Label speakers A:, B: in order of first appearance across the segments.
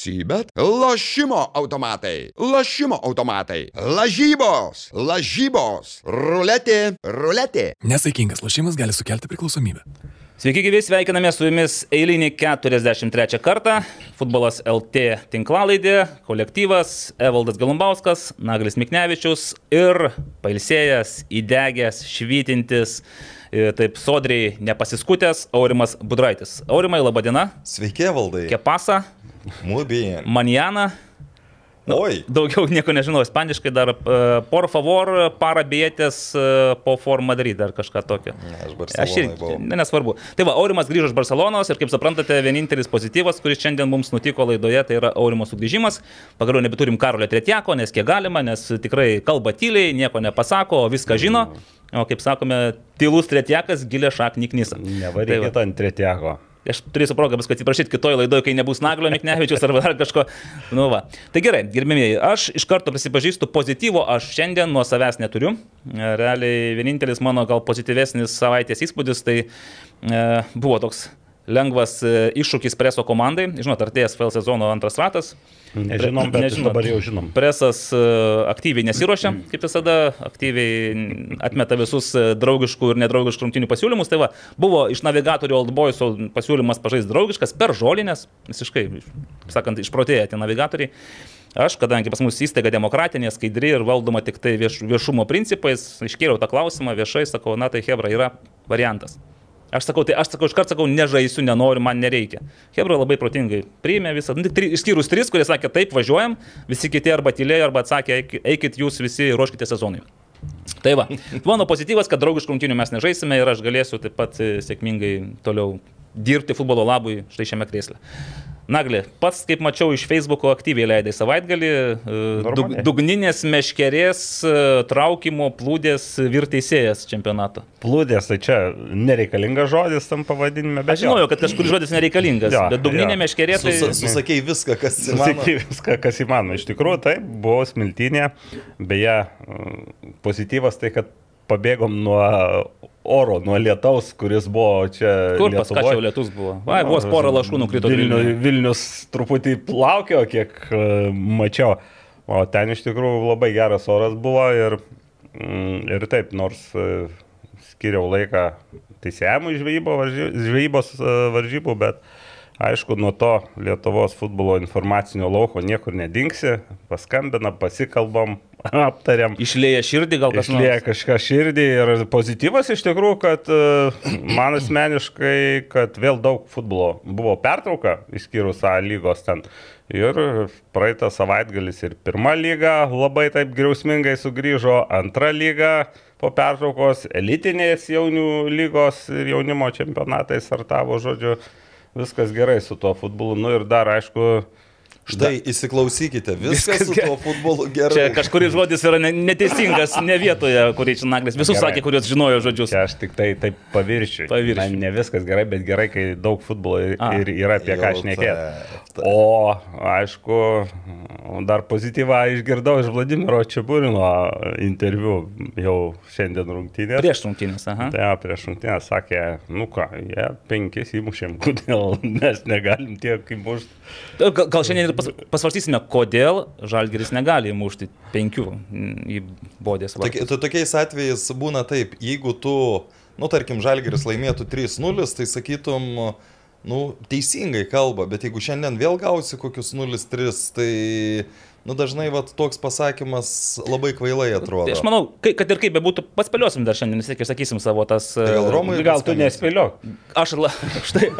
A: Sybet. Lošimo automatai. Lošimo automatai. Lažybos. Lažybos. Ruletė. Ruletė.
B: Nesaikingas lošimas gali sukelti priklausomybę.
C: Sveiki gyvi, sveikiname su jumis eilinį 43 kartą. Futbolas LT tinklalaidė, kolektyvas Evaldas Galumbauskas, Naglis Miknevičius ir pailsėjęs, įdegęs, švytintis, e, taip sodriai nepasiskutęs Aurimas Budraitis. Aurimai, laba diena.
D: Sveiki, valdai.
C: Kepasa,
D: Muy bien.
C: Manjana.
D: Oi,
C: Daugiau nieko nežinau, ispaniškai dar uh, por favor, para bėtės uh, po for Madrid ar kažką tokio.
D: Ne, aš
C: Aš
D: Barcelonoj
C: irgi,
D: buvau.
C: ne, nesvarbu. Tai va, Aurimas grįžo iš Barcelonos ir kaip suprantate, vienintelis pozityvas, kuris šiandien mums nutiko laidoje, tai yra Aurimo sugrįžimas. Pagaliau nebeturim Karolio Tretiako, nes kiek galima, nes tikrai kalba tyliai, nieko nepasako, o viską žino. O kaip sakome, tylus Tretiakas gilė šaknį knisa.
E: Nevarykit ant tretiako.
C: Aš turėsiu progą paskui atsiprašyti kitoje laidoje, kai nebus Naglio Miknevičius ar dar kažko. Nu va. Tai gerai, gerbėmėjai, aš iš karto prisipažįstu, pozityvo aš šiandien nuo savęs neturiu. Realiai vienintelis mano gal pozityvesnis savaitės įspūdis tai e, buvo toks lengvas e, iššūkis preso komandai. Žinot, artėjas FL sezono antras ratas.
E: Nežinom, bet
C: Nežinot.
E: dabar jau žinom.
C: Presas e, aktyviai nesiuošia, kaip visada, aktyviai atmeta visus e, draugiškų ir nedraugiškų rungtinių pasiūlymus. Tai va, buvo iš navigatorių Old Boyso pasiūlymas pažaisti draugiškas per žolinės, visiškai, sakant, išprotėję tie navigatoriai. Aš, kadangi pas mus įstaiga demokratinė, skaidri ir valdoma tik tai vieš, viešumo principais, iškėliau tą klausimą viešai, sakau, na tai Hebra yra variantas. Aš sakau, tai aš sakau, iškart sakau, nežaisiu, nenoriu, man nereikia. Hebra labai protingai priėmė visą, nu, tik tri, išskyrus tris, kurie sakė, taip, važiuojam, visi kiti arba tylėjo, arba atsakė, "Eik- eikit jūs visi, ruoškite sezonui. Tai va, mano pozityvas, kad draugiškų rungtynių mes nežaisime ir aš galėsiu taip pat e, sėkmingai toliau dirbti futbolo labui štai šiame krėsle. Nagli, pats, kaip mačiau, iš Facebook'o aktyviai leidai savaitgalį, e, dug, dugninės meškerės e, traukimo plūdės virteisėjas čempionato.
E: Plūdės, tai čia nereikalingas žodis tam pavadinime, bet
C: Aš žinojau, kad kažkuris žodis nereikalingas,
E: Jo,
C: bet dugninė
E: jo.
C: meškerė tai...
D: Sus, susakei viską, kas įmanoma.
E: Sakyti viską, kas įmanoma. Iš tikrųjų, taip, buvo smiltinė. Beje, mm, pozityvas tai, kad pabėgom nuo oro, nuo lietaus, kuris buvo čia.
C: Kur pas ką
E: Lietuvoj.
C: čia lietus buvo? Vai, vos porą lašų nukrito.
E: Vilnių,
C: Vilniuje.
E: Vilnius truputį plaukio, kiek e, mačiau. O ten iš tikrųjų labai geras oras buvo ir, mm, ir taip, nors e, skiriau laiką teisėjimui žvejybos e, varžybų, bet aišku, nuo to Lietuvos futbolo informacinio lauko niekur nedingsi. Paskambina, pasikalbam, aptariam.
C: Išlėja širdį gal kas
E: Išlėja kažką širdį ir pozityvas iš tikrųjų, kad e, man asmeniškai, kad vėl daug futbolo buvo pertrauka, išskyrus A lygos ten. Ir praeitą savaitgalis ir pirma lyga labai taip griausmingai sugrįžo, antra lyga po pertraukos, elitinės jaunių lygos ir jaunimo čempionatai startavo, žodžiu, viskas gerai su tuo futbolu. Nu ir dar, aišku,
D: Štai įsiklausykite, viskas su tuo futbolu
C: Čia
D: gerai.
C: kažkuris žodis yra ne- neteisingas, ne vietoje, kurį čia naglis. Visus
E: Gerai.
C: sakė, kuriuos žinojo žodžius.
E: Čia aš tik tai taip paviršiui.
C: Paviršiui.
E: Na, ne viskas gerai, bet gerai, kai daug futbolo ir,
C: A.
E: ir yra apie ką
D: Jau
E: šnekėti.
D: taip, taip.
E: O, aišku, dar pozityvą išgirdau iš Vladimiro Čiabūrino interviu jau šiandien rungtynės.
C: Prieš rungtynės, aha.
E: Tai jo, prieš rungtynės sakė, nu ką, jie penkis įmušėm, kodėl mes negalim tiek įmušti.
C: Gal, gal šiandien ir pas, pasvarstysime, kodėl Žalgeris negali įmušti penkių į bodės
D: Tok-
C: vartus.
D: to- Tokiais atvejais būna taip, jeigu tu, nu tarkim, Žalgeris laimėtų 3-0, tai sakytum, nu, teisingai kalba, bet jeigu šiandien vėl gausi kokius 0-3, tai, nu, dažnai vat, toks pasakymas labai kvailai atrodo.
C: Tai aš manau, kai, kad ir kaip bebūtų, paspėliosim dar šiandien, vis tiek išsakysim savo tas...
D: Tai gal
C: e,
D: Romui
E: Gal tu nespėliok.
C: Aš, la, štai.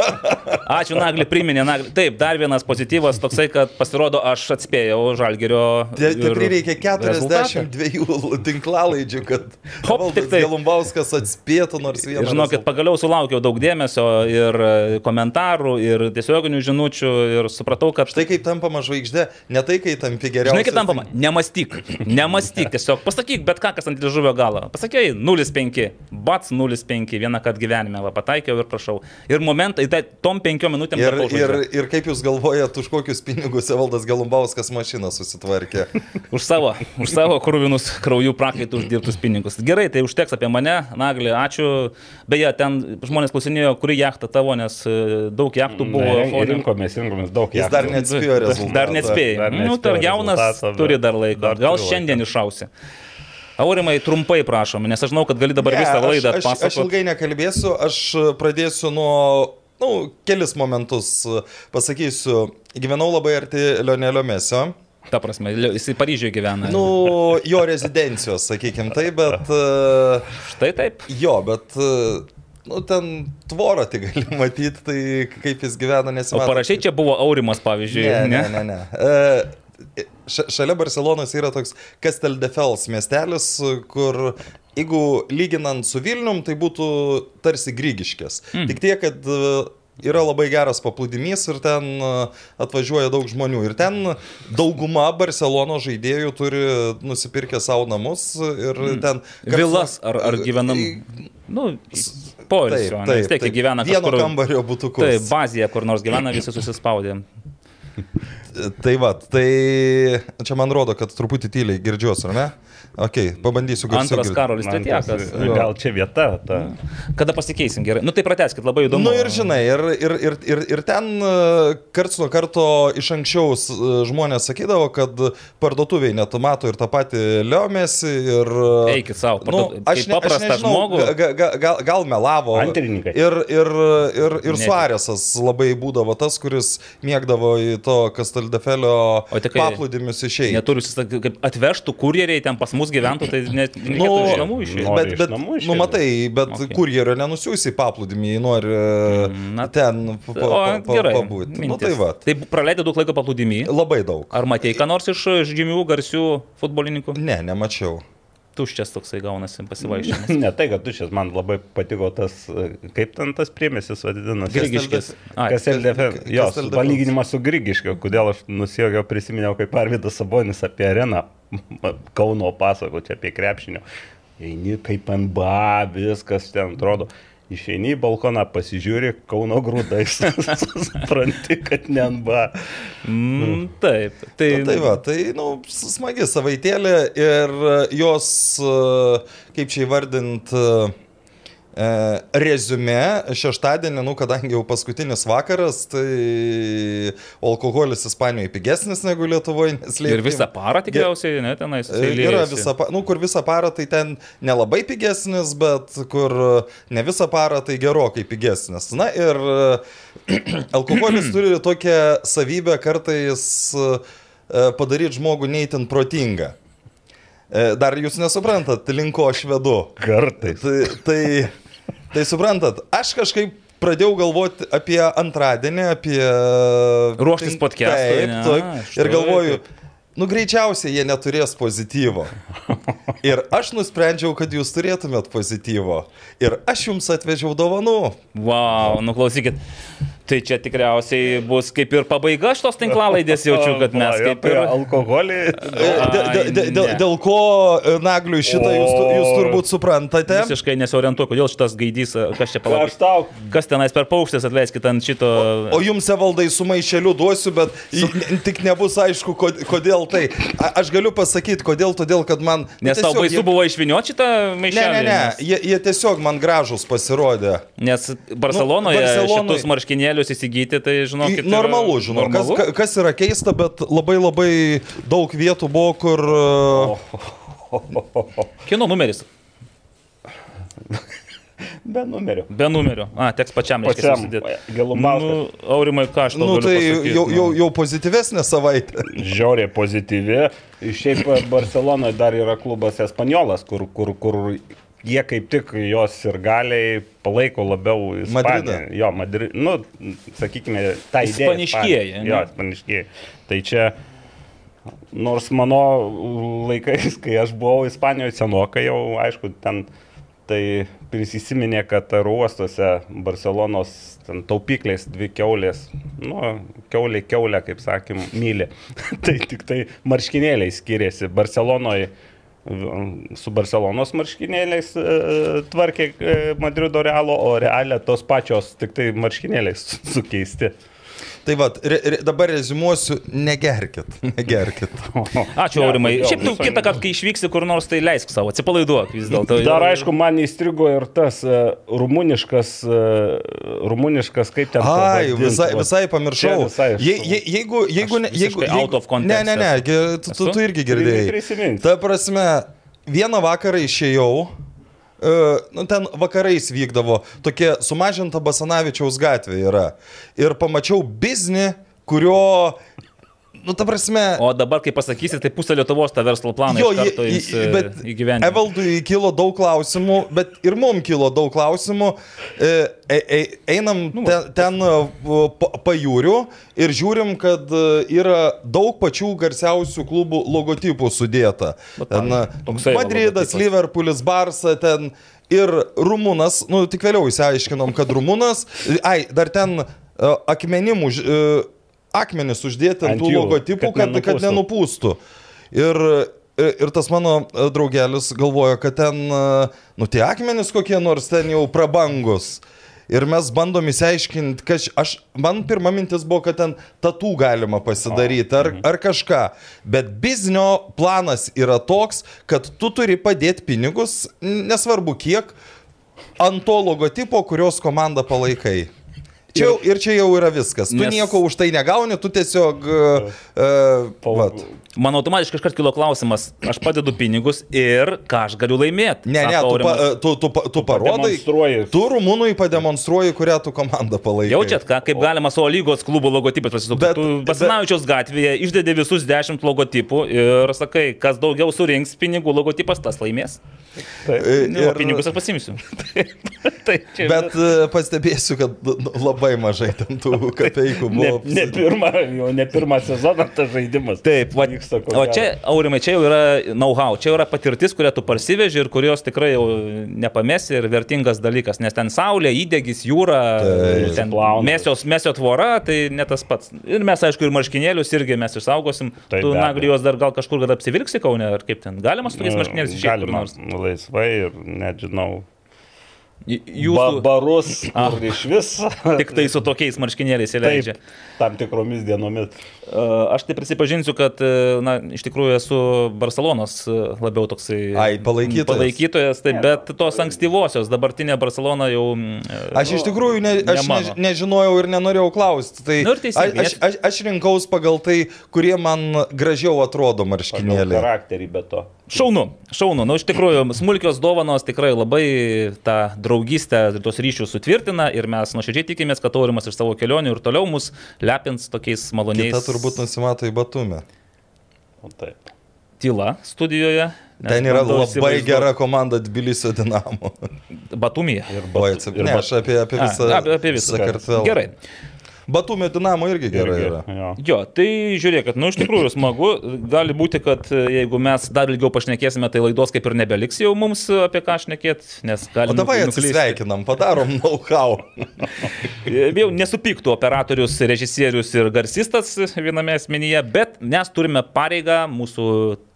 C: Ačiū, Nagli, priminė. Nagli. Taip, dar vienas pozityvas toksai, kad pasirodo, aš atspėjau Žalgerio.
D: Te, te
C: ir
D: prireikė
C: rezultatą.
D: 42 tinklalaidžių, kad
C: Hop, tik tai.
D: Galumbauskas atspėtų nors vieną.
C: Ir žinokit, pagaliau sulaukiau daug dėmesio ir e, komentarų, ir tiesioginių žinučių ir supratau, kad
D: Štai kaip tampama žvaigždė, ne tai, kai tampi geriausias.
C: Žinai, kaip tam pama, nemastyk, nemastyk, tiesiog pasakyk bet ką, kas ant liežuvio galo. Pasakėjai 0,5, bats 0,5, vieną kartą gyvenime, va, pataikiau ir prašau. Ir momentai, tai tom penkiom minutėm
D: Ir, ir, ir kaip jūs galvojat, už kokius pinigus Evaldas Galumbauskas mašiną susitvarkė?
C: Už savo, už savo krūvinus kraujų prakaitų uždirbtus pinigus. Gerai, tai užteks apie mane, Naglį, ačiū. Beje, ten žmonės klausinėjo, kuri jachta tavo, nes e, daug jachtų buvo.
E: Ne, rinkomės, rinkomės daug.
D: Jis
E: jachtų.
D: dar neatspėjo rezultatą.
C: Dar neatspėjai.
E: Dar
C: Nu,
E: neatspėjo
C: dar
E: bet
C: turi dar laiko.
E: dar
C: Gal šiandien išausi. Aurimai, trumpai prašom, nes aš žinau, kad gali dabar
D: Ne,
C: visą laidą
D: aš, aš, aš
C: atpasakoti.
D: ilgai nekalbėsiu, aš pradėsiu nuo, na, nu, kelis momentus pasakysiu. Gyvenau labai arti Lionelio Mesio.
C: Ta prasme, jisai Paryžiuje gyvena.
D: Nu, jo rezidencijos, sakykime tai, bet... e,
C: Štai taip.
D: Jo, bet... e, Nu, ten tvorą tik gali matyti, tai kaip jis gyvena,
C: O
D: nesimato.
C: parašiai čia buvo Aurimas, pavyzdžiui.
D: Ne, ne, ne. ne. E, ša- Šalia Barcelonos yra toks Castel de Fels miestelis, kur jeigu lyginant su Vilnium, tai būtų tarsi Grygiškės. Mm. Tik tiek, kad e, yra labai geras paplūdimys ir ten e, atvažiuoja daug žmonių. Ir ten dauguma Barcelono žaidėjų turi nusipirkę savo namus ir mm. ten...
C: Vilas ar, ar gyvenam. Nu, poilsio. ne, Vis tiek jie gyvena
D: Vieno
C: kažkur.
D: kambario būtukus.
C: Taip, bazėje, kur nors gyvena, visi susispaudė.
D: Tai va, tai čia man rodo, kad truputį tyliai girdžiuosi, ar ne? Ok, pabandysiu garsiau.
C: Antras Karolis
E: Man tas-
C: Tretjakas.
E: Gal čia vieta, ta.
C: Kada pasikeisim gerai? Nu tai prateskit, labai įdomu.
D: Na nu, ir žinai, ir, ir, ir, ir, ir ten e, karts nuo karto iš anksčiau e, žmonės sakydavo, kad parduotuviai net mato ir tą patį Liomėsi ir... e,
C: Eikit sau,
D: Nu,
C: parduot-
D: aš,
C: kaip
D: ne, aš
C: paprastą
D: nežinau,
C: žmogų.
D: ga, ga, gal, gal melavo.
E: Antrininkai.
D: Ir, ir, ir, ir
C: Ne.
D: Suarėsas labai būdavo tas, kuris mėgdavo į to Kastaldefelio
C: O tai
D: paplūdimius išėjti.
C: Neturi, susitakt- kaip atvežtų kurjeriai ten pas mus gyventų, tai net
D: Nu,
C: nu, iš namų išėjai.
D: Bet, bet,
E: namų
D: nu,
E: išeiti?
D: matai, bet
C: Okay.
D: kurjerio nenusiųsi į paplūdimį, jei nori
C: na,
D: na, ten pa, pa, pa,
C: gerai.
D: pabūti. Nu, tai va,
C: Tai praleidai daug laiko paplūdimį.
D: labai daug.
C: Ar matei ką nors iš žymių, garsių futbolininkų?
D: Ne, nemačiau.
C: Tuščias toksai gaunasi pasivaišinimas.
E: Ne tai, kad tu šis man labai patiko tas, kaip ten tas priemesis vadinasi.
C: Grigiškis.
E: Kas LDF,
D: Kas
E: jo,
D: LDF.
E: palyginimas su Grigiškiu, kodėl aš nusijokiau, prisiminiau, kaip Arvidas Sabonis apie areną Kauno pasako, čia apie krepšinio. Eini kaip NBA, viskas ten atrodo. Išeini į balkoną, pasižiūri Kauno grūdais. Supranti, kad ne NBA.
C: Mm, taip. Tai,
D: Tai, tai va, tai, nu, smagi savaitėlė ir e, jos, e, kaip čia įvardint, e, e, rezume šeštadienį, nu, kadangi jau paskutinis vakaras, tai alkoholis Ispanijoje pigesnis negu Lietuvoje.
C: ir visą parą tikriausiai, ne, tenais.
D: E, Yra visą, pa- nu, kur visą parą tai ten nelabai pigesnis, bet kur e, ne visą parą tai gerokai pigesnis. Na ir e, alkoholis turi tokią savybę kartais padaryti žmogų neįtin protingą. E, Dar jūs nesuprantat, linko aš vedu.
E: Kartais.
D: Tai, tai, tai suprantat, aš kažkaip pradėjau galvoti apie antradienį, apie...
C: Ruoštis podcast'ui,
D: Taip, taip. Ir galvoju,
C: kaip.
D: Nu greičiausiai jie neturės pozityvo. Ir aš nusprendžiau, kad jūs turėtumėt pozityvo. Ir aš jums atvežiau dovanų.
C: Wow, nu klausykit. Tai čia tikriausiai bus kaip ir pabaiga šitos tinklalaidės, jaučiu, kad mes kaip
E: apie
C: ir...
E: Alkoholį.
D: E, Dėl, ko e, nagliui šitą jūs, jūs turbūt suprantate.
C: Visiškai nesiorientuoju, kodėl šitas gaidys, kas čia
E: Aš
C: palauk.
E: tau.
C: Kas tenais per paukštis, atleiskit ant šito...
D: O jums evaldai su maišeliu duosiu, bet su... tik nebus aišku, kod- kodėl tai. A, aš galiu pasakyti, kodėl, todėl kad man...
C: Nes tau
D: tiesiog
C: baisu
D: jie-
C: buvo išvinioti šitą
D: Ne,
C: maišelį.
D: ne, ne,
C: nes-
D: jie, jie tiesiog man gražus pasirodė.
C: Nes Barcelonoje
D: Nu, Barselonoj-
C: šitus marškinėlius įsigyti, tai žinokit. yra
D: Normalu, žinau, kas,
C: normalu.
D: ka- kas yra keista, bet labai labai daug vietų buvo, kur... e,
C: Kino numeris.
E: Be numerio.
C: Be numerio. A, teks pačiam
E: Pačiam.
C: susidėti.
E: Gelumbauskas.
C: Nu, Aurimai, ką aš tau
D: Nu, tai
C: pasakyt,
D: jau, jau, jau pozityvesnė savaitė.
E: Žiauriai pozityvi. Šiaip Barcelonoje dar yra klubas Espaniolas, kur, kur, kur jie kaip tik jos ir galiai palaiko labiau.
D: Madridą.
E: Jo, Madrid, nu, sakykime, idėją.
C: Ispaniškieji?
E: Jo, ispaniškieji. Tai čia, nors mano laikais, kai aš buvau Ispanijoje senokai, jau aišku, ten tai prisisiminė, kad oro uostuose Barcelonos taupyklės dvi keulės, nu, keulė keulė, kaip sakym, myli. tai tik tai marškinėliai skiriasi. Barcelonoje su Barcelonos marškinėliais e, tvarkė e, Madrido Realo, o Realė tos pačios tik tai marškinėliais sukeisti.
D: Tai va, re, re, dabar rezimuosiu, negerkit, negerkit.
C: Ačiū, Aurimai. Šiaip tu kitą kartą, kai išvyksi kur nors, tai leisk savo, atsipalaiduok vis dėlto.
E: Dar aišku, man įstrigo ir tas uh, rumuniškas, uh, rumuniškas, kaip ten.
D: Ai,
E: pavadint,
D: visai, visai pamiršau.
E: Visai
D: Je, je, jeigu, jeigu, ne, jeigu,
C: visiškai out
D: jeigu
C: of context
D: Ne, ne, ne, tu, tu, tu irgi girdėjai. Ta prasme, vieną vakarą išėjau. Nu, ten vakarais vykdavo tokia sumažinta Basanavičiaus gatvė yra. Ir pamačiau biznį, kurio, nu, ta prasme,
C: O dabar, kai pasakysi, tai pusė Lietuvos tą verslo planą
D: Jo,
C: jums
D: i- bet
C: įgyventi.
D: Evaldui kilo daug klausimų, bet ir mums kilo daug klausimų. E, e, e, einam
C: Nu,
D: ten, ten e, pa- pajūriu ir žiūrim, kad e, yra daug pačių garsiausių klubų logotipų sudėta. Ten e,
C: toksai va
D: Madridas. Liverpoolis, Barsa, ten ir Rumunas, nu tik vėliau įsiaiškinom, kad Rumunas, ai, dar ten e, akmenimų, e, akmenis uždėti ant
E: Ant
D: tų
E: jų,
D: logotipų,
E: kad
D: kad, kad
E: nenupūstų.
D: Ir, ir, tas mano e, draugelis galvoja, kad ten, e, nu tie akmenys kokie nors ten jau prabangus. Ir mes bandom įsiaiškinti, kad aš, man pirma mintis buvo, kad ten tatų galima pasidaryti ar, ar kažką. Bet biznio planas yra toks, kad tu turi padėti pinigus, nesvarbu kiek, ant to logotipo, kurios komandą palaikai. Čia, jau- ir čia jau yra viskas. Tu
C: Nes-
D: nieko už tai negauni, tu tiesiog... Uh, uh, vat.
C: Man automatiškai iškart kilo klausimas, aš padedu pinigus ir ką aš galiu laimėti.
D: Ne, ne, tu, pa, tu, tu, pa- tu parodai. Tu rumunui pademonstruoji, kurią tu komandą palaikai.
C: Jaučiat, ką, kaip galima savo lygos klubo logotipą pasisukti.
D: Bet-
C: Tu Basanavičiaus gatvėje išdėdė visus dešimt logotipų ir sakai, kas daugiau surinks pinigų logotipas, tas laimės.
D: E,
C: Nu, ir... Pinigus aš pasimsiu. tai čia
D: Bet e, pastebėsiu, kad nu, labai mažai ten tų kapeikų
E: Ne,
D: buvo.
E: ne, pirma, jau ne pirmą sezoną tas žaidimas.
C: Taip, va,
E: vyksta.
C: o čia, Aurimai, čia jau yra know-how, čia yra patirtis, kurią tu parsiveži ir kurios tikrai jau nepamesi ir vertingas dalykas, nes ten saulė, įdegis, jūra,
D: Taip.
C: ten
E: Plauna.
C: mėsios, mėsio tvora, tai ne tas pats. Ir mes, aišku, ir marškinėlius irgi mes išsaugosim.
E: Tai
C: tu,
E: abejo.
C: Naglijos, dar gal kažkur dar apsivilksi kaune, ar kaip ten. Galima su tokiais marškinėliais išėti
E: Galima
C: nors.
E: laisvai ir nežinau.
C: J-
E: Ba,
C: Jūsų
E: barus kur iš vis.
C: tik tai su tokiais marškinėliais įleidžia.
E: Taip, tam tikromis dienomis.
C: E, Aš tai prisipažinsiu, kad, e, na, iš tikrųjų esu Barcelonos e, labiau toksai
D: Ai, palaikytojas.
C: palaikytojas tai, bet tos ankstyvosios, dabartinė Barcelona jau...
D: Aš iš tikrųjų ne, aš ne, nežinojau ir nenorėjau klausti. Tai
C: Nu ir teisingai,
D: aš, aš, aš rinkaus pagal tai, kurie man gražiau atrodo marškinėliai.
E: charakterį be to.
C: Šaunu, šaunu. Na, iš tikrųjų, smulkios dovanos tikrai labai tą draugystę, tos ryšius sutvirtina ir mes nuoširdžiai tikimės, kad Aurimas iš savo kelionių ir toliau mus lepins tokiais maloniais.
D: Kita turbūt nusimato į batumę.
E: O taip.
C: Tyla studijoje.
D: Ten yra labai
C: įsivaizduot-
D: gera komanda Tbilisio Dinamo.
C: Batumyje.
E: Ir
D: Oi,
E: bat-
D: Ne, aš apie, apie
C: A,
D: visą,
C: apie- apie visą.
D: Sakartvelą.
C: Gerai.
D: Batumio Dinamo irgi gerai
E: irgi,
D: yra.
E: jo.
C: Jo, tai žiūrėkit, nu iš tikrųjų smagu, gali būti, kad e, jeigu mes dar ilgiau pašnekėsime, tai laidos kaip ir nebeliks jau mums e, apie ką šnekėti, nes
D: O
C: galime...
D: dabar atsisveikinam, padarom know-how.
C: Jau nesupyktų operatorius, režisierius ir garsistas viename asmenyje, bet mes turime pareigą mūsų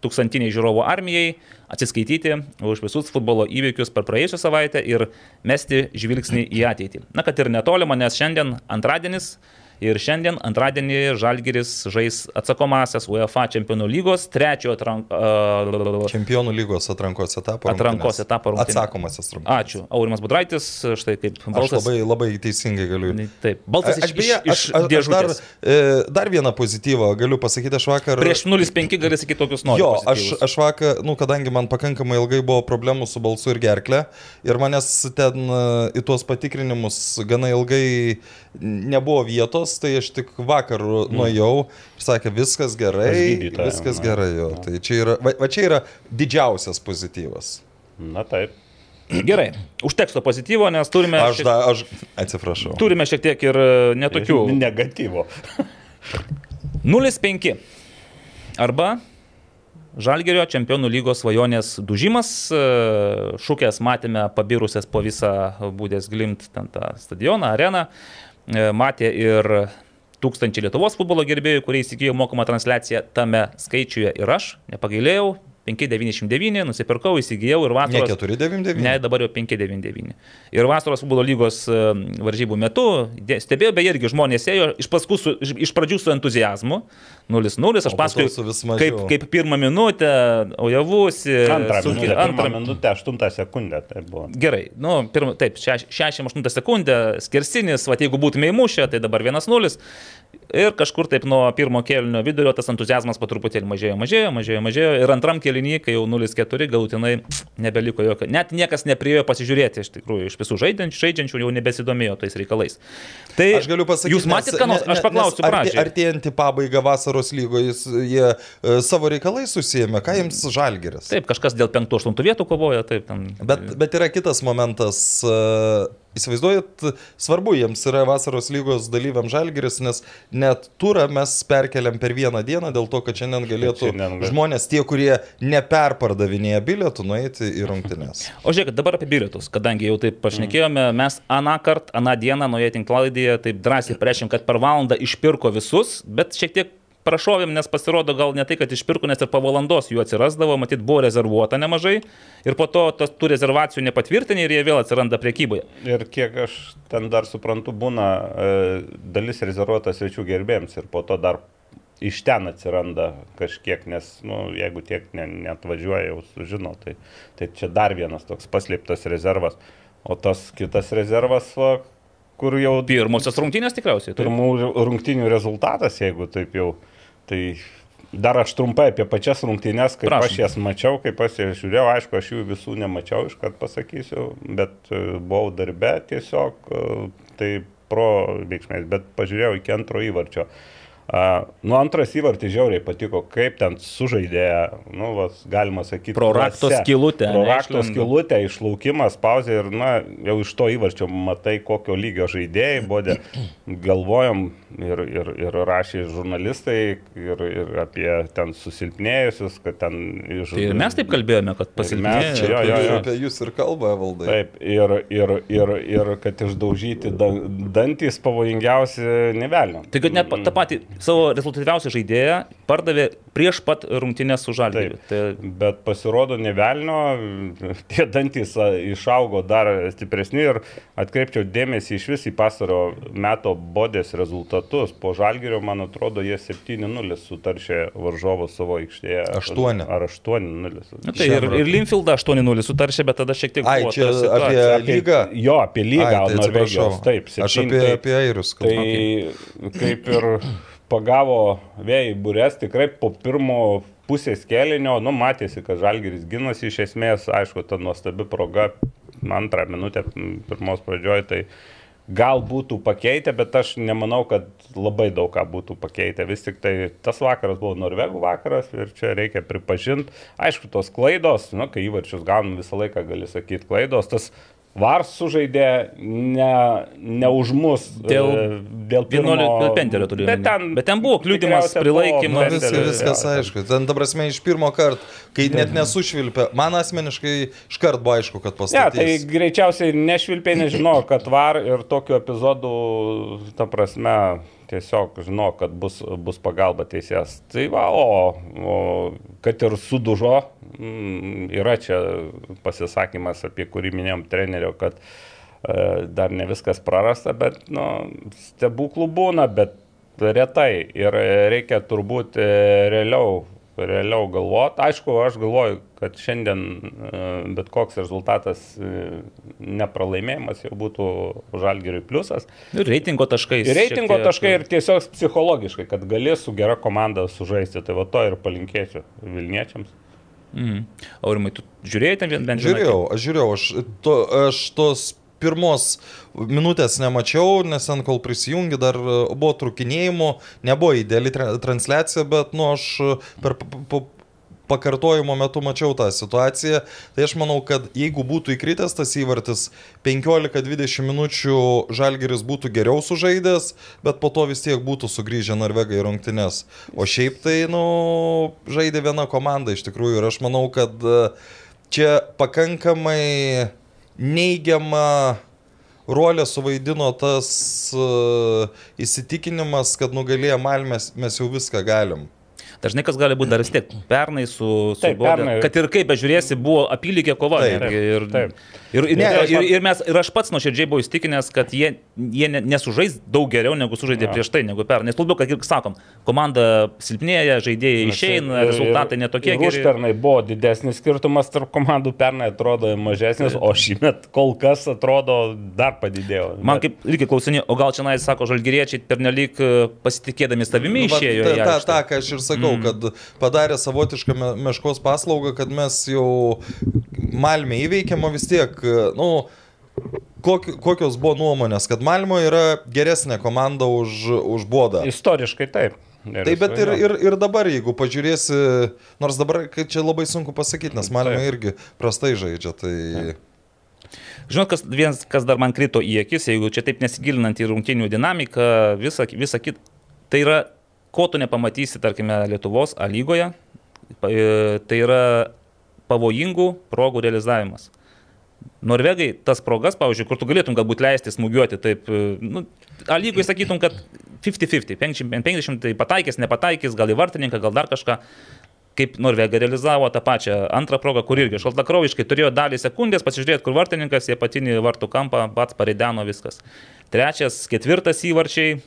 C: tūkstantiniai žiūrovų armijai atsiskaityti už visus futbolo įvykius per praėjusią savaitę ir mesti žvilgsnį į ateitį. Na, kad ir netolima, nes šiandien antradienis. Ir šiandien antradienį Žalgiris žais atsakomasias UEFA Čempionų lygos trečiojo atrank... Uh,
D: Čempionų lygos atrankos etapo.
C: Atrankos etapo rungtynės.
D: Atsakomasis rungtynės.
C: Ačiū. Aurimas Budraitis, štai kaip
D: Aš
C: balsas.
D: labai, labai teisingai galiu.
C: Taip, balsas
D: Aš
C: iš,
D: beje, aš, aš, aš dar, e, dar vieną pozityvą galiu pasakyti, aš vakar...
C: Prieš 0,5 gali sakyti tokius norius.
D: Jo, aš, aš vakar, nu, kadangi man pakankamai ilgai buvo problemų su balsu ir gerklė ir manęs ten e, į tuos patikrinimus gana ilgai nebuvo vietos, tai aš tik vakar nuėjau ir sakė, viskas gerai, viskas
E: na.
D: gerai, jo. Tai čia yra, va, va čia yra didžiausias pozityvas.
E: Na taip.
C: Gerai, užteks to pozityvo, nes turime,
D: Aš,
C: šiek,
D: da, aš atsiprašau.
C: turime šiek tiek ir e, netokių.
E: Negatyvo.
C: 0,5. Arba Žalgerio čempionų lygos svajonės dužimas, e, šūkės matėme pabirusias po visą būdės glimt ten tą stadioną, areną, matė ir tūkstančiai Lietuvos futbolo gerbėjų, kurie įsigijo mokamą transliaciją, tame skaičiuje. Ir aš nepagailėjau, 5,99, nusipirkau, įsigijau ir
D: Ne
C: vasaros...
D: 499.
C: Ne, dabar jau 5,99. Ir vasaros futbolo lygos e, varžybų metu stebėjau, beje, irgi žmonės ėjo iš, su, iš, pradžių su entuzijazmu, 0-0, aš paskui
D: su
C: kaip, kaip pirmą minutę, ojavusi,
E: Antrą
C: sunkiai-
E: minutę,
C: antrą
E: minutę, aštuntą sekundę tai buvo.
C: Gerai, nu, pirma, taip, šeš- 68 sekundę, skersinis, va jeigu būtume įmušę, tai dabar 1-0. Ir kažkur taip nuo pirmo kėlinio vidurio tas entuzijazmas po truputėlį mažėjo, mažėjo, mažėjo, mažėjo. Ir antram kėlinį, kai jau 0-4, galutinai nebeliko jokio. Net niekas nepriejo pasižiūrėti, iš tikrųjų, iš visų žaidžiančių, žaidžiančių jau nebesidomėjo tais reikalais. Tai
D: Aš galiu pasakyti,
C: Jūs matėte, ką nors, aš paklausiu pradžiai.
D: Artėjantį pabaigą vasaros lygoje jie e, savo reikalais susijėmė, ką jiems žalgeris.
C: Taip, kažkas dėl 5-8 vietų kovoja, taip, ten.
D: Bet, bet yra kitas momentas. e, Įsivaizduojat, svarbu jiems yra vasaros lygos dalyviam žalgeris, nes net turą mes perkeliam per vieną dieną dėl to, kad šiandien galėtų
E: Šiandien gal-
D: žmonės, tie, kurie neperpardavinėja bilietų, nueiti į rungtynes.
C: O žiūrėkit, dabar apie bilietus, kadangi jau taip pašnekėjome, mes aną kartą, aną dieną nuoje tinklalaidėje taip drąsiai priešim, kad per valandą išpirko visus, bet šiek tiek prašovėm, nes pasirodo gal ne tai, kad išpirko, nes ir po valandos jų atsirasdavo, matyt, buvo rezervuota nemažai ir po to tos, tų rezervacijų nepatvirtinė ir jie vėl atsiranda priekyboje.
E: Ir kiek aš ten dar suprantu, būna e, dalis rezervuotas svečių gerbėjams ir po to dar iš ten atsiranda kažkiek, nes, nu, jeigu tiek ne, net važiuoja, jau sužino, tai, tai čia dar vienas toks paslėptas rezervas. O tas kitas rezervas, va, kur jau
C: Pirmosios rungtynės tikriausiai.
E: pirmų rungtynių rezultatas, jeigu taip jau, tai dar aš trumpai apie pačias rungtynės, kaip
C: Prašom.
E: aš jas mačiau, kaip aš jas žiūrėjau, aišku, aš jų visų nemačiau, iškart pasakysiu, bet e, buvau darbe tiesiog, e, tai pro veiksmės, bet pažiūrėjau iki antro įvarčio. Uh, nu, antras įvartis žiauriai patiko, kaip ten sužaidė, nu, vas, galima sakyti,
C: Pro rakto
E: klase.
C: skylutę,
E: Pro rakto skylutę, išlaukimas, pauzė ir, na, jau iš to įvarčio matai, kokio lygio žaidėjai bodė. Galvojom ir, ir, ir rašė žurnalistai ir, ir apie ten susilpnėjusius, kad ten iš...
C: Tai ir mes taip kalbėjome, kad
E: čia- Jo, jo, jo.
D: Apie jūs ir kalba, valdai.
E: Taip, ir, ir, ir, ir kad išdaužyti da, dantys pavojingiausi nevelnio.
C: Tai kad net tą patį savo rezultatyviausią žaidėją pardavė prieš pat rungtynės su žalgiu.
E: Taip.
C: Tai
E: Bet pasirodo nevelnio, tie dantys išaugo dar stipresni ir atkreipčiau dėmesį iš vis į pasaro meto bodės rezultatus. Po žalgerio, man atrodo, jie 7-0 sutaršė varžovus savo aikštėje.
D: Aštuoni.
E: Ar 8-0.
C: Na, tai ir, ir Linfieldą 8-0 sutaršė, bet tada šiek tiek
D: Ai,
C: buvo
D: čia apie lygą.
E: Jo, apie lygą
D: Ai, tai
E: Norvegijos.
D: atsiprašau.
E: Taip,
D: Aš
E: 7,
D: apie,
E: taip.
D: apie airius
E: Tai
D: kalbu.
E: kaip ir pagavo vėjai burės, tikrai po pirmo pusės kelinio, nu, matėsi, kad Žalgiris gynasi iš esmės, aišku, ta nuostabi proga, antrą minutę pirmos pradžioje, tai gal būtų pakeitę, bet aš nemanau, kad labai daug ką būtų pakeitę. Vis tik tai tas vakaras buvo Norvegų vakaras ir čia reikia pripažinti, aišku, tos klaidos, nu, kai įvarčius gaunam visą laiką, gali sakyti klaidos, tas Vars sužaidė ne, ne už mus.
C: Dėl
E: e, dėl pirmo
C: 11 pentelio turiu
E: Bet ten,
C: Bet ten buvo
E: tikriausia
C: prilaikymas.
E: pentelis,
D: viskas
E: jo, ten-
D: aišku. Ten, ta prasme, iš pirmo karto, kai net nesušvilpė, man asmeniškai iškart buvo aišku, kad
E: Ne, tai
D: pastatys.
E: greičiausiai nešvilpiai nežinojo, kad var ir tokiu epizodu, ta prasme, tiesiog žino, kad bus, bus pagalba teisės. Tai va, o, o kad ir sudužo, mm, yra čia pasisakymas, apie kurį minėjom trenerio, kad e, dar ne viskas prarasta, bet nu, stebuklų būna, bet retai ir reikia turbūt e, realiau realiau galvoti. Aišku, aš galvoju, kad šiandien e, bet koks rezultatas e, nepralaimėjimas jau būtų žalgeriui pliusas.
C: Ir reitingo taškai.
E: Ir reitingo taškai ir tiesiog psichologiškai, kad gali su gera komanda sužaisti. Tai va to ir palinkėsiu Vilniečiams.
C: Mhm. Aurimai, tu žiūrėjai ten bent vieną
D: Žiūrėjau, aš žiūrėjau, aš, to, aš tos pirmos minutės nemačiau, nes ten kol prisijungi dar e, buvo trukinėjimų, nebuvo ideali tra- transliacija, bet nu aš e, per, pakartojimo metu mačiau tą situaciją, tai aš manau, kad jeigu būtų įkritęs tas įvartis, 15-20 minučių Žalgeris būtų geriau sužaidęs, bet po to vis tiek būtų sugrįžę Norvegai į rungtynes. O šiaip tai, nu, žaidė viena komanda iš tikrųjų ir aš manau, kad e, čia pakankamai neigiama rolę suvaidino tas uh, įsitikinimas, kad nugalėję Malmės mes jau viską galim.
C: Dažnai kas gali būti dar vis tiek pernai su, su
E: Taip,
C: Bodė,
E: pernai-
C: kad ir kaip bežiūrėsi, buvo apylygė kova.
D: Taip,
C: ir,
E: taip.
C: Ir, ir,
D: Ne,
C: ir, ir, mes, ir aš pats nuoširdžiai buvau įstikinęs, kad jie, jie ne, nesužais daug geriau negu sužaidė
E: Jo.
C: prieš tai, negu per. Nes labiau, kad ir sakom, komanda silpnėja, žaidėjai išeina,
E: Ir-
C: rezultatai netokie
E: ir
C: geri.
E: Užpernai buvo didesnis skirtumas tarp komandų, pernai atrodo mažesnis, o šįmet kol kas atrodo dar padidėjo.
C: Man
E: Bet-
C: kaip irgi klausinė, o gal čia, nais, sako, žalgyriečiai pernelyg e, pasitikėdami savimi
D: Nu,
C: išėjo.
D: ta- ta-. Ta, ką aš ir sakau, mm. kad padarė savotišką me- meškos paslaugą, kad mes jau Malmė įveikėm, o vis tiek, nu, koki- kokios buvo nuomonės, kad Malmo yra geresnė komanda už, už Bodą.
E: Istoriškai taip. Ir
D: Taip, bet ir, ir, ir dabar, jeigu pažiūrėsi, nors dabar čia labai sunku pasakyti, nes Malmė
E: Taip.
D: irgi prastai žaidžia, tai...
C: Žinot, kas, vienas, kas dar man krito į akis, jeigu čia taip nesigilinant į rungtinių dinamiką, visą, visą kitą, tai yra, ko tu nepamatysi, tarkime, Lietuvos A lygoje, e, tai yra pavojingų progų realizavimas. Norvegai tas progas, pavyzdžiui, kur tu galėtum galbūt leisti smūgiuoti, taip, e, nu, A lygoje sakytum, kad 50-50, 50 tai pataikys, nepataikys, gal į vartininką, gal dar kažką kaip Norvega realizavo tą pačią antrą progą, kur irgi šaltakraujiškai turėjo dalį sekundės, pasižiūrėti, kur vartininkas, jie patinį vartų kampą, pats pareideno viskas. Trečias, ketvirtas įvarčiai,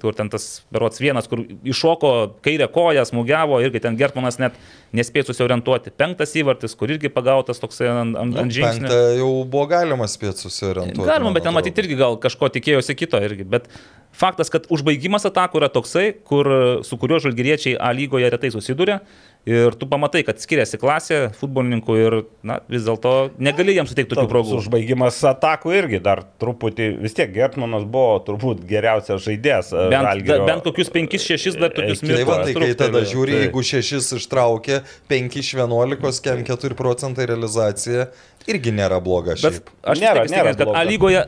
C: kur ten tas berots vienas, kur iššoko kairę koją, smūgiavo, irgi ten Gertmanas net nespėjo susiorientuoti. Penktas įvartis, kur irgi pagautas toksai ant, ant, ant žingsnio.
D: Penktą jau buvo galima spėti susiorientuoti.
C: Galima, bet ten matyti irgi gal kažko tikėjosi kito irgi. Bet faktas, kad užbaigimas atakų yra toksai, kur, su kuriuo žalgyriečiai A lygoje retai susiduria. Ir tu pamatai, kad skiriasi klasė futbolininkų ir na, vis dėlto negali jiems suteikti tokių progų.
E: Užbaigimas atakų irgi dar truputį, vis tiek Gertmanas buvo turbūt geriausias žaidėjas. e,
C: Bent,
E: Žalgirio.
C: bent kokius 5-6 dar tokius
E: Tai
D: Tai va,
C: mirklus
D: tai kai
C: trūktelėjo.
D: tada žiūri,
E: tai-
D: jeigu šešis ištraukė, penki iš vienuolikos, kem 4 procentai realizacija, irgi nėra bloga
C: Bet aš
E: Nėra-
C: nėra,
E: nėra
C: kad
E: bloga.
C: A lygoje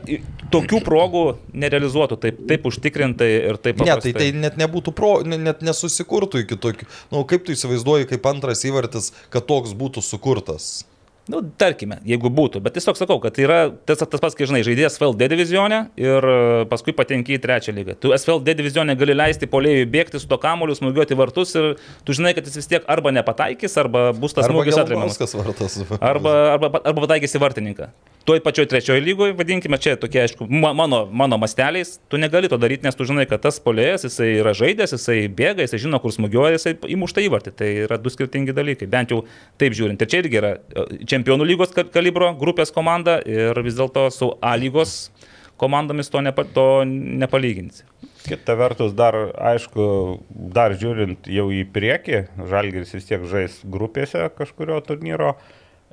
C: tokių progų nerealizuotų taip, taip užtikrintai ir taip
D: Ne, tai
C: paprastai.
D: tai net nebūtų pro, ne- net nesusikurtų iki tokių. Na, nu, kaip tu įsivaizduoji, kaip antras įvartis, kad toks būtų sukurtas?
C: Nu, tarkime, jeigu būtų, bet tiesiog sakau, kad yra tas, tas pats, kai žinai, žaidėjas FLD divizione ir e, paskui patenki į trečią lygą. Tu SFLD divizione gali leisti polėjui bėgti su to kamoliu, smūgiuoti vartus ir tu žinai, kad jis vis tiek arba nepataikys, arba bus tas
D: Arba
C: smūgis.
D: Gelbauskas vartas.
C: Arba, arba, arba pataikys į vartininką. Toj pačioj trečiojo lygoje, vadinkime, čia tokie, aišku, ma- mano, mano masteliais, tu negali to daryti, nes tu žinai, kad tas polėjas, jisai yra žaidęs, jisai bėga, jisai žino, kur smūgiuoja, jisai įmušta įvartį. Tai yra du skirtingi dalykai, bent jau taip žiūrint. Ir čia irgi yra e, čempionų lygos ka- kalibro grupės komanda ir vis dėlto su A lygos komandomis to, nepa, to nepalyginsi.
E: Kita vertus, dar, aišku, dar žiūrint jau į priekį, Žalgiris vis tiek žais grupėse kažkurio turnyro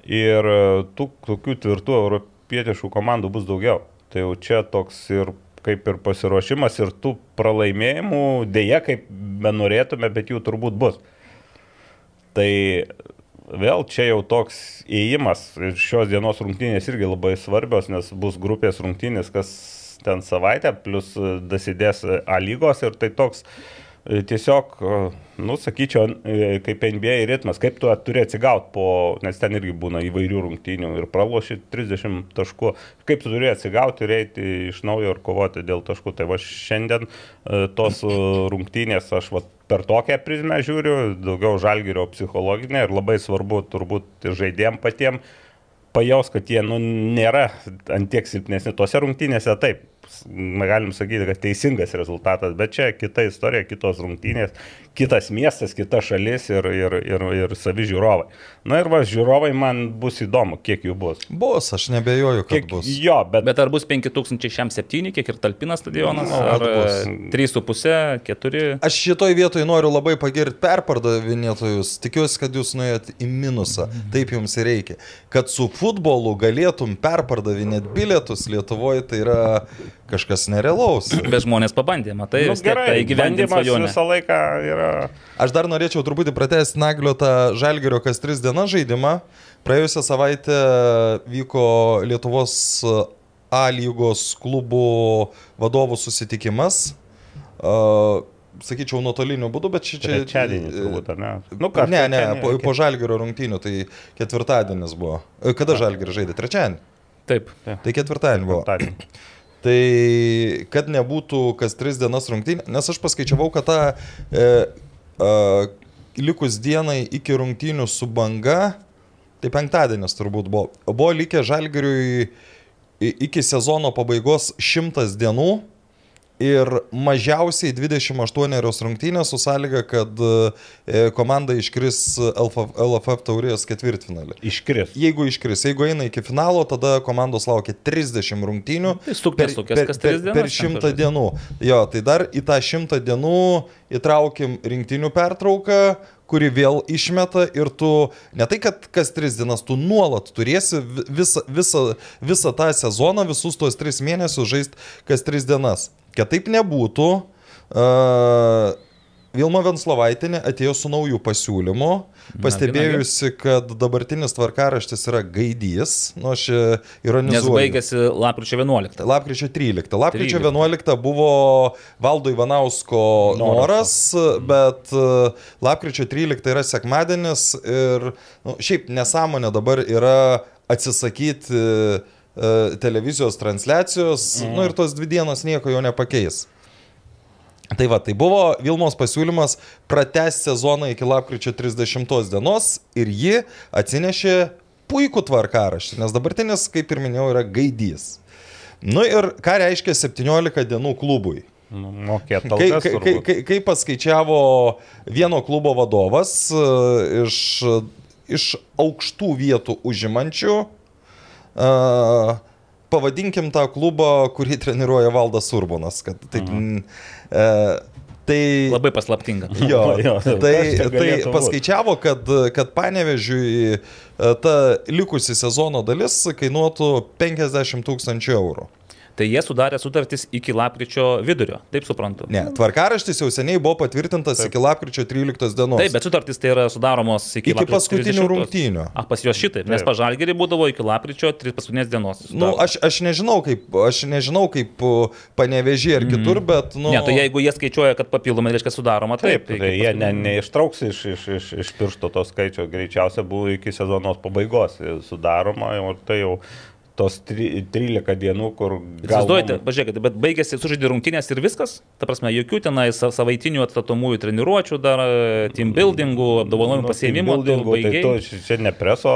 E: ir e, tų tokių tvirtų europietiškų komandų bus daugiau. Tai jau čia toks ir kaip ir pasiruošimas ir tų pralaimėjimų, dėja, kaip benorėtume, bet jų turbūt bus. Tai vėl čia jau toks įėjimas ir šios dienos rungtynės irgi labai svarbios, nes bus grupės rungtynės, kas ten savaitę, plus e, dasidės e, A lygos ir tai toks e, tiesiog, e, nu, sakyčiau, e, kaip NBA ritmas, kaip tu turi atsigauti po, nes ten irgi būna įvairių rungtynių ir praloši 30 taškų, kaip tu turi atsigauti ir eiti iš naujo ir kovoti dėl taškų. Tai va šiandien e, tos e, rungtynės aš va per tokią prizmę žiūriu, daugiau žalgerio psichologinė ir labai svarbu turbūt žaidėjim patiem pajaus, kad jie nu, nėra antiek silpnesni. Tose rungtynėse taip, s- galim sakyti, kad teisingas rezultatas, bet čia kita istorija, kitos rungtynės, kitas miestas, kita šalis ir, ir, ir, ir savi žiūrovai. Na ir va, žiūrovai man bus įdomu, kiek jų bus.
D: Bus, aš nebejoju, kad
E: Kiek,
D: bus.
E: jo, bet,
C: Bet ar bus 5007, kiek ir talpina stadionas,
D: Nu,
C: ar
D: bus.
C: 3,5, 4?
D: Aš šitoj vietoj noriu labai pagirti perpardavinėtojus. Tikiuosi, kad jūs nuėjot į minusą. Taip jums reikia. Kad su futbolu galėtum perpardavinėti bilietus Lietuvoje, tai yra kažkas nerealaus.
C: Bet žmonės pabandė, matai,
E: Nu,
C: tai
E: gerai, bandymas
C: svajonę.
E: visą laiką yra.
D: Aš dar norėčiau truputį pratesti Naglio tą Žalgerio kas tris dienas žaidimą. Praėjusią savaitę vyko Lietuvos A lygos klubų vadovų susitikimas. Uh, sakyčiau, nuotoliniu būdu, bet čia... čia
E: Trečiadienį turbūt, ar ne? Nu,
D: Ne, ne,
E: trečiadienį,
D: po, po Žalgerio rungtynių, tai ketvirtadienis buvo. E, Kada Žalgerio žaidė? Trečiadienį.
C: Taip.
D: Tai ketvirtadienį buvo.
E: Penktadienį.
D: Tai kad nebūtų kas tris dienas rungtynė, nes aš paskaičiavau, kad tą e, e, likus dienai iki rungtynių su banga, tai penktadienis turbūt buvo, buvo likę žalgariui i- iki sezono pabaigos šimtas dienų ir mažiausiai 28 rungtynės su sąlyga, kad e, komanda iškris LFF, LFF taurės ketvirtfinalį.
E: Iškris.
D: Jeigu iškris, jeigu eina iki finalo, tada komandos laukia 30 rungtynių
C: Tai stuknės tokias, kas tris dienas
D: per
C: ten
D: šimtą
C: pažais.
D: dienų. Jo, tai dar į tą šimtą dienų įtraukim rinktinių pertrauką, kuri vėl išmeta ir tu, ne tai kad kas tris dienas, tu nuolat turėsi vi- visą, visą, visą tą sezoną, visus tuos tris mėnesius žaisti kas tris dienas. Kad taip nebūtų, uh, Vilma Venslovaitinė atėjo su naujų pasiūlymu, pastebėjusi, kad dabartinis tvarkaraštis yra gaidys, nu aš e,
C: Nes
D: ironizuoju.
C: baigėsi lapkričio 11.
D: Lapkričio 13. Lapkričio
C: 13.
D: 11 buvo Valdo Ivanausko noras, bet e, lapkričio 13 yra sekmadienis ir nu, šiaip nesąmonė dabar yra atsisakyti televizijos transliacijos, mm. nu ir tos dvi dienos nieko jau nepakeis. Tai va, tai buvo Vilmos pasiūlymas pratęsti sezoną iki lapkričio 30 dienos ir ji atsinešė puikų tvarkaraštį, nes dabartinis, kaip ir minėjau, yra gaidys. Nu ir ką reiškia 17 dienų klubui?
E: Nu, Mokėt
D: Kai,
E: algas.
D: kai, kai, kai, kai paskaičiavo vieno klubo vadovas e, iš, iš aukštų vietų užimančių, e, pavadinkim tą klubą, kurį treniruoja Valdas Urbonas. Kad, taip, mhm. tai,
C: Labai paslaptinga.
D: Jo,
E: Jo,
D: tai, tai paskaičiavo, kad, kad panevežiui e, ta likusi sezono dalis kainuotų 50 tūkstančių eurų.
C: Tai jie sudarė sutartis iki lapkričio vidurio, taip suprantu.
D: Ne, tvarkaraštis jau seniai buvo patvirtintas Taip. iki lapkričio 13 dienos.
C: Taip, bet sutartys tai yra sudaromos iki,
D: Iki
C: lapkričio
D: paskutinių
C: 30.
D: rungtynių.
C: A, pas juos šitaip, nes
E: Taip.
C: pažalgerį būdavo iki lapkričio 3 paskutinės dienos.
D: Nu, aš, aš nežinau, kaip, aš nežinau, kaip panevežė ar kitur, bet, nu...
C: Ne, tai jeigu jie skaičiuoja, kad papildomai reiškia sudaroma, taip.
E: Taip,
C: tai
E: tai
C: iki
E: jie ne, neištrauks iš, iš, iš, iš piršto to skaičio, greičiausia buvo iki sezonos pabaigos sudaroma, ir tai jau tos tri- 13 dienų, kur gal...
C: Įsivaizduojate, pažiūrėkite, bet baigėsi sužaidė rungtynės ir viskas, ta prasme, jokių tenai sa- savaitinių atstatomųjų treniruočių, dar e, team buildingų, apdovanojimų pasėmimo,
E: tai
C: baigiai.
E: tu čia ne preso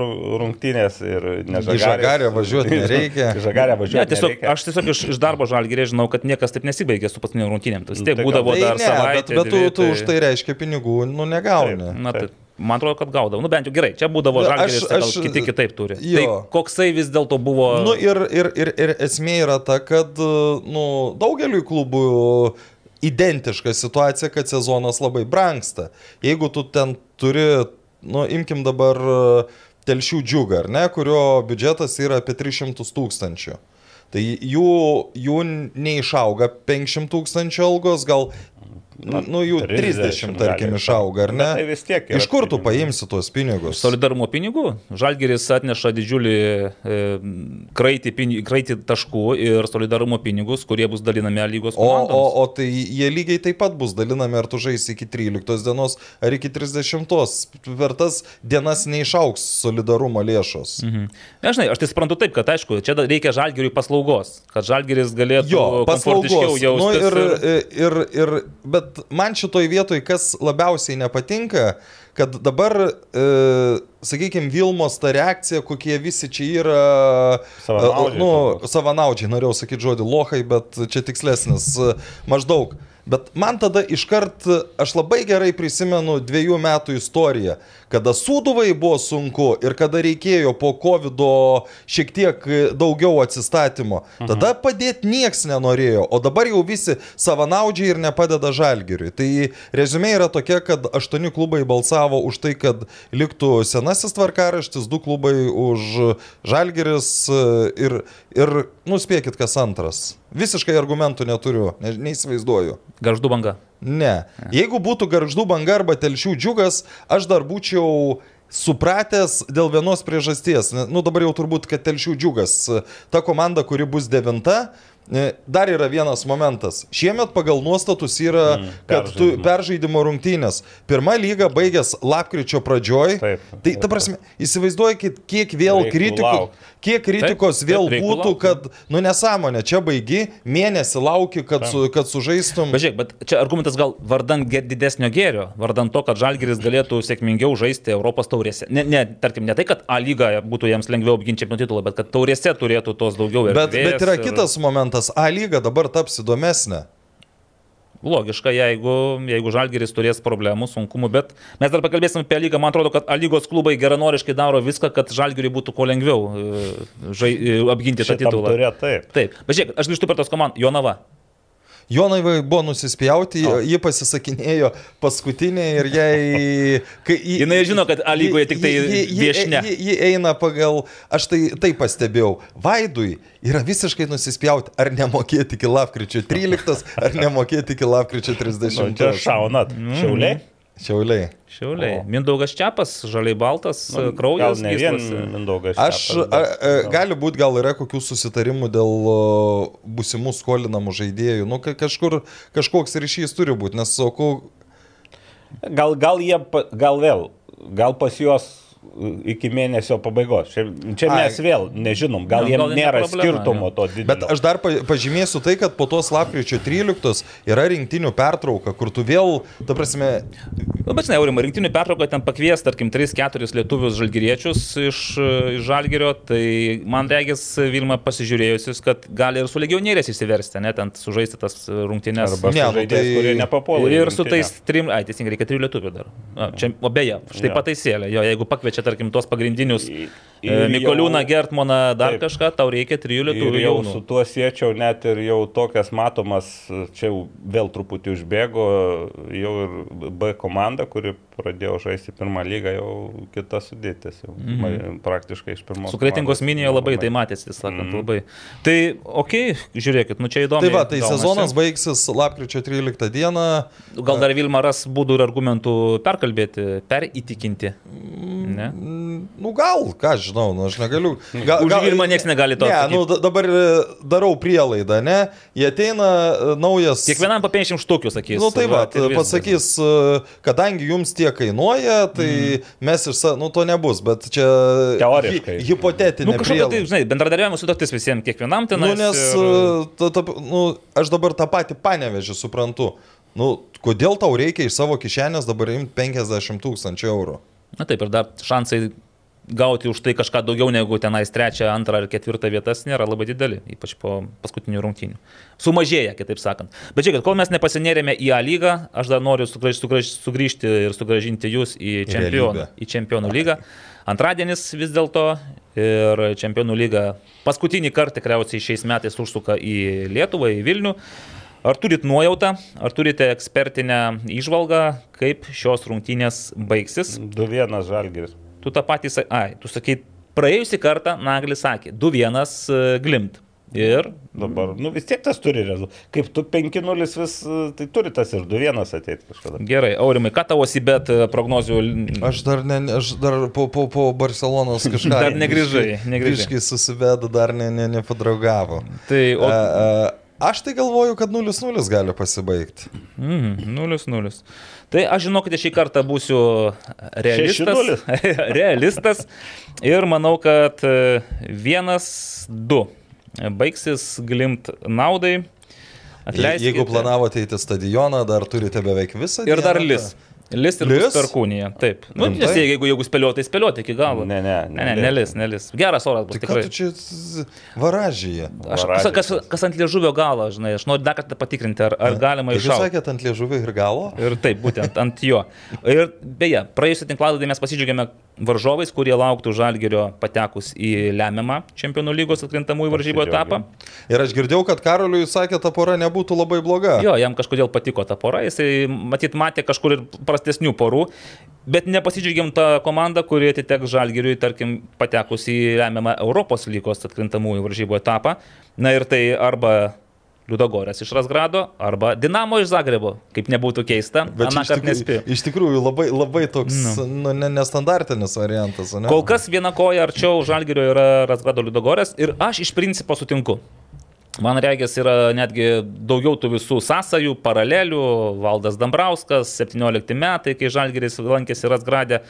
E: ru- rungtynės ir ne
D: Į Žagarę važiuoti nereikia.
E: Į Žagarę
C: Ne,
E: važiuoti.
C: tiesiog,
E: nereikia.
C: aš tiesiog iš, iš darbo žalgyrė žinau, kad niekas taip nesibaigė su paskutiniu rungtynėm. Tai vis tiek
E: Tai
C: būdavo
D: Tai
C: dar
D: ne, bet,
C: savaitė.
D: bet tu,
C: dvi,
D: tu už tai reiškia pinigų, nu negauni.
C: Na, tai, man atrodo, kad gaudavo. Nu, bent jau gerai, čia būdavo
D: Na,
C: žalgyrės,
D: aš-
C: tai gal kiti kitaip turi.
D: jo.
C: Tai koksai vis dėlto buvo...
D: Nu ir, ir, ir, ir esmė yra ta, kad nu, daugeliu klubų identiška situacija, kad sezonas labai brangsta. Jeigu tu ten turi, nu, imkim dabar telšių džiugą, ar ne, kurio biudžetas yra apie 300 tūkstančių. Tai jų, jų neišauga 500 tūkstančių algos, gal, nu, nu jų 30, tarkim,
E: gali
D: išauga, ar ne?
E: Bet tai vis tiek
D: Iš kur tu
E: pinigų.
D: paimsi tuos pinigus?
C: Solidarumo pinigų. Žalgeris atneša didžiulį e, kraitį, pini- kraitį taškų ir solidarumo pinigus, kurie bus dalinami lygos
D: O,
C: komandoms.
D: o, o tai jie lygiai taip pat bus dalinami, ar tu žaisi iki 13 dienos, ar iki 30. Per tas dienas neišauks solidarumo lėšos.
C: Mhm. Nežinai, aš tai suprantu taip, kad aišku, čia reikia žalgeriui paslaugos, kad žalgeris galėtų
D: Jo, paslaugos. Nu,
C: jaustis.
D: ir,
C: ir...
D: ir, ir, bet man šitoj vietoj, kas labiausiai nepatinka, kad dabar, e, sakykime, Vilmos ta reakcija, kokie visi čia yra,
E: Savanaudžiai
D: nu,
E: turbūt.
D: savanaudžiai, norėjau sakyti žodį lohai, bet čia tikslesnis, e, maždaug. Bet man tada iškart, aš labai gerai prisimenu dviejų metų istoriją, kada Sūduvai buvo sunku ir kada reikėjo po COVID šiek tiek daugiau atsistatymo. Tada padėti nieks nenorėjo, o dabar jau visi savanaudžiai ir nepadeda žalgiriui. Tai rezumė yra tokia, kad aštuoni klubai balsavo už tai, kad liktų senasis tvarkaraštis, du klubai už žalgiris ir, ir nuspėkit, kas antras. Visiškai argumentų neturiu, ne, neįsivaizduoju.
C: Garždu banga.
D: Ne. Jeigu būtų garždų banga arba telšių džiugas, aš dar būčiau supratęs dėl vienos priežasties. Ne- Nu dabar jau turbūt, kad telšių džiugas, ta komanda, kuri bus devinta. Dar yra vienas momentas. Šiemet pagal nuostatus yra, mm, kad tu
E: peržaidimo.
D: peržaidimo rungtynės. Pirma lyga baigės lapkričio pradžioj.
E: Taip.
D: Tai ta prasme, įsivaizduokit, kiek vėl kritikų,
E: laukt.
D: Kiek kritikos
C: Taip,
D: vėl
C: taip,
D: būtų, kad, nu nesąmonė, čia baigi, mėnesį lauki, kad, su, kad sužaistum.
C: Bet žiūrėk, bet čia argumentas gal vardan didesnio gėrio, vardan to, kad Žalgiris galėtų sėkmingiau žaisti Europos taurėse. Ne, ne, tarkim, ne tai, kad A lyga būtų jiems lengviau apginti čempionų titulą, bet kad taurėse turėtų tos daugiau.
D: Bet,
C: erdvės
D: bet yra
C: ir-
D: kitas momentas. A lyga dabar taps įdomesnė.
C: Logiška, jeigu, jeigu Žalgiris turės problemų, sunkumų, bet mes dar pakalbėsim apie lygą. Man atrodo, kad lygos klubai geranoriškai daro viską, kad Žalgiriui būtų kuo lengviau e, žai, e, apginti tą
E: Šitam
C: titulą.
E: turė, taip.
C: Taip, bet žiūrėk, aš grįžtu per tos komandos. Jonava.
D: Jonai buvo nusispjauti,
C: O.
D: ji pasisakinėjo paskutinė ir jai... Kai, ji,
C: Jinai žino, kad A lygoje tik tai
D: ji- ji-. Ji, ji eina pagal, aš tai taip pastebėjau, Vaidui yra visiškai nusispjauti, ar nemokėti iki lapkričio 13, ar nemokėti iki lapkričio
E: Nu, čia
D: 30.
E: šaunat. Šiauliai?
D: Šiauliai.
C: Šiauliai.
E: O.
C: Mindaugas Čiapas, žaliai baltas, nu,
E: Gal
C: kraujas.
E: ne vien. Mindaugas.
D: Aš,
E: Šepas,
D: a, a, gali būti, gal yra kokių susitarimų dėl o, būsimų skolinamų žaidėjų. Nu, ka- kažkur, kažkoks ryšys turi būti, nes sakau,
E: Gal, gal jie, gal vėl, gal pas juos iki mėnesio pabaigos. Čia, čia
D: Ai.
E: mes vėl nežinom, gal
C: Jo,
E: jiems nėra
C: problema,
E: skirtumo
C: jo.
E: to didelio.
D: Bet aš dar pa- pažymėsiu tai, kad po tos lapkričio 13 yra rinktinių pertrauka, kur tu vėl, ta prasme,
C: Nu, bet, žinai, Aurimai, rinktinių pertrauką ten pakvies, tarkim, 3-4 lietuvius žalgyriečius iš, iš žalgerio, tai man regis Vilma pasižiūrėjusis, kad gali ir su legionieriais įsiversti, net ant sužaisti tas rungtynės.
E: Arba
D: Ne, nu
E: žaidėjai,
D: tai-
E: kurie nepapuola. į
C: Ir su
E: rinktinę.
C: tais trim, ai, teisingai, reikia trijų lietuvių dar. A, čia, o beje, štai
E: Jo.
C: pataisėlė, jo, jeigu pakviečia, tarkim, tos pagrindinius e, Mikoliūną, Gertmoną, dar
E: Taip.
C: kažką, tau reikia trijų lietuvių
E: jau su tuo siečiau net ir jau tokias matomas, čia jau vėl truputį užbėgo, jau ir B komanda, kuri pradėjo žaisti pirmą lygą, jau kita sudėtis, jau mhm. praktiškai iš pirmos.
C: Su kretingos minėjo labai tai matėsi, sakant,
E: Mhm.
C: labai. Tai, okei, okay, žiūrėkit, nu čia įdomu.
D: tai va, tai sezonas baigsis lapkričio 13 dieną.
C: Gal dar Vilma ras būdų ir argumentų perkalbėti, perįtikinti. Ne?
D: Mm, Nu gal, ką aš žinau, nu aš negaliu. Ga,
C: Už Vilmą nieks negali to
D: Ne, nu da- dabar e, darau prielaidą, ne? Jie ateina e, naujas.
C: Kiekvienam po 50 štukių sakys.
D: Nu tai va, pasakys, e, kadangi jums tiek kainuoja, tai mm. mes iš savo, nu to nebus, bet čia
E: Teoriškai.
D: hi, hipotetinė.
C: Nu, kažkokia tai, žinai, bendradarbiavimo sutartis visiems, kiekvienam ten.
D: Nu, nes ir... ta, ta, nu, aš dabar tą patį panevežį suprantu. Nu, kodėl tau reikia iš savo kišenės dabar imti 50 tūkstančių eurų?
C: Na taip, ir dar šansai gauti už tai kažką daugiau negu tenais trečią, antrą ar ketvirtą vietas nėra labai dideli, ypač po paskutinių rungtynių. Sumažėja, kitaip sakant. Bet žiūrėkit, kol mes nepasinėrėme į A lygą, aš dar noriu sugrįž, sugrįž, sugrįžti ir sugražinti jūs į čempionų, į čempionų lygą. Antradienis vis dėlto ir čempionų lyga paskutinį kartą tikriausiai šiais metais užsuka į Lietuvą, į Vilnių. Ar turit nuojautą, ar turite ekspertinę išvalgą, kaip šios rungtynės baigsis?
E: 2-1 žalgeris.
C: Tu tą patį sakai, ai, tu sakai, praėjusį kartą Naglis sakė, 2-1 e, glimt. Ir
E: Dabar, nu vis tiek tas turi rezultatą. Kaip tu 5-0 vis, tai turi tas ir 2-1 ateiti kažkada.
C: gerai, Aurimai, ką tavo Sibet e, prognozių?
D: Aš dar, ne, aš dar po, po, po Barcelonos kažką.
C: Dar negrįžai, negrįžai.
D: Iškai susiveda, dar ne, ne, nepadraugavo.
C: Tai, o,
D: A, a, aš tai galvoju, kad 0-0 gali pasibaigti.
C: mm, 0-0. Tai aš žinokite, šį kartą būsiu realistas. realistas ir manau, kad e, 1-2 baigsis glimt naudai. Atleiskite.
D: jeigu planavote į stadioną, dar turite beveik visą.
C: Ir dar
D: dieną,
C: lis. Lis ir
D: Lis?
C: lis? perkūnija. Taip. Nu, nes jeigu, jeigu spėlioti, tai spėlioti iki galo.
E: Ne, ne,
C: ne, ne, nelis, nelis. Geras oras bus
D: Tai
C: tikrai.
D: čia varažyje?
C: Aš, kas, kas, kas ant liežuvio galo, žinai, aš noriu dar kartą patikrinti, ar, ar galima
D: Jūs
C: iššauti.
D: sakėte ant liežuvio ir galo?
C: Ir taip, būtent ant jo. Ir beje, praėjusią tinklalaidį mes pasidžiaugiame varžovais, kurie lauktų žalgerio patekus į lemiamą čempionų lygos atkrintamųjų varžybų etapą.
D: Ir aš girdėjau, kad Karoliui sakė, ta pora nebūtų labai bloga.
C: Jo, jam kažkodėl patiko ta pora, jisai matyt matė kažkur ir prastesnių porų, bet nepasidžiaugiam tą komandą, kuri atiteks žalgeriui, tarkim, patekus į lemiamą Europos lygos atkrintamųjų varžybų etapą. Na ir tai arba Liudogorės iš Razgrado arba Dinamo iš Zagrebo, kaip nebūtų keista,
D: Bet
C: nespėjo.
D: tikrųjų, iš tikrųjų labai, labai toks nu, ne, nestandartinis variantas, ne?
C: Kol kas viena koja arčiau Žalgirio yra Razgrado Liudogorės ir aš iš principo sutinku. Man regis yra netgi daugiau tų visų sąsajų, paralelių. Valdas Dambrauskas, 17 metai, kai Žalgiris lankėsi Razgradė.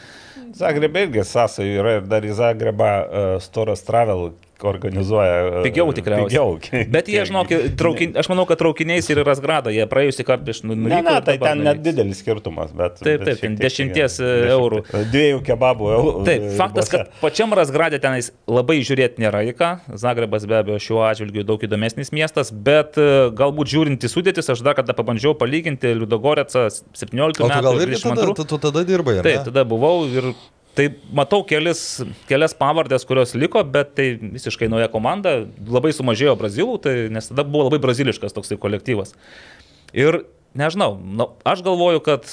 E: Zagrebė irgi sąsajų yra ir dar į Zagrebą uh, Storas Travel organizuoja. Uh,
C: Pigiau tikriausiai.
E: Pigiau.
C: Bet jie, žinok, traukin, aš manau, kad traukiniais ir į Razgradą, jie praėjusį kartą prieš nu,
E: Ne, ne, tai ten net didelis skirtumas, bet.
C: Taip,
E: bet
C: taip,
E: šiek tiek
C: 10
E: pigiau.
C: eurų.
E: Dviejų kebabų eurų.
C: Taip, faktas, kad pačiam Razgradė tenais labai žiūrėti nėra į ką. Zagrebas be abejo šiuo atžvilgiu daug įdomesnis miestas, bet e, galbūt žiūrint į sudėtis, aš dar kartą pabandžiau palyginti Liudogorecą 17
D: O tu
C: metų.
D: gal
C: ir
D: irgi tada,
C: 22.
D: tu, tada dirbai, ar
C: Taip, tada buvau ir tai matau kelis, kelias pavardės, kurios liko, bet tai visiškai nauja komanda, labai sumažėjo brazilų, tai, nes tada buvo labai braziliškas toksai kolektyvas. Ir nežinau, nu, aš galvoju, kad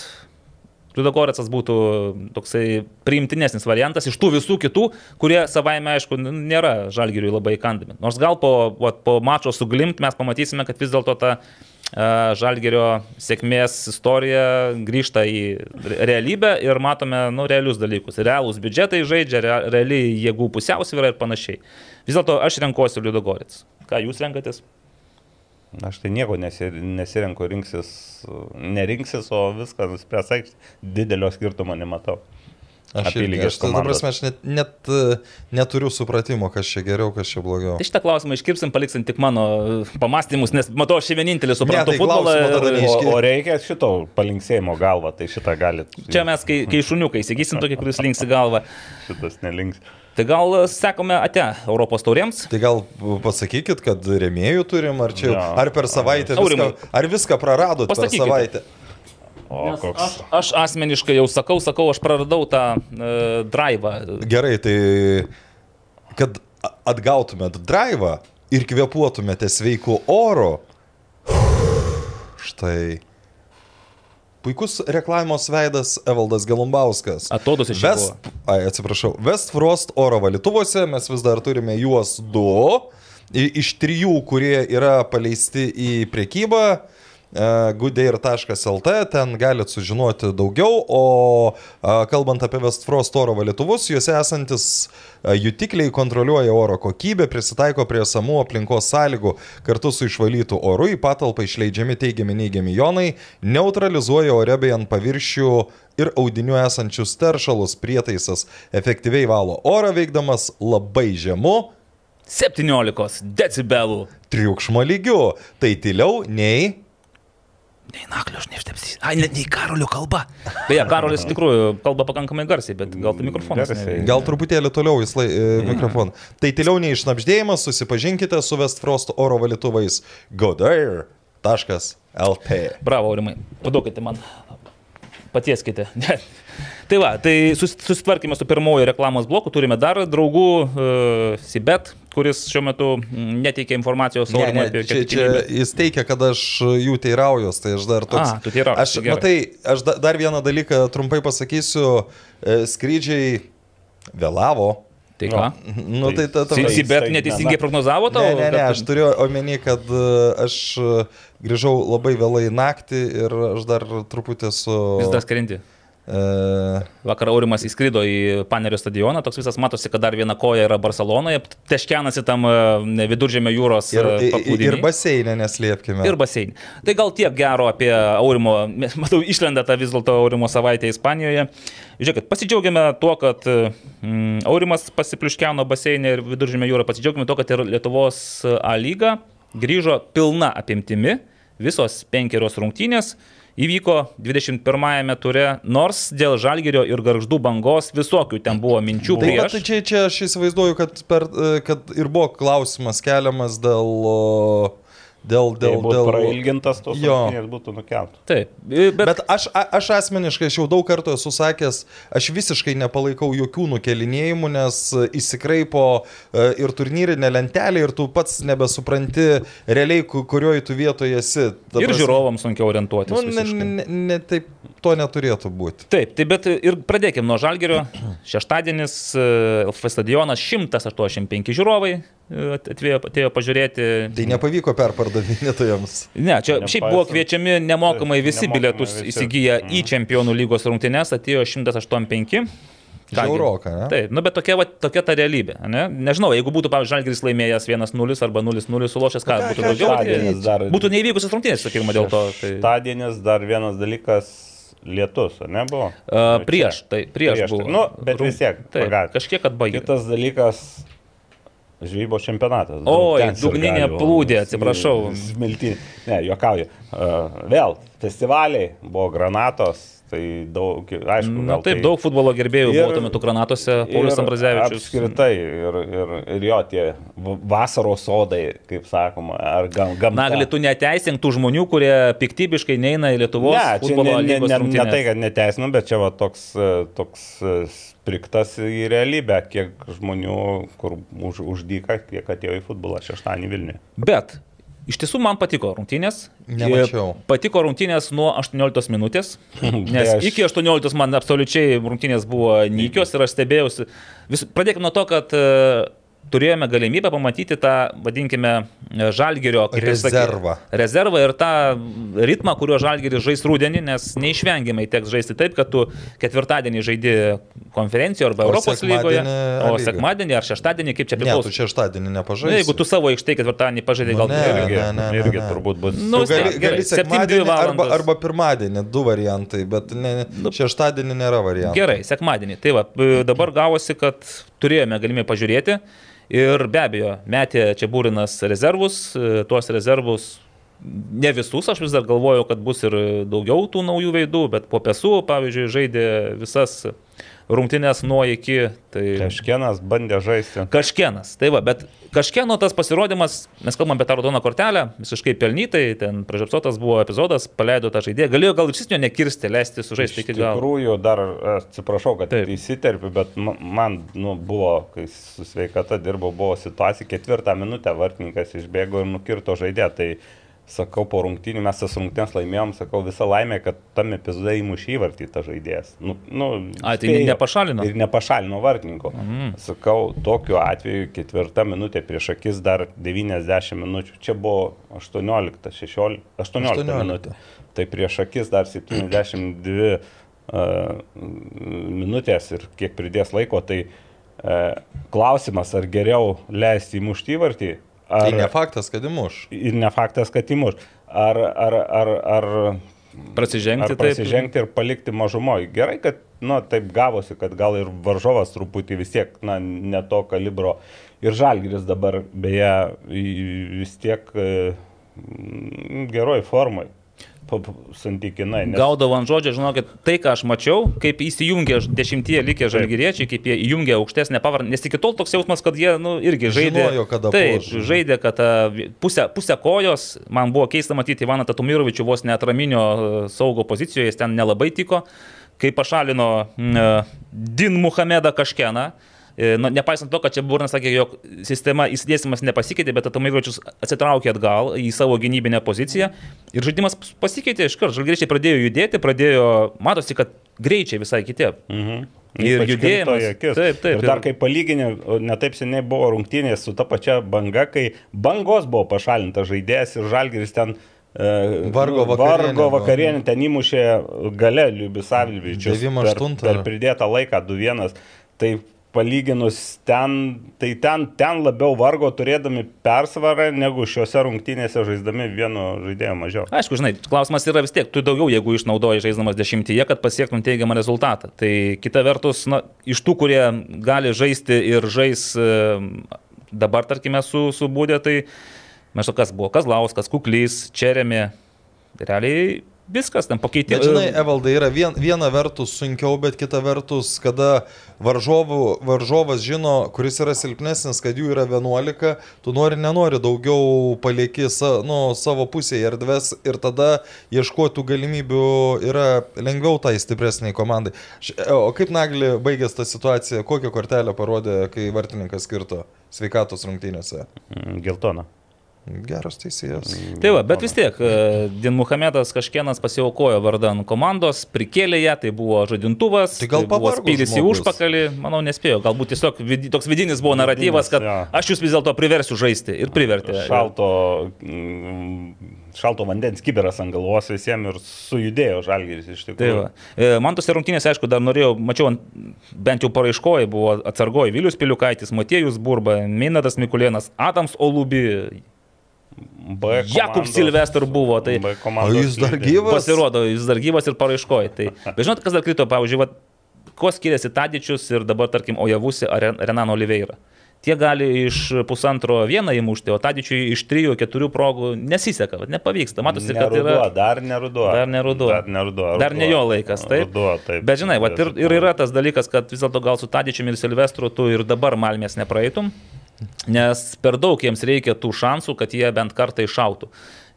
C: Liudogorecas būtų toksai priimtinesnis variantas iš tų visų kitų, kurie savaime, aišku, nėra žalgiriui labai kandami. Nors gal po, po mačo su Glimt mes pamatysime, kad vis dėlto ta e, žalgerio sėkmės istorija grįžta į re- realybę ir matome nu, realius dalykus. Realūs biudžetai žaidžia, rea- reali jėgų pusiausvyrą ir panašiai. Vis dėlto aš renkuosi Liudogorets. Ką jūs renkatės?
E: Aš tai nieko nesi, nesirenku rinksis, nerinksis, o viską nuspręs. Didelio skirtumo nematau.
D: Aš, irgi,
E: Apylygės
D: aš, ta prasme, aš net, net e, neturiu supratimo, kas čia geriau, kas čia blogiau.
C: Tai šitą klausimą iškirpsim, paliksim tik mano e, pamastymus, nes matau, aš vienintelis suprantu
D: tai
C: futbolą.
E: O, o reikia šito palinksėjimo galvą, tai šitą galit.
C: Čia mes, kai, kai šuniukai įsigysim tokį, kuris links į galvą.
E: Šitas nelinks.
C: Tai gal e, sekome ate Europos taurėms?
D: Tai gal pasakykit, kad remėjų turim, ar čia,
E: Jo.
D: ar per savaitę viską, ar viską praradot per
C: Pasakykite.
D: savaitę.
E: O
C: Nes
E: koks.
C: Aš, aš asmeniškai jau sakau, sakau, aš praradau tą e, drivą.
D: Gerai, tai kad atgautumėt drivą ir kvepuotumėte sveiku oru, štai. Puikus reklamos veidas Evaldas Gelumbauskas.
C: Atodos iš
D: West, ai, atsiprašau, Westfrost oro valytuvose mes vis dar turime juos du. Iš trijų, kurie yra paleisti į priekybą, goodair.lt, ten galite sužinoti daugiau, o a, kalbant apie Westfrost oro valytuvus, juose esantis a, jutikliai kontroliuoja oro kokybę, prisitaiko prie samų aplinkos sąlygų, kartu su išvalytų oru į patalpą išleidžiami teigiami neigiami jonai, neutralizuoja ore bei ant paviršių ir audinių esančius teršalus prietaisas efektyviai valo orą veikdamas labai žemu
C: 17 decibelų.
D: triukšmo lygiu. Tai tyliau nei
C: Nei naklio aš neištepsiu. Ai, net nei karolio kalba. Beje, karolis iš tikrųjų kalba pakankamai garsiai, bet gal tai mikrofonas.
E: Garsiai.
D: Gal truputėlį toliau į slai, e, mikrofoną. Tai tyliau nei išnapždėjimas, susipažinkite su Westfrost oro valytuvais godair.lt.
C: Bravo, Aurimai. Paduokite man. Patieskite. Ne. Tai va, tai sus- susitvarkime su pirmoju reklamos bloku. Turime dar draugų uh, Sibet, kuris šiuo metu mm, neteikia informacijos
D: Ne, ne,
C: apie
D: čia, čia jis teikia, kad aš jų teiraujos, tai aš dar toks.
C: A, tu teiraujies,
D: Aš,
C: tai gerai.
D: matai, aš da, dar vieną dalyką trumpai pasakysiu. E, Skrydžiai vėlavo.
C: Tai ką?
D: Nu, tai ta, ta,
C: Si-
E: tai-
C: Sibet
E: tai-
C: neteisingai prognozavo tau?
D: Ne, ne, ne, aš turiu omeny, kad e, aš e, grįžau labai vėlai naktį ir aš dar truputį su...
C: Vis dar skrendi.
D: E,
C: Vakar Aurimas įskrido į Panerio stadioną, toks visas matosi, kad dar viena koja yra Barcelonoje, teškenasi tam e, viduržėmio jūros
D: ir,
C: e,
D: ir, baseinė neslėpkime.
C: Ir baseinį. Tai gal tiek gero apie Aurimo, matau, išlenda ta vis dėlto Aurimo savaitė Ispanijoje. Žiūrėkit, pasidžiaugiame tuo, kad mm, Aurimas pasipliuškiano baseinė ir viduržėmio jūra, pasidžiaugiame tuo, kad ir Lietuvos A lyga grįžo pilna apimtimi, visos penkerios rungtynės. Įvyko 21-ame ture, nors dėl žalgerio ir garždų bangos visokių ten buvo minčių
D: Tai, va,
C: prieš.
D: tai čia, čia aš įsivaizduoju, kad, per, e, kad ir buvo klausimas keliamas dėl... o, Dėl,
E: Dėl,
D: dėl,
E: būtų
D: dėl...
E: prailgintas tos rungtynės būtų nukeltas.
C: Taip, bet, bet
D: aš, a- aš asmeniškai, aš jau daug kartų esu sakęs, aš visiškai nepalaikau jokių nukelinėjimų, nes įsikraipo e, ir turnyrinė lentelė ir tu pats nebesupranti realiai, ku- kurioj tu vietoje esi. Ta
C: ir
D: prasme-
C: žiūrovams sunkiau orientuotis.
D: Nu, ne, ne, ne, taip, to neturėtų būti.
C: Taip, tai bet ir pradėkime nuo Žalgerio. Šeštadienis, e, LF stadionas 185 žiūrovai, e, atėjo, atėjo pažiūrėti.
D: Tai nepavyko perpardavinėtojams.
C: Ne, čia
E: Nepaisant-
C: šiaip buvo kviečiami nemokamai visi
E: nemokamai
C: bilietus
E: visi.
C: įsigiję į
E: Mhm.
C: čempionų lygos rungtynes, atėjo 185. Ką gi?
D: Žiauroka, ne?
C: Taip, nu bet tokia, va, tokia ta realybė. Ne? Nežinau, jeigu būtų, pavyzdžiui, Žalgiris laimėjęs 1-0 arba 0-0 sulošęs, ką būtų daugiau.
E: Dar-
C: Tai būtų neįvykusios rungtynės, sakykime, dėl to. Tai,
E: Stadienis dar vienas dalykas lietus, ar ne buvo?
C: uh, prieš, tai prieš,
E: Prieš,
C: buvo.
E: tai- nu, bet
C: Rung-
E: vis tiek,
C: Taip, kažkiek atbaigė.
E: Kitas dalykas. Žvejybos čempionatas. Ten
C: dugninė
E: sirgalių.
C: plūdė, atsiprašau.
E: Smilti. Ne, juokauju. Uh, vėl, festivaliai buvo granatos, tai daug, aišku,
C: Na
E: gal
C: taip,
E: tai...
C: daug futbolo gerbėjų
E: Ir-
C: buvo tuo metu granatose, Paulius Ambrazevičius.
E: Apskritai, ir, ir, ir jo tie vasaros sodai, kaip sakoma, ar gam, gamta.
C: Na, gali tu neteisink tų žmonių, kurie piktybiškai neina į Lietuvos
E: Ne,
C: futbolo
E: ne, ne,
C: lygos
E: ne, ne
C: rungtynes.
E: tai, kad neteisinu, bet čia va toks, e, toks spriktas į realybę, kiek žmonių, kur už, uždyka, kiek atėjo į futbolą šeštąjį Vilniuje.
C: Bet iš tiesų man patiko rungtynės.
D: Nemačiau.
C: Patiko rungtynės nuo 18 minutės, nes
E: aš-
C: iki 18 man absoliučiai rungtynės buvo nykios ir aš stebėjausi. Vis, pradėkime nuo to, kad e, turėjome galimybę pamatyti tą, vadinkime, žalgerio ir sakė-
D: Rezervą.
C: rezervą ir tą ritmą, kuriuo žalgeris žais rūdienį, nes neišvengiamai teks žaisti taip, kad tu ketvirtadienį žaidi konferencijoje arba
D: O
C: Europos lygoje, o
D: lyga.
C: sekmadienį ar šeštadienį, kaip čia
D: Ne,
C: priklauso.
D: tu šeštadienį
C: Na,
D: nepažaisi.
C: jeigu tu savo aikštėje ketvirtadienį pažaidai,
D: Nu,
C: gal
D: ne,
C: irgi.
D: ne, ne, ne,
E: Irgi
D: ne.
E: turbūt bus.
C: Nu,
D: Tu gali,
C: tiek,
D: gali
C: gerai, 7-2
D: sekmadienį arba,
C: valandos.
D: arba pirmadienį, du variantai, bet ne,
C: Nu.
D: šeštadienį nėra variantų.
C: Gerai, sekmadienį. Tai va, dabar gavosi, kad turėjome galimybę pažiūrėti ir be abejo, metė čia būrinas rezervus, e, tuos rezervus. Ne visus, aš vis dar galvojau, kad bus ir daugiau tų naujų veidų, bet po pesų, pavyzdžiui, žaidė visas rungtynės nuo iki. Tai...
E: Kažkienas bandė žaisti.
C: Kažkienas, tai va, bet kažkieno tas pasirodymas, mes kalbam apie tą raudoną kortelę, visiškai pelnytai, ten pražiopsotas buvo epizodas, paleido tą žaidėją, galėjo gal ir jo nekirsti, leisti sužaisti
E: Iš
C: iki galo.
E: tikrųjų, dar atsiprašau, kad
C: Taip.
E: įsiterpiu, bet ma- man nu, buvo, kai su sveikata dirbau, buvo situacija, ketvirtą minutę vartininkas išbėgo ir nukirto žaidėją. Tai sakau, po rungtynių mes tas rungtynės laimėjom, sakau, visa laimė, kad tam epizode įmušė įvartį tą žaidėjas. Nu, nu,
C: A, tai
E: spėjo.
C: nepašalino?
E: Ir nepašalino vartininko. Mm. Sakau, tokiu atveju ketvirta minutė prieš akis dar 90 minučių. Čia buvo 18, 16, 18, 18.
D: 18.
E: minutė. Tai prieš akis dar 72 uh, minutės ir kiek pridės laiko, tai uh, klausimas, ar geriau leisti įmušti įvartį, ar,
D: Tai ne faktas, kad įmuš.
E: ir ne faktas, kad įmuš, ar, ar, ar, ar
C: Prasižengti,
E: Ar prasižengti ir palikti mažumoje. Gerai, kad, na, taip gavosi, kad gal ir varžovas truputį vis tiek, na, ne to kalibro. Ir Žalgiris dabar, beje, vis tiek e, geroj formai. Santykinai. nes-
C: Gaudavo ant žodžio, žinokit, tai, ką aš mačiau, kaip įsijungė dešimtie likę žalgyriečiai, kaip jie įjungė aukštesnę pavarą, nes iki tol toks jausmas, kad jie, nu, irgi žaidė.
D: Žinojo, kada
C: Taip,
D: puoš.
C: žaidė, kad pusę, pusę kojos, man buvo keista matyti Ivaną Tatumirovičių vos netraminio e, saugo pozicijoje, jis ten nelabai tiko, kai pašalino e, Din Muhamedą Kažkeną. E, Nu, nepaisant to, kad čia Burnas sakė, jog sistema įsidėsimas nepasikeitė, bet Atomirovičius atsitraukė atgal į savo gynybinę poziciją ir žaidimas pasikeitė iškart. Žalgriečiai pradėjo judėti, pradėjo, matosi, kad greičiai visai kiti.
E: Mhm.
C: Ir judėjimas. Taip, taip,
E: Ir dar
C: ir-
E: kai palyginė, netaip seniai buvo rungtynės su ta pačia banga, kai bangos buvo pašalintas žaidėjas ir žalgeris ten e,
D: Vargo vakarienė
E: vargo vakarienė ten įmušė gale Liubisavlvičius.
D: Devym
E: per,
D: aštuntą.
E: per pridėtą laiką 2-1. Tai palyginus ten, tai ten, ten labiau vargo turėdami persvarą, negu šiuose rungtynėse žaisdami vienu žaidėju mažiau.
C: Aišku, žinai, klausimas yra vis tiek, tu daugiau jėgų išnaudoji žaisdamas dešimtyje, kad pasiektum teigiamą rezultatą. Tai kita vertus, na, iš tų, kurie gali žaisti ir žais e, dabar, tarkime, su, su būdė, tai mes to kas buvo, Kazlauskas, Kuklys, Čeremi, realiai viskas, ten pakeitė.
D: Bet žinai, Evaldai yra vien, viena vertus sunkiau, bet kita vertus, kada varžovų, varžovas žino, kuris yra silpnesnis, kad jų yra 11, tu nori, nenori daugiau palieki sa, nu, savo pusėje erdves ir tada ieškoti galimybių yra lengviau tai stipresniai komandai. Š- O kaip Nagli baigės tą situaciją, kokią kortelę parodė, kai vartininkas skirto sveikatos rungtynėse?
E: Mm, Geltona.
D: Geras teisėjas.
C: Tai va, bet vis tiek, e, Din Muhamedas kažkienas pasiaukojo vardan komandos, prikėlė ją, tai buvo žadintuvas,
D: Tai gal
C: buvo
D: pavargo
C: spydis į užpakalį, manau, nespėjo, galbūt tiesiog vidi, toks vidinis buvo naratyvas, kad
E: jo.
C: aš jūs vis dėlto priversiu žaisti ir privertė.
E: Šalto, mm, šalto vandens kiberas ant galvos visiems ir sujudėjo žalgeris iš
C: Tai
E: tikrųjų.
C: va. E, Man tose rungtynėse, aišku, dar norėjau, mačiau, bent jau paraiškoje buvo atsargoji Vilius Piliukaitis, Matėjus Burba, Minadas Mikulėnas, Adams Olubi,
E: B
C: Jakub Silvestr buvo. Tai
D: O jis dar gyvas?
C: Pasirodo, jis dar gyvas ir paraiškoja. Tai, bet žinot, kas dar krito, pavyzdžiui, vat, kuo skiriasi Tadičius ir dabar, tarkim, Ojavusi ar Ren- Renano Oliveira. Tie gali iš pusantro vieną įmušti, o Tadičiui iš trijų, keturių progų nesiseka, vat, nepavyksta. Matosi, kad
E: Neruduo,
C: yra...
E: Dar neruduo.
C: Dar neruduo.
E: Dar neruduo.
C: Dar ne jo laikas, taip.
E: Ruduo, taip.
C: Bet žinai, vat, ir, ir yra tas dalykas, kad vis dėlto gal su Tadičiumi ir Silvestru tu ir dabar Malmės nepraeitum, nes per daug jiems reikia tų šansų, kad jie bent kartą iššautų.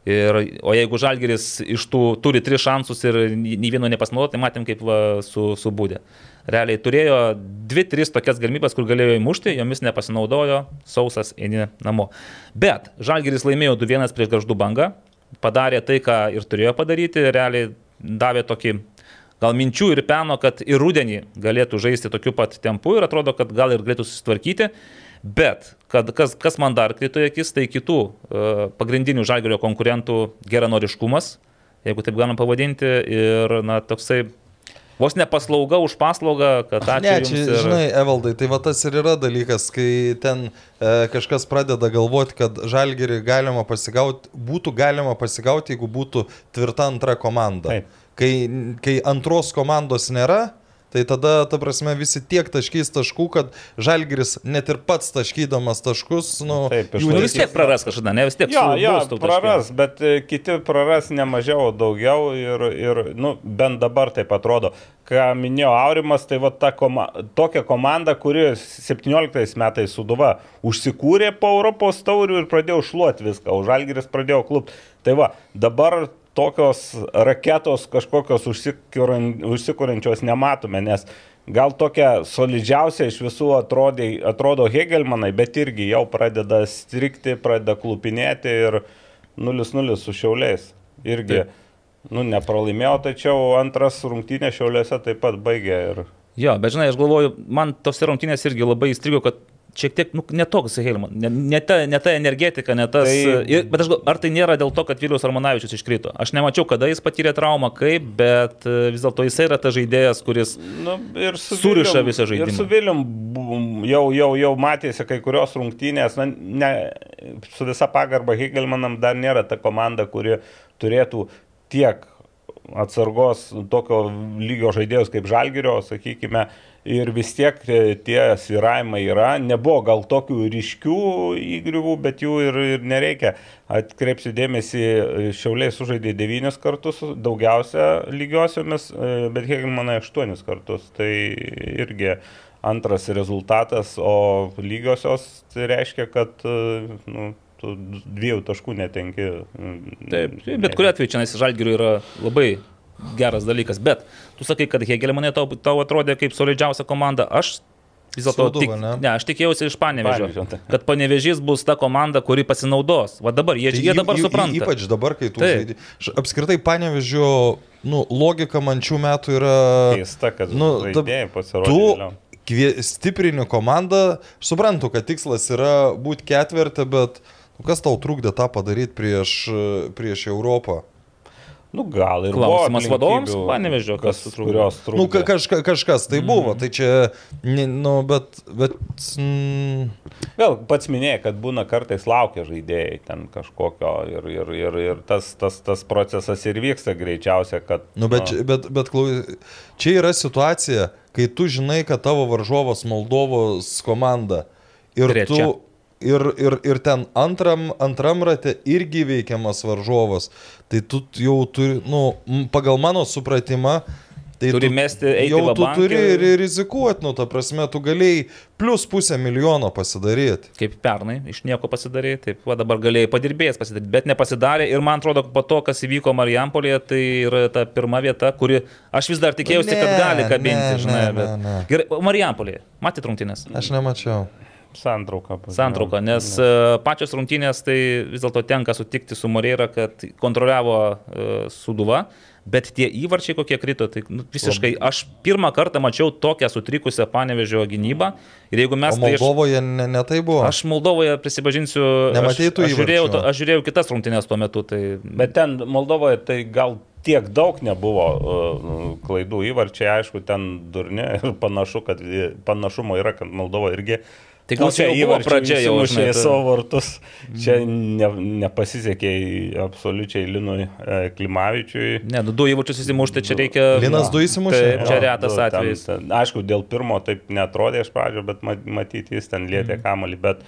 C: Ir, o jeigu Žalgeris iš tų turi tris šansus ir nei vieno nepasinaudojo, tai matėm kaip va, su, su Būdė. Realiai turėjo dvi, tris tokias galimybės, kur galėjo įmušti, jomis nepasinaudojo, sausas eini namo. Bet Žalgeris laimėjo 2-1 prieš garždų bangą, padarė tai, ką ir turėjo padaryti, realiai davė tokį gal minčių ir peno, kad ir rudenį galėtų žaisti tokiu pat tempu ir atrodo, kad gal ir galėtų susitvarkyti. Bet kad, kas, kas man dar krito į akis, tai kitų uh, pagrindinių žalgerio konkurentų geranoriškumas, jeigu taip galim pavadinti, ir na, toksai vos ne paslauga už paslaugą, kad ačiū.
D: Ne, čia,
C: ir...
D: žinai, Evaldai, tai va tas ir yra dalykas, kai ten e, kažkas pradeda galvoti, kad žalgerį galima pasigauti, būtų galima pasigauti, jeigu būtų tvirta antra komanda.
E: Taip.
D: Kai, kai antros komandos nėra, tai tada, ta prasme, visi tiek taškys taškų, kad žalgeris net ir pats taškydamas taškus, nu,
E: Taip,
D: jų
C: Nu, vis tiek praras kažkada, ne vis tiek
E: Jo, jo, praras, bet e, kiti praras ne mažiau, o daugiau ir, ir nu, bent dabar taip atrodo. Ką minėjo Aurimas, tai va ta koma, tokia komanda, kuri 17 metais suduva užsikūrė po Europos taurių ir pradėjo šluoti viską, o Žalgiris pradėjo klūpti. Tai va, dabar tokios raketos kažkokios užsikuriančios nematome, nes gal tokia solidžiausia iš visų atrodė, atrodo Hegelmanai, bet irgi jau pradeda strikti, pradeda klupinėti ir 0-0 su šiauliais. Irgi, nu, nepralaimėjo, tačiau antras rungtynė šiauliuose taip pat baigė. Ir...
C: Jo, bet žinai, aš galvoju, man tos rungtynės irgi labai įstrigo, kad šiek tiek, nu, netoks Helman, ne, ne, ta, ne ta energetika, ne tas...
E: Tai-.
C: Ir, bet aš ar tai nėra dėl to, kad Vilius Armanavičius iškrito? Aš nemačiau, kada jis patyrė traumą, kaip, bet e, vis dėlto jis yra tas žaidėjas, kuris...
E: Nu, su
C: Suriša visą žaidimą.
E: Ir su Vilium jau, jau, jau matėsi kai kurios rungtynės, na, ne, su visa pagarba Hegelmanam dar nėra ta komanda, kuri turėtų tiek atsargos tokio lygio žaidėjus kaip Žalgirio, sakykime, ir vis tiek tie sviravimai yra. Nebuvo gal tokių ryškių įgriuvų, bet jų ir, ir nereikia. Atkreipsiu dėmesį, Šiauliai sužaidė devynis kartus, daugiausia lygiosiomis, bet Hegelmanai aštuonis kartus. Tai irgi antras rezultatas, o lygiosios tai reiškia, kad nu, tu dviejų taškų netenki.
C: Taip, bet kuriu atveju čia Žalgiriui yra labai geras dalykas, bet tu sakai, kad Hegelmanai tau, tau atrodė kaip solidžiausia komanda. Aš vis dėlto tik,
D: ne?
C: ne, aš tikėjausi iš Panevežio,
E: Panevėžio, tai.
C: kad Panevežys bus ta komanda, kuri pasinaudos. Va dabar, jie,
D: Tai
C: jie
D: y-
C: dabar
D: y-
C: supranta.
D: Ypač dabar, kai tu. Š- Apskritai, panevežio, nu, logika man šių metų yra...
E: Keista, kad
D: Nu,
E: žaidėjai pasirodė.
D: Tu
E: vėliau.
D: stiprini komandą, suprantu, kad tikslas yra būti ketvirtį, bet nu, kas tau trukdė tą padaryti prieš, prieš Europą?
E: Nu, gal ir
C: Klausimas vadovams, Panevėžio, kas
E: kas, kurios trūko.
D: Nu, ka, kažka, kažkas tai buvo, tai čia, nu, bet, bet, mm,
E: Vėl pats minėjai, kad būna kartais laukia žaidėjai ten kažkokio ir, ir, ir, ir tas, tas, tas procesas ir vyksta greičiausia, kad...
D: nu, bet, čia- bet, bet klau- čia yra situacija, kai tu žinai, kad tavo varžovas Moldovos komanda ir
C: Trečia.
D: tu ir, ir, ir ten antram, antram rate irgi veikiamas varžovas, tai tu jau turi, nu, pagal mano supratimą, tai
C: Turi
D: tu,
C: mesti, eiti
D: jau tu turi
C: ir-
D: rizikuoti, nu, ta prasme, tu galėjai plus pusę milijono pasidaryti.
C: Kaip pernai, iš nieko pasidarė, taip, va dabar galėjai padirbėjęs pasidaryti, bet nepasidarė ir man atrodo, po to, kas įvyko Marijampolėje, tai yra ta pirma vieta, kuri aš vis dar tikėjausi, kad
D: Ne,
C: gali kabinti,
D: ne,
C: žinai,
D: ne,
C: bet...
D: ne, ne.
C: Gerai, Marijampolėje, matėte rungtynės?
D: Aš nemačiau.
E: Santrauka.
C: santrauką, nes e, pačios rungtynės tai vis dėlto tenka sutikti su Moreira, kad kontroliavo e, Suduva, bet tie įvarčiai kokie krito, tai nu, visiškai aš pirmą kartą mačiau tokią sutrikusią panevežio gynybą ir jeigu mes
D: O Moldovoje ne, ne tai buvo.
C: Aš Moldovoje prisipažinsiu, aš, aš, žiūrėjau,
D: įvarčių?
C: to- aš žiūrėjau kitas rungtynės tuo metu, tai
E: Bet ten Moldovoje tai gal tiek daug nebuvo uh, klaidų įvarčiai, aišku, ten durni ir panašu, kad panašumo yra, kad Moldova irgi
C: Tai gal čia jau buvo pradžia jau,
E: žinai, į savo vartus. Čia ne, nepasisekė absoliučiai Linui e, Klimavičiui.
C: ne, nu, du įvarčius įsimušti čia reikia.
D: Linas du įsimušė?
C: Taip, čia retas
E: du,
C: atvejis.
E: Ten, ten, aišku, dėl pirmo taip netrodė iš pradžio, bet ma- matyti jis ten lietė
C: Mhm.
E: mm. kamalį. Bet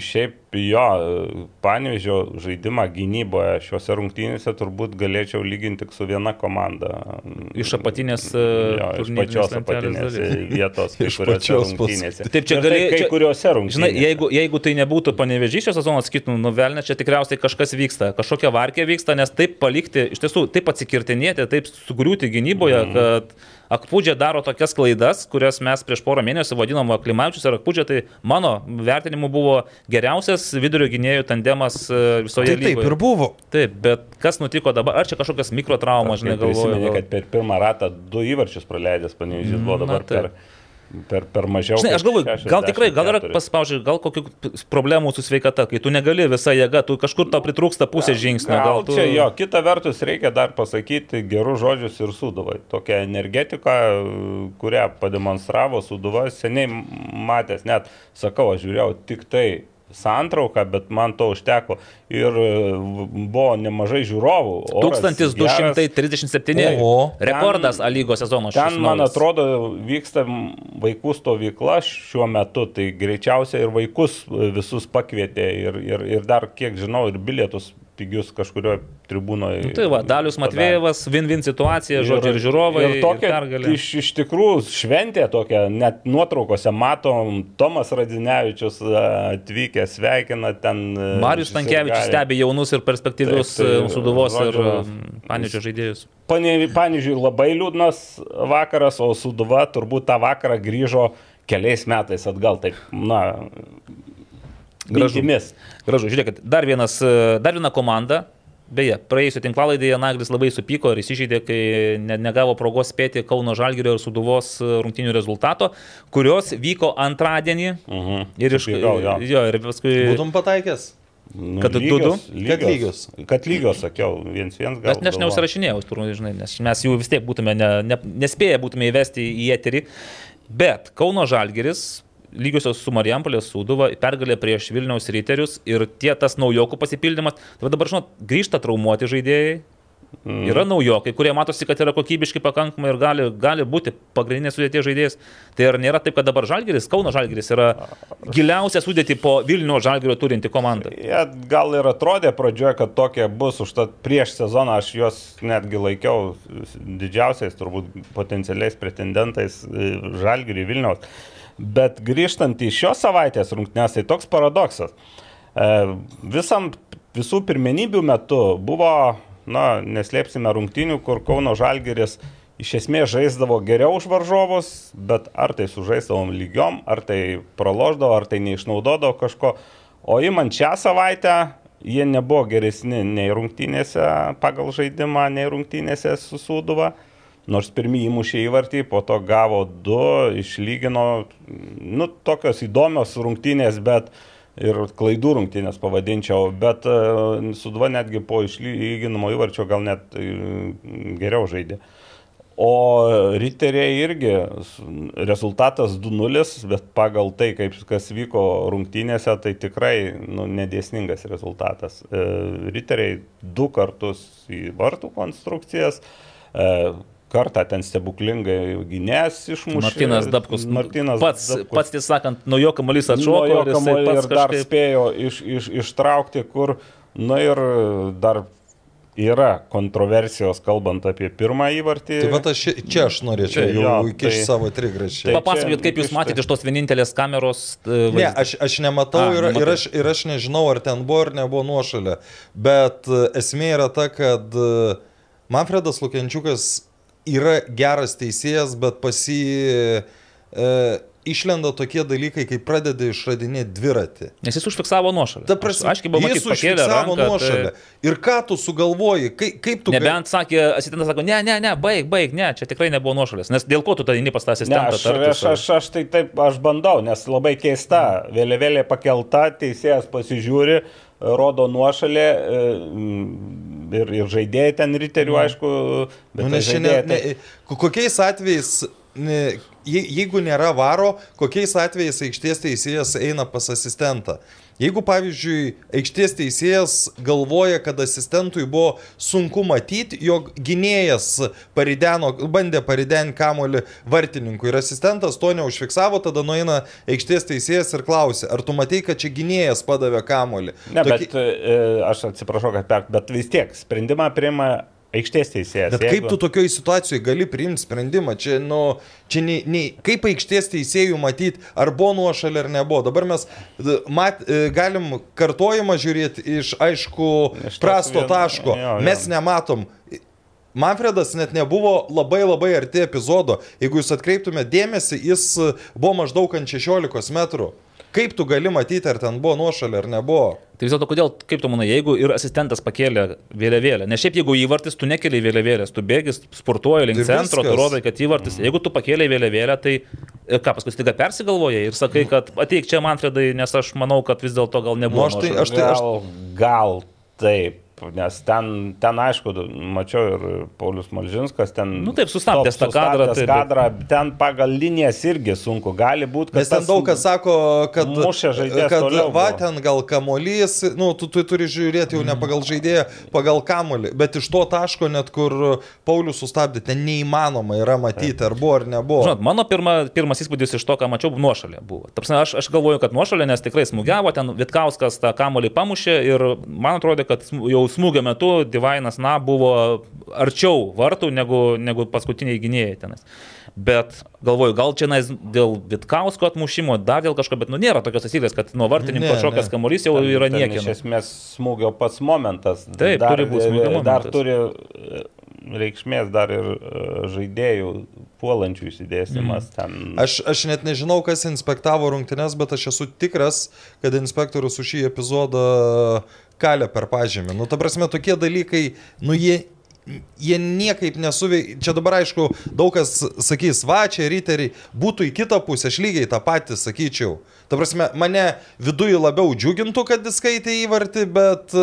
E: šiaip jo, panevežio žaidimą gynyboje šiuose rungtynėse turbūt galėčiau lyginti tik su viena komanda.
C: Iš apatinės,
E: jo,
C: e,
E: iš pačios apatinės
C: dalies.
E: vietos,
D: Iš pačios
E: rungtynėse.
C: Taip, čia
E: tai
C: galė-
E: kai
C: čia-
E: kuriuose rungtynėse.
C: Žinai, jeigu, jeigu tai nebūtų panevežys šios sezono, sakytum, nuvelnė, čia tikriausiai kažkas vyksta, kažkokia varkė vyksta, nes taip palikti, iš tiesų, taip atsikirtinėti, taip sugriūti gynyboje, mm. kad Akpūdžia daro tokias klaidas, kurias mes prieš porą mėnesių vadinom Klimavičius ir Akpūdžia, tai mano vertinimu buvo geriausias vidurio gynėjų tandemas e, visoje
D: Tai taip
C: lygoje.
D: ir buvo.
C: Taip, bet kas nutiko dabar? Ar čia kažkokias mikrotraumas, žinai, galvoju? Gal-
E: kad per pirmą ratą du įvarčius praleidęs panevežys buvo dabar
C: Na, taip.
E: per, per, per mažiau.
C: Žinai, aš galvoju, gal tikrai, gal yra
E: 64.
C: paspaužiai, gal kokių problemų su sveikata, kai tu negali visą jėgą, tu kažkur tau pritrūksta pusę žingsnio.
E: Gal
C: Gal tu...
E: čia jo, kita vertus reikia dar pasakyti gerus žodžius ir Suduvai. Tokia energetika, kurią pademonstravo Suduva, seniai matęs, net sakau, aš žiūrėjau tik tai santrauką, bet man to užteko. Ir e, buvo nemažai žiūrovų. oras geras.
C: 1237.
D: Oho.
C: Rekordas A lygos sezono. šis
E: Ten, man atrodo, vyksta vaikų stovykla šiuo metu, tai greičiausiai ir vaikus e, visus pakvietė ir, ir, ir dar, kiek žinau, ir bilietus pigius kažkurio tribūnoje.
C: Nu, tai va, Dalius Matvėjevas, win-win situacija, žodžiu, ir žiūrovai.
E: Ir tokia,
C: ir pergalė.
E: iš, iš tikrųjų, šventė tokia, net nuotraukose matom, Tomas Radinevičius e, atvykęs, sveikina ten. e,
C: Marius Tankievičius stebi jaunus ir perspektyvius
E: tai,
C: suduvos ir panidžio žaidėjus.
E: Pavyzdžiui, labai liūdnas vakaras, o Suduva turbūt tą vakarą grįžo keliais metais atgal. Taip, na,
C: Gražu.
E: mintimis.
C: Gražu, žiūrėkit, dar, vienas, e, dar viena komanda. Beje, praėjusiu tinklalaidėje Naglis labai supyko ir įsižeidė, kai ne, negavo progos spėti Kauno Žalgirio ir Suduvos rungtinių rezultato, kurios vyko antradienį.
E: Mhm.
C: Ir iš
E: Supykau, jo.
C: jo, ir paskui...
D: Būtum pataikęs.
E: Nu,
C: Kad du-
E: lygios,
C: du?
D: Kad lygios.
E: Kad lygios, sakiau, viens viens gal.
C: Bet aš
E: galvoju.
C: neužsirašinėjau, turbūt, žinai, nes mes jų vis tiek būtume ne, ne, nespėję būtume įvesti į eterį. Bet Kauno Žalgeris, lygiosios su Marijampolės Sūduva, pergalė prieš Vilniaus Riterius ir tie tas naujokų pasipildymas. Tai dabar, žinot, grįžta traumuoti žaidėjai. Mm. Yra naujokai, kurie matosi, kad yra kokybiškai pakankamai ir gali, gali būti pagrindinės sudėties žaidėjas. Tai ar nėra taip, kad dabar Žalgeris, Kauno Žalgeris yra giliausia sudėti po Vilnių Žalgerio turinti komanda?
E: Jie gal ir atrodė pradžioje, kad tokie bus, užtat prieš sezoną aš juos netgi laikiau didžiausiais turbūt potencialiais pretendentais e, Žalgiriui Vilniaus. Bet grįžtant į šios savaitės rungtynės, tai toks paradoksas. E, Visam, visų pirmenybių metu buvo, na, neslėpsime rungtynių, kur Kauno Žalgiris iš esmės žaisdavo geriau už varžovus, bet ar tai sužaisdavom lygiom, ar tai praloždavo, ar tai neišnaudodavo kažko. O įmant šią savaitę, jie nebuvo geresni nei rungtynėse pagal žaidimą, nei rungtynėse su Sūduva. Nors pirmie įmušė įvartį, po to gavo du, išlygino, nu, tokios įdomios rungtynės, bet ir klaidų rungtynės pavadinčiau, bet uh, Sudva netgi po išlyginimo įvarčio gal net uh, geriau žaidė. O riteriai irgi rezultatas 2-0, bet pagal tai, kaip kas vyko rungtynėse, tai tikrai nu, nedėsningas rezultatas. E, Riteriai du kartus į vartų konstrukcijas, e, kartą ten stebuklingai gynės išmušė.
C: Martinas Dabkus.
E: Martinas
C: pats,
E: Dabkus.
C: pats tiesą sakant, nuo jo kamuolys
E: Nuo
C: atšoko
E: jo
C: ir jisai
E: kamuolį
C: pats
E: ir dar
C: kažkaip...
E: spėjo iš, iš, ištraukti, kur, na ir dar yra kontroversijos, kalbant apie pirmą įvartį.
D: Tai va, aš, čia aš norėčiau
E: Tai
D: jau
E: jo,
D: įkišti
E: tai-
D: savo trigrašį.
E: Tai-
C: Papasakokit,
E: čia
C: kaip jūs
E: iš-
C: matėte iš tos vienintelės kameros. e,
D: Ne,
C: vaizdą.
D: aš, aš nematau
C: A,
D: ir, ir,
C: nematai.
D: aš, ir aš nežinau, ar ten buvo ar nebuvo nuošalė. Bet e, esmė yra ta, kad e, Manfredas Lukenčiukas yra geras teisėjas, bet pasi... E, išlenda tokie dalykai, kai pradedi išradinėti dviratį.
C: Nes jis užfiksavo nuošalę.
D: Ta prasme,
C: Aiškiai buvo matyti,
D: jis
C: pakėlė
D: užfiksavo
C: ranką.
D: nuošalę.
C: Tai...
D: Ir ką tu sugalvoji, kaip, kaip tu...
C: Nebent sakė, asistentas sako, ne, ne, ne, baig, baig, ne, čia tikrai nebuvo nuošalės. Nes dėl ko tu tada eini pas tą
E: Ne,
C: asistentą?
E: aš, aš, aš, aš tai taip, aš bandau, nes labai keista. Vėliavėlė pakelta, teisėjas pasižiūri, rodo nuošalę e, mm, ir, ir žaidėjai ten riterių, aišku. Bet
D: Nu,
E: tai
D: nes šiandien,
E: tai-
D: ne, ko- kokiais atvejais, ne, je- jeigu nėra varo, kokiais atvejais aikštės teisėjas eina pas asistentą. Jeigu, pavyzdžiui, aikštės teisėjas galvoja, kad asistentui buvo sunku matyti, jog gynėjas parideno, bandė paridenti kamolį vartininkui ir asistentas to neužfiksavo, tada nueina aikštės teisėjas ir klausia, ar tu matai, kad čia gynėjas padavė kamolį.
E: Ne,
D: Toki-
E: bet e, aš atsiprašau, kad per, bet vis tiek sprendimą priima aikštės teisėjas.
D: Bet kaip tu tokioj situacijoje gali priimti sprendimą? Čia, nu, čia nei, nei, kaip aikštės teisėjų matyti, ar buvo nuošalė ar nebuvo. Dabar mes d- mat, e, galim kartojimą žiūrėti iš, aišku,
E: Iš
D: prasto
E: vien-
D: taško.
E: jo, jo.
D: Mes nematom. Manfredas net nebuvo labai labai arti epizodo. Jeigu jūs atkreiptumėte dėmesį, jis e, buvo maždaug ant 16 metrų. Kaip tu gali matyti, ar ten buvo nuošalė ar nebuvo?
C: Tai vis dėlto, kodėl, kaip tu manai, jeigu ir asistentas pakėlė vėliavėlę, nes šiaip jeigu įvartis, tu nekeliai vėliavėlės, tu bėgi, sportuoji link
D: Ir
C: centro, tu
D: viskas.
C: rodai, kad įvartis, jeigu tu pakėlė vėliavėlę, tai e, ką paskui staiga persigalvoja ir sakai, kad ateik čia Manfredai, nes aš manau, kad vis dėlto gal
D: Nu,
C: nebuvo.
D: aš tai- aš tai-
E: Gal, gal taip, nes ten, ten aišku, mačiau ir Paulius Malžinskas ten.
C: Nu taip, sustabdęs tą kadrą,
E: Tai
C: taip,
E: kadrą, ten pagal linijas irgi sunku. Gali būti, kad
D: Nes ten daug kas sako, kad,
E: mušė žaidėjas
D: kad
E: toliau
D: va, ten gal kamolys, nu, tu, tu turi žiūrėti jau ne pagal žaidėją, pagal kamolį. Bet iš to taško, net kur Paulius sustabdė, ten neįmanoma yra matyti, ar buvo ar nebuvo.
C: Žinot, mano pirma, pirmas įspūdis iš to, ką mačiau, nuošalė buvo. Tarpsime, aš, aš galvoju, kad nuošalė, nes tikrai smūgiavo, ten Vitkauskas tą kamolį pamušė ir man atrodo, kad jau smūgio metu Divainas, na, buvo arčiau vartų negu, negu paskutiniai gynėjai tenais. Bet galvoju, gal čia nais dėl Vitkausko atmušimo, dar dėl kažko, bet nu nėra tokios taisyklės, kad nuo vartininko šokas kamuolys jau yra
E: Iš
C: niekieno.
E: esmės smūgio pats momentas.
C: Taip, turi būt smūgio
E: Dar
C: momentas.
E: turi e, reikšmės dar ir e, žaidėjų puolančių įsidėstymas
C: Mhm.
E: ten.
D: Aš, aš net nežinau, kas inspektavo rungtynes, bet aš esu tikras, kad inspektorius už šį epizodą kalė per pažymį. Nu, ta prasme, tokie dalykai, nu, jie, jie niekaip nesuveikia. Čia dabar, aišku, daug kas sakys, va, čia riteriai, būtų į kitą pusę, aš lygiai tą patį sakyčiau. Ta prasme, mane viduje labiau džiugintų, kad jis skaitė įvartį, bet,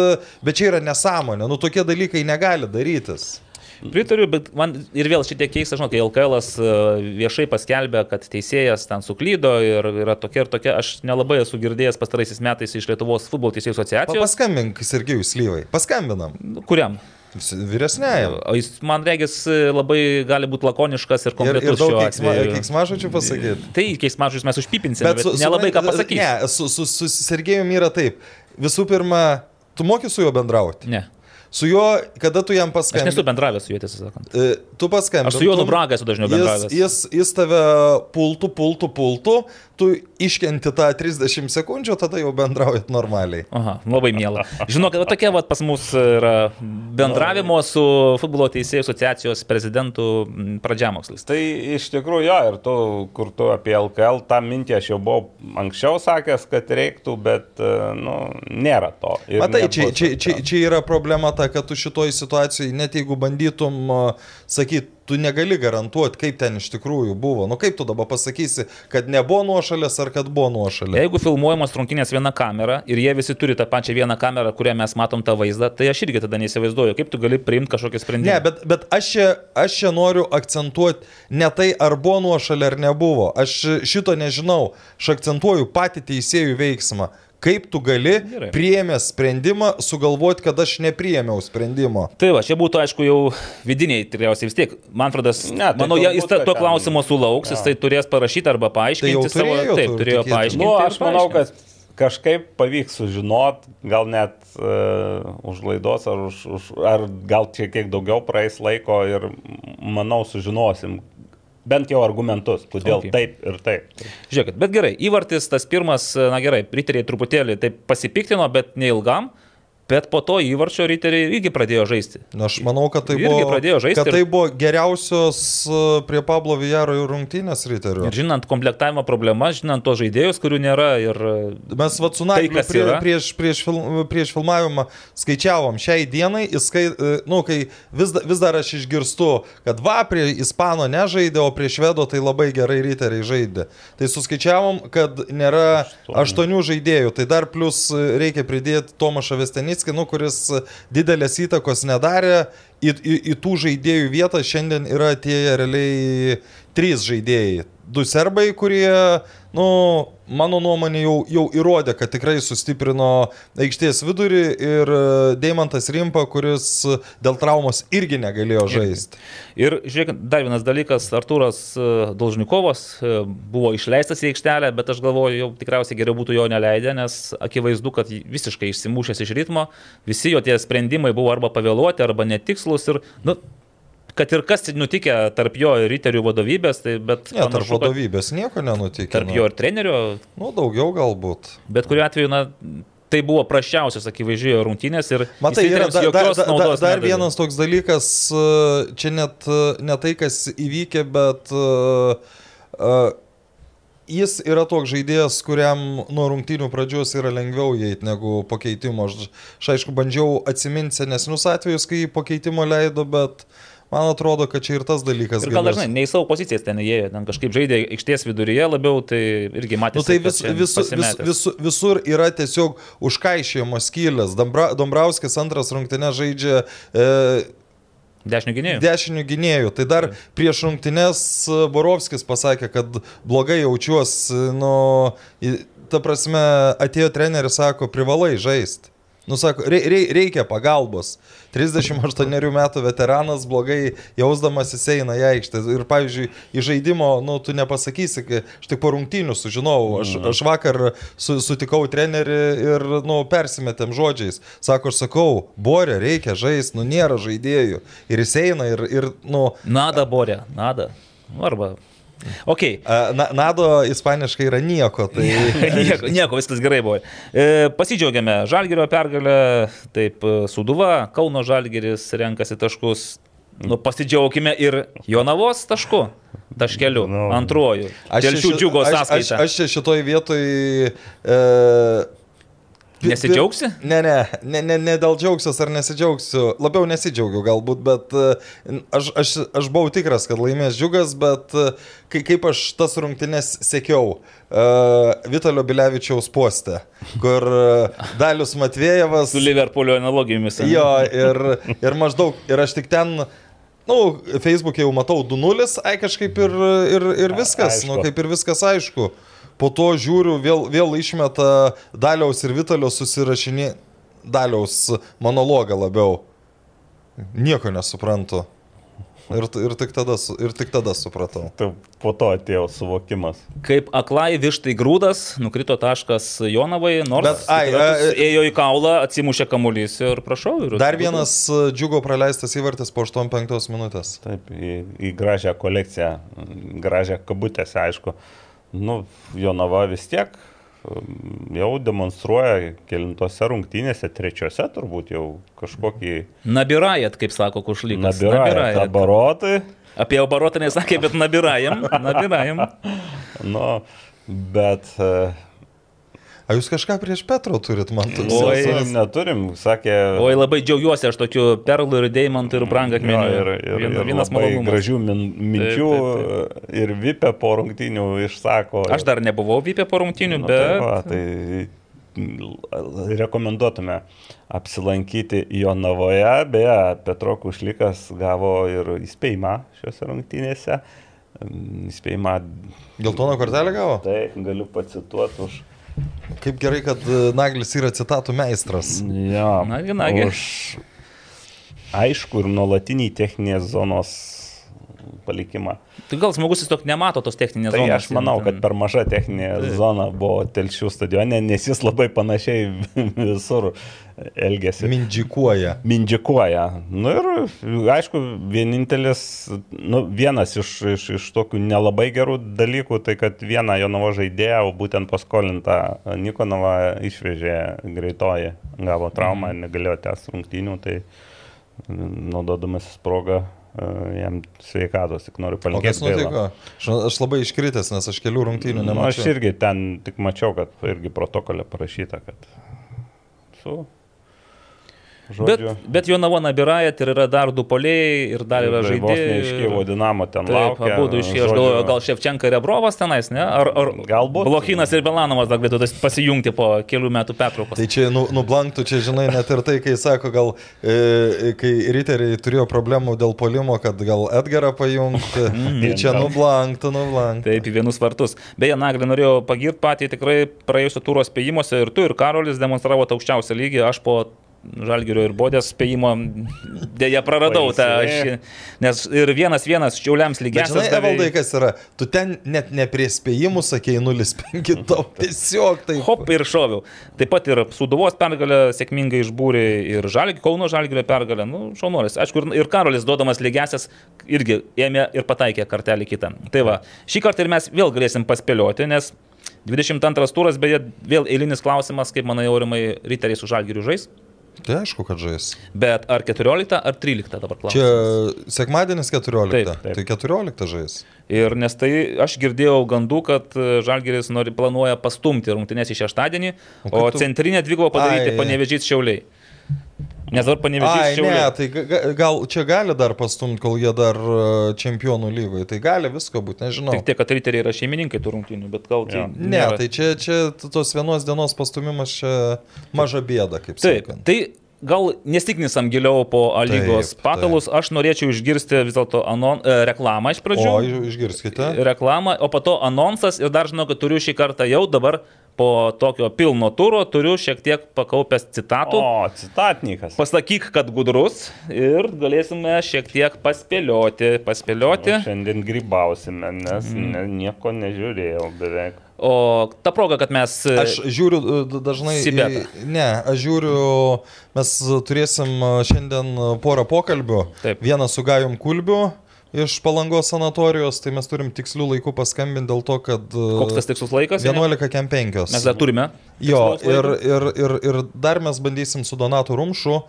D: bet čia yra nesąmonė. Nu, tokie dalykai negali darytis.
C: Pritariu, bet man ir vėl šitie keista, žinot, kai LKL viešai paskelbė, kad teisėjas ten suklydo ir yra tokia ir tokia, aš nelabai esu girdėjęs pastaraisiais metais iš Lietuvos futbolo teisėjų
D: Pa,
C: asociacijos.
D: paskambink, Sergejui Slyvai. Paskambinam.
C: Kuriam?
D: Vyresnėjam.
C: O jis, man regis, labai gali būti lakoniškas ir
D: Ir, ir
C: konkretus
D: daug keiksma, keiksmažodžių pasakyti.
C: Tai keismažus mes užpipinsime, bet, bet nelabai ką pasakyti.
D: Ne, su, su, su Sergejumi yra taip. Visų pirma, tu moki su juo bendrauti.
C: Ne.
D: Su juo, kada tu jam
C: Aš nesu
D: paskambini.
C: bendravęs su juo, tiesą sakant.
D: Tu paskambini.
C: Aš su Jonu Braga esu dažniau
D: Jis,
C: bendravęs.
D: jis, jis tave pultų, pultų, pultų, tu iškenti tą 30 sekundžių, tada jau bendraujat normaliai.
C: Aha, labai mėla. Žinok, va tokia va pas mus yra bendravimo su futbolo teisėjų asociacijos prezidentu pradžiamokslis.
E: Tai iš tikrųjų, jo, ir tu, kur tu apie LKL, tą mintį aš jau buvau anksčiau sakęs, kad reiktų, bet, e, nu, nėra to. Ir
D: Matai, čia, čia, čia, čia yra problema ta, kad tu šitoj situacijai, net jeigu bandytum sakyti, tu negali garantuoti, kaip ten iš tikrųjų buvo. Nu kaip tu dabar pasakysi, kad nebuvo nuošalės ar kad buvo nuošalė.
C: Jeigu filmuojamos rungtynės viena kamera ir jie visi turi tą pačią vieną kamerą, kurią mes matom tą vaizdą, tai aš irgi tada neįsivaizduoju, kaip tu gali priimti kažkokį sprendimą.
D: Ne, bet, bet aš, čia, aš čia noriu akcentuoti ne tai, ar buvo nuošalė ar nebuvo. Aš šito nežinau. Aš akcentuoju patį teisėjų veiksmą. Kaip tu gali,
C: Gerai.
D: priėmęs sprendimą, sugalvoti, kad aš nepriėmiau sprendimo.
C: Tai va, čia būtų aišku jau vidiniai, tikriausiai vis tiek. Manfredas,
E: Ne,
C: ne,
E: tai
C: manau, jis ta- to klausimo sulauks, jis tai turės parašyti arba paaiškinti
D: Tai jau
C: savo.
D: turėjo
C: Taip,
D: tur-
C: turėjo
D: tikėtis.
C: paaiškinti.
E: Nu, aš manau, kad kažkaip pavyks sužinot, gal net uh, už laidos, ar, už, už, ar gal šiek tiek daugiau praeis laiko ir manau sužinosim bent jau argumentus, kodėl
C: Okay.
E: taip ir taip.
C: Žiūrėkit, bet gerai, įvartis tas pirmas, na gerai, riteriai truputėlį taip pasipiktino, bet neilgam. Bet po to įvarčio riteriai irgi pradėjo žaisti.
D: Na, Aš manau, kad tai
C: Irgi
D: buvo,
C: žaisti
D: kad
C: ir-
D: tai buvo geriausios e, prie Pablo Vijaro ir rungtynės riterių.
C: Ir žinant komplektavimo problemas, žinant tos žaidėjus, kurių nėra ir
D: Mes va su
C: Tai,
D: Nagliu
C: kas
D: prie, prieš, prieš, film, prieš filmavimą skaičiavom šiai dienai, įskai, e, nu, kai vis, vis dar aš išgirstu, kad va, prie Ispano nežaidė, o prie Švedo tai labai gerai riteriai žaidė. Tai suskaičiavom, kad nėra aštuonių žaidėjų, tai dar plus e, reikia pridėti Tomašą Vestenickį, nu, kuris didelės įtakos nedarė. Į, į, į tų žaidėjų vietą šiandien yra atėję realiai trys žaidėjai. Du serbai, kurie, nu, mano nuomonė jau, jau įrodė, kad tikrai sustiprino aikštės vidurį ir e, Deimantas Rimpa, kuris dėl traumos irgi negalėjo žaisti.
C: Ir žiūrėk, dar vienas dalykas, Artūras e, Dolžnikovas e, buvo išleistas į aikštelę, bet aš galvoju, jau tikriausiai geriau būtų jo neleidę, nes akivaizdu, kad visiškai išsimušęs iš ritmo, visi jo tie sprendimai buvo arba pavėluoti, arba netikslus ir, nu, kad ir kas nutikė tarp jo ir riterių vadovybės, tai bet...
D: Ne, tarp
C: panašu, kad
D: vadovybės nieko nenutikė.
C: Tarp jo ir trenerio,
D: Nu, daugiau galbūt.
C: bet kuriuo atveju, na, tai buvo prašiausias akivaizdžiai rungtynės ir
D: Matai, yra da, da, da, da, dar
C: nedavė.
D: vienas toks dalykas, e, čia net e, ne tai, kas įvykė, bet uh, uh, jis yra toks žaidėjas, kuriam nuo rungtynių pradžios yra lengviau įeiti negu po keitimo. Aš, aš aišku, bandžiau atsiminti senesnius atvejus, kai jį po keitimo leido, bet man atrodo, kad čia ir tas dalykas.
C: Ir gal dažnai ne į savo pozicijas ten įėjo, ten kažkaip žaidė aikštės viduryje labiau, tai irgi matėsi.
D: Nu, tai vis, vis, vis, vis, visur yra tiesiog užkaišėjimo skylės. Dombra, Dombrauskis antras rungtynė žaidžia e,
C: Dešinių gynėjų.
D: dešinių gynėjų. Tai dar prieš rungtynės e, Borovskis pasakė, kad blogai jaučiuosi, nu, į- ta prasme, atėjo treneris, sako, privalai žaisti. Nu, sako, rei, rei, reikia pagalbos. 38 metų veteranas blogai jausdamas jis eina į aikštę. Ir, pavyzdžiui, į žaidimo, nu, tu nepasakysi, aš tik po rungtynių sužinojau. Aš, aš vakar su, sutikau trenerį ir, nu, persimetėm žodžiais. Sako, aš sakau, Borė, reikia žaisti, nu, nėra žaidėjų. Ir jis eina ir, ir nu,
C: Nada, Borė, nada. Nu, Arba. Ok.
D: a, na, Nado ispaniškai yra nieko. Tai...
C: nieko, nieko, viskas gerai buvo. E, pasidžiaugiame Žalgirio pergalę, taip, Suduva, Kauno Žalgiris renkasi taškus. Nu, pasidžiaugime ir Jonavos tašku, taškeliu,
E: Nu.
C: antruoju. Dėl
D: čia
C: šių
D: ši-
C: džiugo
D: aš, aš,
C: sąskaitą.
D: aš čia šitoj vietoj... E,
C: Nesidžiaugsi?
D: Ne, ne, ne, ne, ne dėl džiaugsiuos ar nesidžiaugsiu. Labiau nesidžiaugiu galbūt, bet e, aš, aš, aš buvau tikras, kad laimės džiugas, bet e, kai, kaip aš tas rungtynes sekiau. Uh, Vitalio Bilevičiaus postė, kur Dalius Matvėjevas.
C: Su Liverpoolio analogijomis. ane?
D: Jo, ir, ir maždaug, ir aš tik ten, nu, Facebook'e jau matau 2-0, ai kažkaip ir, ir, ir viskas,
E: Aišku.
D: nu, kaip ir viskas aišku. Po to žiūriu, vėl, vėl išmeta Daliaus ir Vitalio susirašinį, Daliaus monologą labiau. Nieko nesuprantu. Ir, ir, tik tada, ir tik tada supratau.
E: Tai po to atėjo suvokimas.
C: Kaip aklai vištai grūdas, nukrito taškas Jonavai, nors
D: Bet, ai, e,
C: ėjo į kaulą, atsimušė kamuolys ir prašau. Ir
D: Dar vienas uh, džiugo praleistas įvartis po 85 minutės.
E: Taip, į, į gražią kolekciją, gražią kabutėse, aišku. Nu, Jonava vis tiek jau demonstruoja kelintose rungtynėse, trečiose turbūt jau kažkokį
C: Nabirajat, kaip sako Kušlykas.
E: nabirąją tabarotai.
C: Apie obarotą nesakė, bet nabirajam. Nabirajam.
E: Nu, bet e,
D: A jūs kažką prieš Petro turit, man toks.
C: Oi.
E: turim, neturim, sakė.
C: Oi, labai džiaugiuosi aš tokiu perlų ir deimantų ir
E: Jo,
C: brangakmeniu.
E: ir, ir, ir
C: vienas malonumas.
E: gražių min, minčių
C: Taip, taip,
E: ir Vipė po rungtynių išsako.
C: Aš dar nebuvau vypę po rungtinių,
E: Nu,
C: bet...
E: tai, va, tai rekomenduotume apsilankyti Jonavoje, beje, Petro Kušlikas gavo ir įspėjimą šiuose rungtynėse. Mm, Įspėjimą,
D: Geltoną kortelę gavo?
E: tai galiu pacituoti už...
D: Kaip gerai, kad e, Naglis yra citatų meistras.
E: Jo,
C: Nagi, nagi.
E: už aišku ir nuolatinį techninės zonos palikimą.
C: Tai gal žmogus tiesiog nemato tos techninės
E: Tai
C: zonos.
E: aš manau, kad per maža techninė zona buvo telšių stadione, nes jis labai panašiai visur elgesi.
D: Mindžikuoja.
E: Mindžikuoja. Nu ir aišku, vienintelis, nu, vienas iš, iš, iš tokių nelabai gerų dalykų, tai kad vieną Jonovo žaidėją, o būtent paskolintą Nikonovą išvežė greitoji, gavo traumą ir negalėjo tęsti rungtynių, tai naudodamasis progą jam sveikatos, tik noriu
D: kas
E: palinkėti. gaila.
D: nutiko? Aš, aš labai iškritęs, nes aš kelių rungtynių
E: Nu, aš
D: nemačiau.
E: irgi ten tik mačiau, kad irgi protokolė parašyta, kad su...
C: Bet,
E: Žodžiu,
C: bet Jonava Nabirajat ir yra dar du polėjai ir dar yra žaidėjai.
E: neiškyvo Dinamo ten
C: Taip,
E: laukia.
C: abu išėjo, aš
E: žodžiu,
C: galvoju, gal Ševčenka ir Ebrovas tenais, ne? Ar, ar
E: Galbūt.
C: Blochinas ir Belanovas dar galėtų pasijungti po kelių metų pertraukos.
D: Tai čia nu, nublanktų, čia žinai, net ir tai, kai sako, gal, e, kai riteriai turėjo problemų dėl polimo, kad gal Edgarą pajungti, tai čia nublanktų, nublanktų.
C: Taip, į vienus vartus. Beje, Naglį norėjau pagirti patį tikrai praėjusio tūro spėjimuose ir tu, ir Karolis demonstravote aukščiausią lygį, aš po Žalgirio ir Bodės spėjimo dėja praradau tą, aš- nes ir vienas vienas šiauliams lygiai.
D: žinai, Evaldai, kas yra, tu ten net ne prie spėjimų sakėjai 0,5, tau tiesiog tai...
C: Hop ir šoviau. Taip pat ir Suduvos pergalę sėkmingai išbūrė ir Žalgi, Kauno Žalgirio pergalę. Nu, šaunuolis. Aišku, ir, ir Karolis duodamas lygiasias irgi ėmė ir pataikė kartelį kitą. Tai va, šį kartą ir mes vėl galėsim paspėlioti, nes 22 turas, beje, vėl eilinis klausimas, kaip manai, aurimai, riteriai su Žalgiriu žais.
D: Tai aišku, kad žais.
C: Bet ar 14 ar 13 dabar
D: Čia
C: klausimas?
D: sekmadienis 14.
C: Taip,
E: taip.
D: Tai 14 žais.
C: Ir nes tai aš girdėjau gandų, kad e, Žalgiris nori, planuoja pastumti rungtynės į šeštadienį,
D: O
C: o,
D: tu-
C: centrinę dvigubą padaryti panevežys šiauliai. Nes dabar panevežys
D: Ai, ne, tai ga- ga- gal čia gali dar pastumti, kol jie dar e, čempionų lygoje. Tai gali visko būti, nežinau.
C: Tik tiek, kad riteriai yra šeimininkai tų rungtynių, bet gal tai...
E: Jo.
D: Ne,
C: nėra.
D: tai čia, čia tos vienos dienos pastumimas čia maža bėda, kaip
C: Taip,
D: sakant.
C: tai gal nestiknisam giliau po A lygos
D: Taip,
C: patalus, aš norėčiau išgirsti vis dėlto anon, e, reklamą iš pradžių.
D: O, iš- išgirskite.
C: Reklamą, o po to anonsas ir dar žinau, kad turiu šį kartą jau dabar po tokio pilno turo turiu šiek tiek pakaupęs citatų.
E: O, citatnikas.
C: Pasakyk, kad gudrus ir galėsime šiek tiek paspėlioti, paspėlioti.
E: Šiandien grybausime, nes
C: Mhm.
E: ne, nieko nežiūrėjau beveik.
C: O ta proga, kad mes... e,
D: Aš žiūriu e, dažnai. į-
C: Sibetą.
D: Ne, aš žiūriu, mes turėsim e, šiandien porą pokalbių.
C: Taip.
D: Vieną su Gajum Kulbiu iš Palangos sanatorijos, tai mes turim tikslių laikų paskambinti dėl to, kad... e,
C: Koks tas tikslus laikas?
D: 11 kem 5.
C: Mes dar turime.
D: Jo, ir, ir, ir, ir dar mes bandysim su Donatu Rumšu uh,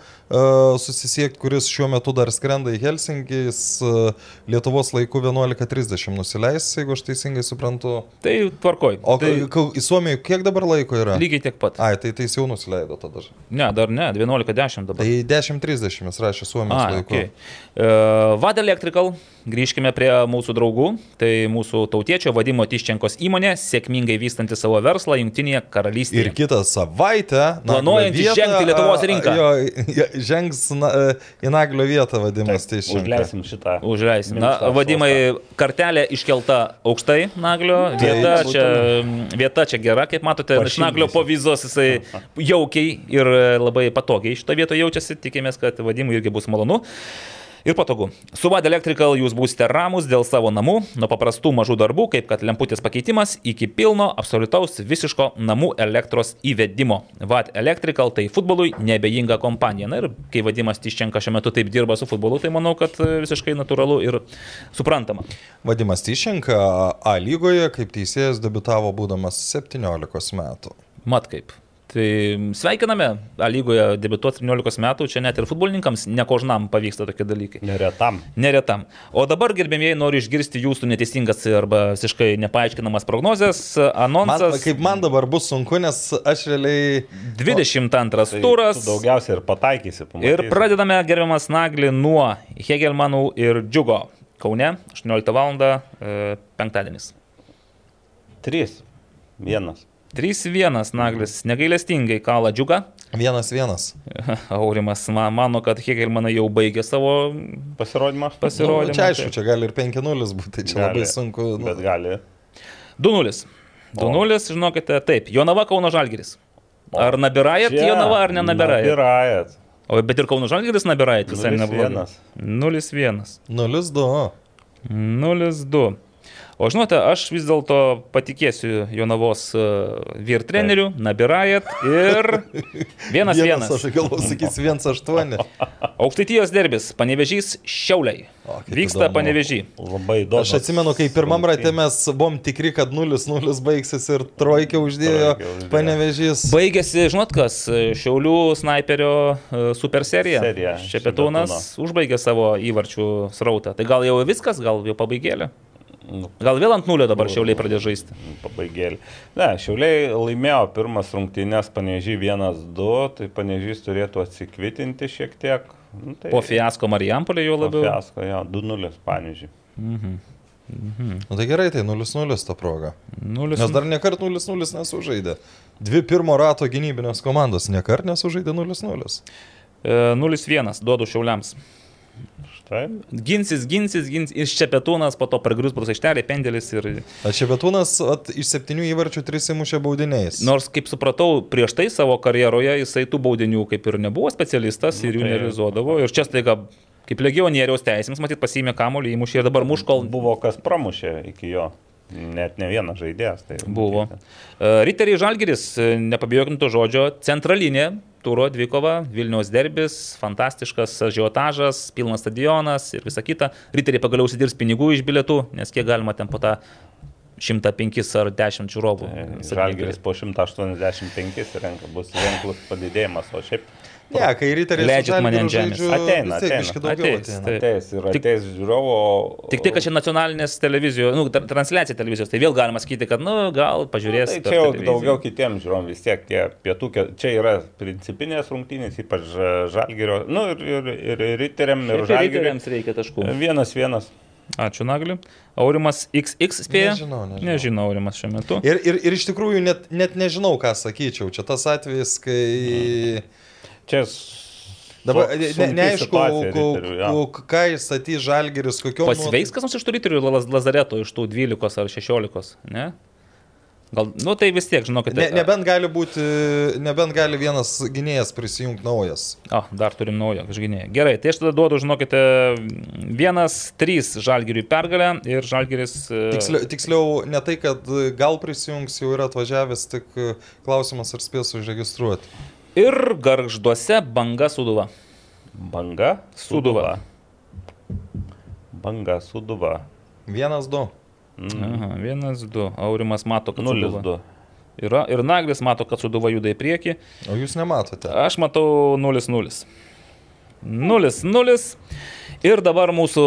D: susisiekti, kuris šiuo metu dar skrenda į Helsinkį, jis uh, Lietuvos laiku 11.30 nusileis, jeigu aš teisingai suprantu.
C: Tai tvarkoj.
D: O
C: tai
D: tai... į Suomiją kiek dabar laiko yra?
C: lygiai tiek pat.
D: Ai, tai, tai jis jau nusileido tada.
C: Ne, dar ne, 11.10 dabar.
D: Tai 10.30 jis rašė Suomijos
C: A,
D: laiku.
C: okay. uh, Vad Electrical, grįžkime prie mūsų draugų. Tai mūsų tautiečio vadimo Tiščenkos įmonė, sėkmingai vystanti savo verslą Junktinėje karalystėje.
D: Ir kitą savaitę. Vietą,
C: žengti Lietuvos rinką.
D: Jo, jo, žengs na, į Naglio vietą vadimas tai
E: Užleisim šitą.
C: Užleisim. Na, vadimai, kartelė iškelta aukštai Naglio. Vieta
D: Taip,
C: čia, vieta čia gera, kaip matote. Iš. Naglio po vizos jisai jaukiai ir labai patogiai šito vietoje jaučiasi. Tikimės, kad vadimui irgi bus malonu. Ir patogu. Su VAD Electrical jūs būsite ramus dėl savo namų, nuo paprastų mažų darbų, kaip kad lemputės pakeitimas, iki pilno, absoliutaus, visiško namų elektros įvedimo. VAD Electrical tai futbolui nebejinga kompanija. Na ir kai vadimas Tiščenka šiuo metu taip dirba su futbolu, tai manau, kad e, visiškai natūralu ir suprantama.
D: Vadimas Tyšenka A lygoje kaip teisėjas debitavo būdamas 17 metų.
C: Mat kaip. Tai sveikiname, A lygoje debituoti 17 metų, čia net ir futbolininkams nekožnam pavyksta tokie dalykai.
E: Neretam.
C: Neretam. O dabar, gerbėmieji, noriu išgirsti jūsų neteisingas arba visiškai nepaaiškinamas prognozes.
D: Man,
C: Anonsas
D: kaip man dabar bus sunku, nes aš realiai...
C: 22
E: Tai
C: turas.
E: tu Daugiausiai ir pataikysi.
C: Ir
E: pamatysi.
C: pradedame, gerbiamas Nagli, nuo Hegelmanų ir Džiugo. Kaune, 18 val. E, penktadienis.
E: 3. Vienas.
C: 3-1 Naglis negailestingai kala Džiugą.
D: Vienas vienas.
C: Aurimas ma- mano, kad Hegelmanai jau baigė savo
E: Pasirodymą.
C: pasirodymą.
D: Nu, čia aišku, čia gali ir 5-0 būti, tai čia
E: Gali,
D: labai sunku. Nu,
E: Bet gali.
C: 2-0. 2-0, žinokite, taip. Jonava Kauno Žalgiris. Ar nabirajat
E: Čia
C: Jonava ar nenabirajat?
E: Nabirajat.
C: O bet ir Kauno Žalgiris nabirajat visai
E: 0-1.
C: neblogai. 0-1.
D: 0-2.
C: 0-2. O žinote, aš vis dėlto patikėsiu Jonavos e, vyr treneriu, Nabirajat ir vienas vienas.
D: Aš galvoju, sakys 1-8.
C: Aukštaitijos derbis, panevežys Šiauliai.
D: O,
C: Vyksta
D: įdomu.
C: panevežį.
E: Labai įdomu.
D: Aš atsimenu, kai pirmam rate mes buvom tikri, kad 0-0 baigsis ir trojkė uždėjo panevežys.
C: Baigėsi, žinot kas, Šiaulių sniperio e, super serija.
E: Serija,
C: Šepetūnas užbaigė savo įvarčių srautą. Tai gal jau viskas, gal jau pabaigėlė.
E: Nu,
C: Gal vėl ant nulio dabar Šiauliai pradėjo žaisti.
E: Pabaigėlį. Ne, Šiauliai laimėjo pirmas rungtynės, panežiai 1-2, tai panežys turėtų atsikvitinti šiek tiek. Nu, tai
C: Po fiasko Marijampolė jau
E: po
C: labiau.
E: Fiasko, jo, 2-0 panežiai.
D: Nu tai gerai, tai 0-0 ta proga.
C: Nulis.
D: Nes dar nekart 0-0 nesužaidė. Dvi pirmo rato gynybinės komandos nekart nesužaidė 0-0.
C: E, 0-1 duodu Šiauliams.
E: Štai.
C: Ginsis, ginsis, ginsis. Ir Šepetūnas, po to pargrius pro aikštelį, pendelis ir...
D: Šebetūnas at, iš septynių įvarčių tris įmušė baudiniais.
C: Nors, kaip supratau, prieš tai savo karjeroje jisai tų baudinių kaip ir nebuvo specialistas ir jų
E: tai-
C: nerealizuodavo. Ir čia staiga, kaip legionieriaus teisėms, matyt, pasiėmė kamuolį, įmušė ir dabar muš, kol
E: Buvo kas pramušė iki jo. Net ne vienas žaidėjas. Tai
C: buvo. E, Riteriai Žalgiris, e, nepabijokim to žodžio, centralinė turo dvikova, Vilniaus derbis, fantastiškas žiotažas, pilnas stadionas ir visa kita. Riteriai pagaliau užsidirbs pinigų iš bilietų, nes kiek galima ten po tą 105 ar 10 žiūrovų.
E: Tai Žalgeris po 185 renka, bus ženklus padidėjimas, o šiaip
D: Ne, kai ryteriai
C: Leidžiat mane ant žemės.
E: Ateina,
D: tiek
E: ateina.
D: daugiau
C: Ateis,
D: ateina.
E: ateis ir ateis žiūrovo.
C: Tik tai, kad čia nacionalinės televizijos, nu, tra- transliacija televizijos, tai vėl galima sakyti, kad, nu, gal pažiūrės.
E: Tai
C: per
E: čia jau
C: televiziją.
E: daugiau kitiems žiūrom vis tiek tie pietų, čia yra principinės rungtynės, ypač ža- žalgerio, nu ir, ir, ir riteriam, ir
C: Ir
E: žalgeriam.
C: riteriams reikia taškų.
E: Vienas vienas.
C: Ačiū, Nagli. Aurimas XX spėja.
D: Nežinau, nežinau.
C: Nežinau, Aurimas šiuo metu.
D: Ir, ir, ir iš tikrųjų net, net nežinau, ką sakyčiau. Čia tas atvejis, kai...
E: Čia
D: Dabar ne, neaišku, ku, ką jis statys žalgeris, kokio...
C: Pasveiks kas nors iš tų riterių Laz- Lazareto, iš tų 12 ar 16, ne? Gal, nu tai vis tiek, žinokit.
D: Ne, nebent gali būti, nebent gali vienas gynėjas prisijungti naujas.
C: O, dar turim naują kažgynėją. Gerai, tai aš tada duodu, žinokite, vienas, trys žalgiriui pergalę ir žalgiris... e,
D: Tiksliau, tiksliau, ne tai, kad gal prisijungs, jau yra atvažiavęs, tik klausimas, ar spės užregistruoti.
C: Ir garžduose banga suduva.
E: banga
C: Sūduva.
E: Banga suduva.
D: Vienas, du.
C: Aha, vienas, du. Aurimas mato, kad
E: Nulis du.
C: Yra, ir Naglis mato, kad suduva juda į priekį.
D: O jūs nematote.
C: Aš matau 0-0. 0-0. Ir dabar mūsų...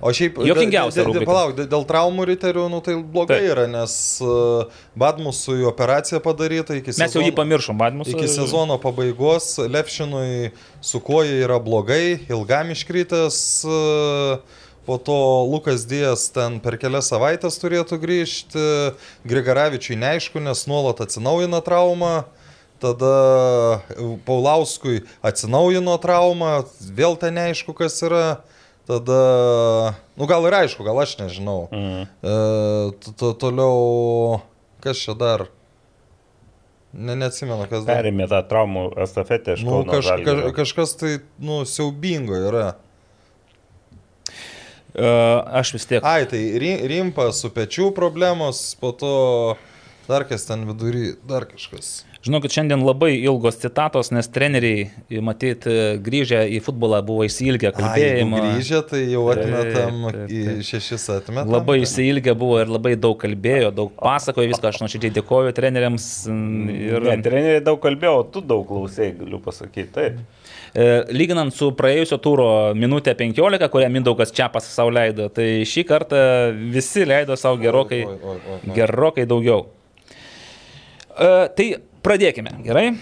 D: O šiaip,
C: rubrika.
D: Palauk, dėl- traumų riterių, nu tai blogai
C: Taip.
D: yra, nes uh, Badmusui operacija padaryta iki
C: Mes jau jį
D: sezono-
C: pamiršom, Badmus.
D: Iki sezono pabaigos Levšinui su koja yra blogai, ilgam iškritęs, e, po to Lukas Dijas ten per kelias savaitės turėtų grįžti, Grigaravičiui neaišku, nes nuolat atsinaujina traumą, tada Paulauskui atsinaujino traumą, vėl ten neaišku, kas yra. Tada, nu gal ir aišku, gal aš nežinau.
E: Mhm.
D: E, toliau, kas čia dar? Ne, neatsimenu, kas dar.
E: Perėmė tą traumų estafetę iš
D: Nu, kaž, kaž, kažkas tai, nu, siaubingo yra.
C: Uh, aš vis tiek.
D: Ai, tai ri- rimpa su pečių problemos, po to dar kas ten vidury, dar kažkas.
C: Žinokit, šiandien labai ilgos citatos, nes treneriai, matyt, grįžę į futbolą buvo įsilgę
D: Ai,
C: kalbėjimo.
D: grįžę, tai jau atmetam
C: Taip, taip, taip.
D: šešis atmetam.
C: Labai įsilgę buvo ir labai daug kalbėjo, daug pasakojo viską, aš nuoširdžiai dėkoju treneriams. Ir
E: Ne, treneriai daug kalbėjo, o tu daug klausai, galiu pasakyti. Taip.
C: E, lyginant su praėjusio turo minutė 15, kurią Mindaugas Čiapas savo leido, tai šį kartą visi leido savo gerokai,
D: Oi, oi, oi, oi.
C: gerokai daugiau. E, tai pradėkime, gerai?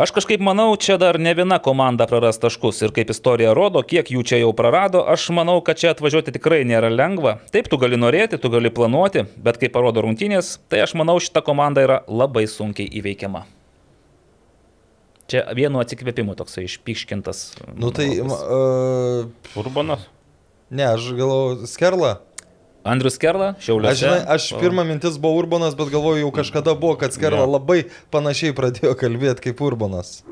C: Aš kažkaip manau, čia dar ne viena komanda praras taškus ir kaip istorija rodo, kiek jų čia jau prarado, aš manau, kad čia atvažiuoti tikrai nėra lengva. Taip, tu gali norėti, tu gali planuoti, bet kaip parodo rungtynės, tai aš manau, šita komanda yra labai sunkiai įveikiama. Čia vienu atsikvėpimu toksai išpikškintas.
D: Nu tai, uh,
E: Urbanas.
D: ne, aš galvoju, Skerla.
C: Andrius Kerla, Šiaulės.
D: Aš, žinai, aš pirmą mintis buvo Urbanas, bet galvoju, jau kažkada buvo, kad Skerla
E: Jo.
D: labai panašiai pradėjo kalbėti kaip Urbanas.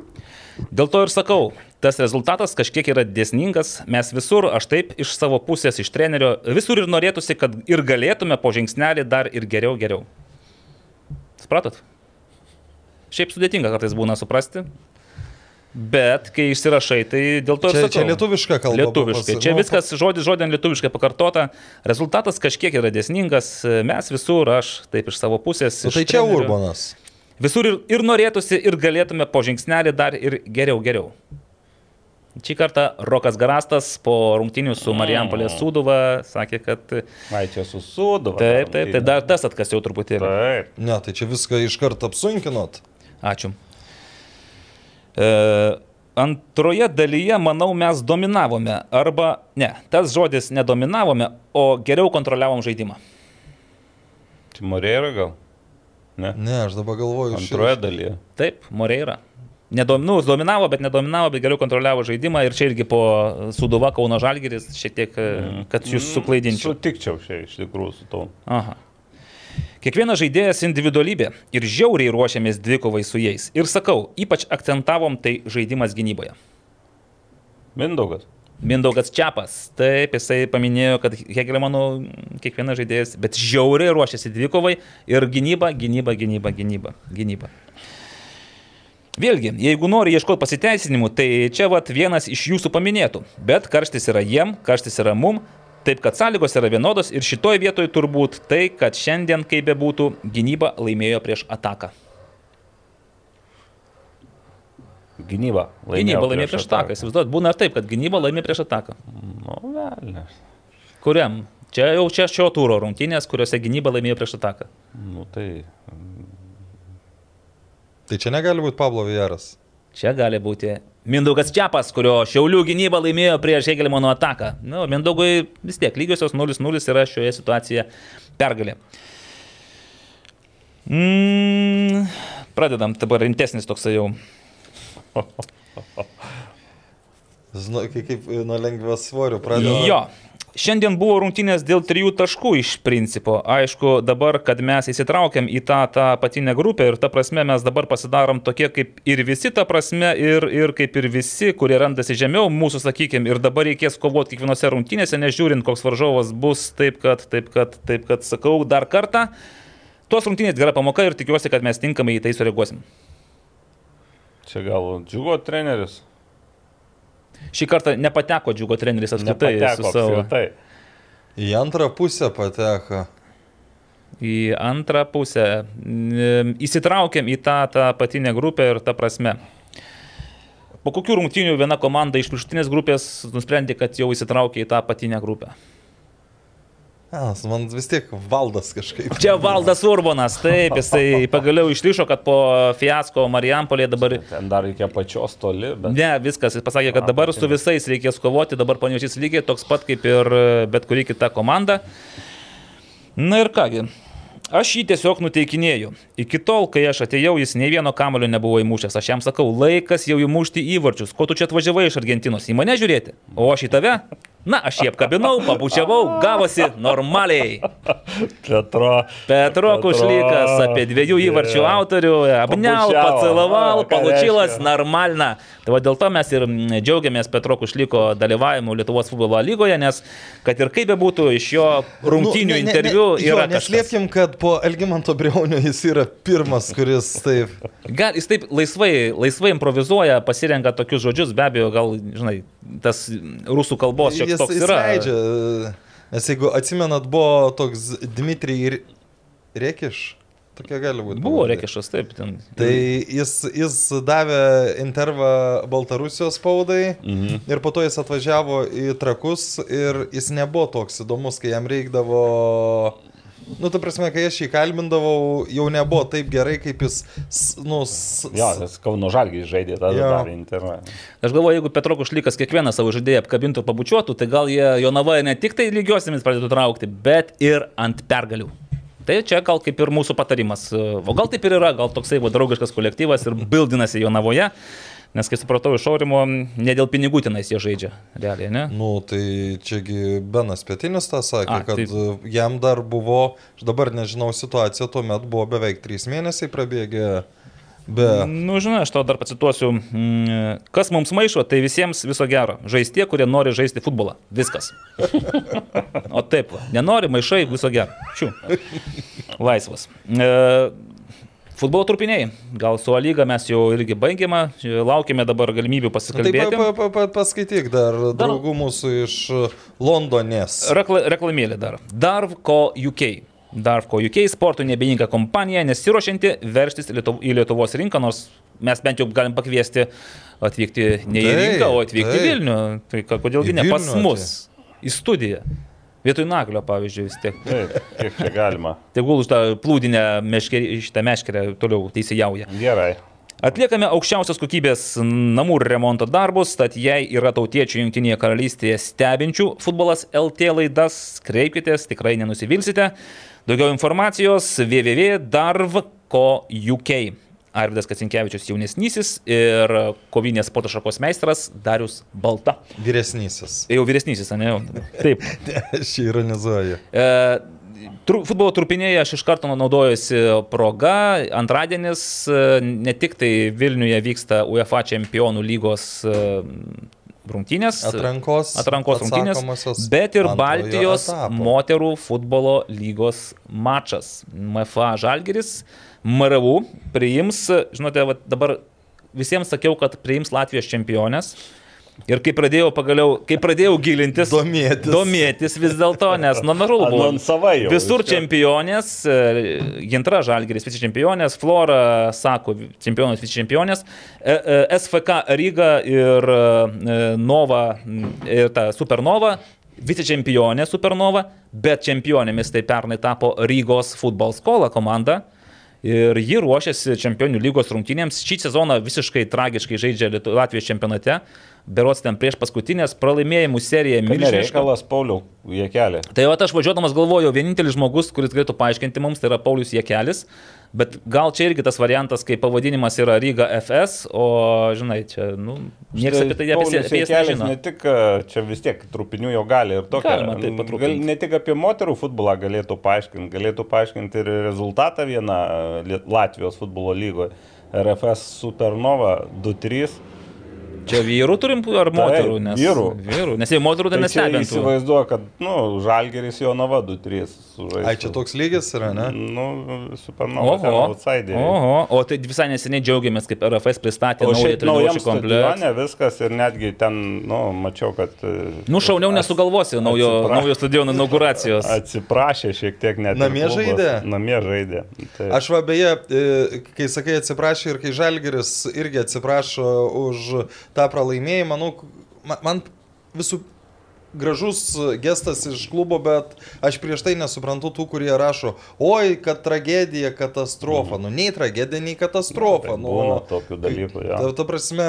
C: Dėl to ir sakau, tas rezultatas kažkiek yra dėsningas, mes visur, aš taip iš savo pusės, iš trenerio, visur ir norėtųsi, kad ir galėtume po žingsnelį dar ir geriau, geriau. Supratot? Šiaip sudėtinga kartais būna suprasti, bet kai išsirašai, tai dėl to ir
D: Čia,
C: sakau.
D: čia lietuviška kalba.
C: Lietuviškai.
D: pas-
C: Čia
D: nu,
C: viskas žodis žodin lietuviškai pakartota. Rezultatas kažkiek yra dėsningas. Mes visur, aš taip iš savo pusės.
D: Nu, tai čia
C: trenerių.
D: Urbanas.
C: Visur ir, ir norėtųsi, ir galėtume po žingsnelį dar ir geriau, geriau. Šį kartą Rokas Garastas po rungtinių su Marijampolė Sūduva sakė, kad
E: Ai, čia susūdu.
C: taip, taip, tai dar tas atkasiau truputį.
E: Taip.
D: Ne, tai čia viską iš karto apsunkinot.
C: Ačiū. E, antroje dalyje, manau, mes dominavome. Arba, ne, tas žodis nedominavome, o geriau kontroliavom žaidimą.
E: Čia Morėra gal? Ne.
D: Ne, aš dabar galvoju.
E: Antroje dalyje.
C: Taip, Moreira. Nedominu, dominavo, bet nedominavo, bet geriau kontroliavo žaidimą ir čia irgi po Suduva Kauno Žalgiris šiek tiek, mm. kad jūs suklaidinčiau.
E: Sutikčiau šiai iš tikrųjų su to.
C: Aha. Kiekvienas žaidėjas individualybė ir žiauriai ruošiamės dvikovai su jais. Ir sakau, ypač akcentavom tai žaidimas gynyboje.
E: Mindaugas.
C: Mindaugas Čiapas, taip, jisai paminėjo, kad Hegelmanų kiekvienas žaidėjas, bet žiauriai ruošiasi dvikovai ir gynyba, gynyba, gynyba, gynyba, gynyba. Vėlgi, jeigu nori ieškoti pasiteisinimų, tai čia vat vienas iš jūsų paminėtų. Bet karštis yra jiem, karštis yra mum, taip kad sąlygos yra vienodos ir šitoje vietoje turbūt tai, kad šiandien, kaip bebūtų, gynyba laimėjo prieš ataką.
E: Gynyba.
C: Gynyba laimėjo prieš ataką. Įsivaizduot, būna ir taip, kad gynyba laimėjo prieš ataką.
E: Nu, velnės.
C: Kuriam? Čia jau čia šio turo rungtynės, kuriuose gynyba laimėjo prieš ataką.
E: Nu, tai.
D: Tai čia negali būti Pablo Vieras.
C: Čia gali būti Mindaugas Čiapas, kurio Šiaulių gynyba laimėjo prieš Hegelmano ataką. Nu, Mindaugui vis tiek lygiosios 0-0 yra šioje situacijoje pergalė. Mm, pradedam, dabar rimtesnis toksai jau.
D: Žinau, kaip, kaip nuo lengvės svorių pradėjo.
C: Jo. Šiandien buvo rungtynės dėl trijų taškų iš principo. Aišku, dabar, kad mes įsitraukiam į tą, tą patinę grupę ir ta prasme mes dabar pasidarom tokie kaip ir visi, ta prasme ir, ir kaip ir visi, kurie randasi žemiau mūsų, sakykime, ir dabar reikės kovoti kiekvienose rungtynėse, nežiūrint, koks varžovas bus, taip kad, taip kad, taip kad sakau dar kartą. Tos rungtynės gera pamoka ir tikiuosi, kad mes tinkamai į tai sureaguosim.
E: Čia gal džiugo treneris.
C: Šį kartą nepateko džiugo treneris apskritai su
E: Nepateko
C: savo.
E: apskritai.
D: Į antrą pusę pateko.
C: į antrą pusę. Įsitraukėm į tą, tą patinę grupę ir tą prasme. Po kokių rungtynių viena komanda iš viršutinės grupės nusprendė, kad jau įsitraukė į tą patinę grupę.
D: Nes man vis tiek valdas kažkaip.
C: Čia Valdas Urbonas, taip, jisai pagaliau išryšo, kad po fiasko Marijampolė dabar...
E: Ten dar reikia pačios toli, bet.
C: Ne, viskas, jis pasakė, kad dabar su visais reikės kovoti, dabar panevežys lygiai toks pat kaip ir bet kuri kita komanda. Na ir kągi, aš jį tiesiog nuteikinėjau. Iki tol, kai aš atėjau, jis nei vieno kamulio nebuvo įmušęs. Aš jam sakau, laikas jau įmušti įvarčius. Ko tu čia atvažiavai iš Argentinos? Į mane žiūrėti? O aš į tave? Na, aš jį apkabinau, pabučiavau, gavosi normaliai.
E: Petro.
C: Petro Kušlykas apie dviejų įvarčių autorių, apniau,
E: ką
C: palučilas, normalna. Tai va dėl to mes ir džiaugiamės Petro Kušlyko dalyvavimu Lietuvos futbolo lygoje, nes kad ir kaip bebūtų iš jo rungtynių
D: Nu, ne- ne-
C: interviu
D: ne, jo,
C: yra kažkas.
D: Neslėpkim, kad po Elgimanto Breunio jis yra pirmas, kuris taip.
C: Gal jis taip laisvai, laisvai improvizuoja, pasirenka tokius žodžius, be abejo, gal, žinai, tas rusų kalbos šiek tiek
D: jis
C: yra.
D: leidžia. Nes jeigu atsimenat, buvo toks Dmitrij Ir- Rekiš. Tokia gali būti.
C: Buvo rekišas, taip. Ten.
D: Tai jis, jis davė intervą Baltarusijos spaudai mhm. ir po to jis atvažiavo į trakus ir jis nebuvo toks įdomus, kai jam reikdavo... Nu, ta prasme, kai aš jį kalbindavau, jau nebuvo taip gerai, kaip jis, nu, s-
E: Jo, tas Kauno Žalgiai žaidė tada
D: Jo.
E: dar internetu.
C: Aš galvoju, jeigu Petro Kušlykas kiekvieną savo žaidėją apkabintų ir pabučiuotų, tai gal jie Jonavoje ne tik tai lygiosiamis pradėtų traukti, bet ir ant pergalių. Tai čia gal kaip ir mūsų patarimas. O gal taip ir yra, gal toksai va, draugiškas kolektyvas ir bildinasi Jonavoje, nes kai supratau iš Aurimo, ne dėl pinigų tenais jie žaidžia, realiai, ne?
D: Nu, tai čiagi Benas Pietinis tą sakė,
C: A,
D: kad
C: taip.
D: jam dar buvo, aš dabar nežinau situaciją, tuomet buvo beveik 3 mėnesiai prabėgę Be.
C: Nu, žinai, aš tau dar pacituosiu, mm, kas mums maišo, tai visiems viso gero. Žais tie, kurie nori žaisti futbolą. Viskas. O taip, va, nenori, maišai, viso gero. Šių. Laisvas. E, futbolo trupiniai. Gal su A lyga mes jau irgi baigėme, laukime dabar galimybių
D: Tai pa,
C: pasikalbėti.
D: pa, pa, pa, paskaityk dar draugų mūsų iš Londonės.
C: Rekla, reklamėlė dar. Darvco UK. Darvco UK sporto nebeininka kompanija, nesiuošianti verštis į Lietuv- į Lietuvos rinką, nors mes bent jau galim pakviesti atvykti ne į rinką, o atvykti į
D: taip.
C: Vilnių. Tai kodėlgi ne pas mus, į studiją. Vietoj naglio, pavyzdžiui, vis tiek.
E: Taip, kiek čia galima.
C: Tegul už tą plūdinę meškerę, šitą meškerę toliau teisėjauja.
E: Gerai.
C: Atliekame aukščiausios kokybės namų remonto darbus, tad jei yra tautiečių Junktinėje karalystėje stebinčių futbolas LT laidas, kreipkitės, tikrai nenusivilsite. Daugiau informacijos www.darv.co.uk. Arvidas Kacinkievičius jaunesnysis ir kovinės sporto šakos meistras Darius Balta.
D: Vyresnysis.
C: Jau vyresnysis, ne? jau? Taip.
D: Aš ironizuoju.
C: E, tru, futbolo trupinėje aš iš karto naudojusi proga. Antradienis e, ne tik tai Vilniuje vyksta UEFA čempionų lygos e, rungtynės.
D: Atrankos.
C: Atrankos rungtynės, bet ir Baltijos
D: etapo.
C: moterų futbolo lygos mačas. MFA Žalgeris, MRV priims, žinote, va, dabar visiems sakiau, kad priims Latvijos čempionės. Ir kai pradėjau pagaliau, kai pradėjau gilintis,
D: Domėtis.
C: domėtis vis dėlto, nes normalu buvo.
E: Jau
C: Visur
E: viską.
C: čempionės, e, Gintra Žalgeris vice čempionės, Flora sako čempionas vice čempionės, e, e, SFK Ryga ir Nova ir ta Supernova. Vice čempionė Supernova, bet čempionėmis tai pernai tapo Rygos futbol skola komanda. Ir ji ruošiasi čempionių lygos rungtynėms. Šį sezoną visiškai tragiškai žaidžia Latvijos čempionate. Berots ten prieš paskutinės pralaimėjimų seriją
E: Tai
C: milžinišką.
E: nereikalas, Pauliau, jie kelia.
C: Tai va, aš važiuodamas galvojau, vienintelis žmogus, kuris galėtų paaiškinti mums, tai yra Paulius Jekelis. Bet gal čia irgi tas variantas, kai pavadinimas yra Ryga FS, o, žinai, čia, nu, niekas apie tai apie apie jas nežino.
E: Ne tik, e, čia vis tiek trupinių jo gali ir tokia.
C: Galima taip patrupinti.
E: gal- Ne tik apie moterų futbolą galėtų paaiškinti, galėtų paaiškinti ir rezultatą vieną e, Latvijos futbolo lygoje. RFS Supernova 2-3.
C: Čia vyrų turim ar moterų? Nes,
E: vyrų.
C: Vyrų, nes jei moterų tai
E: Tai čia
C: nestebintų.
E: įsivaizduoju, kad, nu, Žalgeris jo nava 2-3. Sužaistų.
D: Ai, čia toks lygis yra, ne?
E: Nu, Supernova.
C: Oho,
E: outsiderė.
C: oho, o tai visai neseniai džiaugiamės, kaip RFS pristatė
E: O
C: naują treniruočio komplektą.
E: stadione viskas ir netgi ten, nu, mačiau, kad... e,
C: Nu, šauniau nesugalvosi naujo,
E: Atsipra-
C: naujo stadiono inauguracijos.
E: Atsiprašė šiek tiek net.
D: Namie žaidė?
E: Namie žaidė. Tai...
D: Aš va beje, e, kai sakai atsiprašai ir kai Žalgeris irgi atsiprašo už tą pralaimėjimą, nu, ma- man visų gražus gestas iš klubo, bet aš prieš tai nesuprantu tų, kurie rašo, oi, kad tragedija, katastrofa. Nu, nei tragedija, nei katastrofa.
E: Tai
D: Nu,
E: būna tokių dalykų, jo.
D: Ta, ta prasme,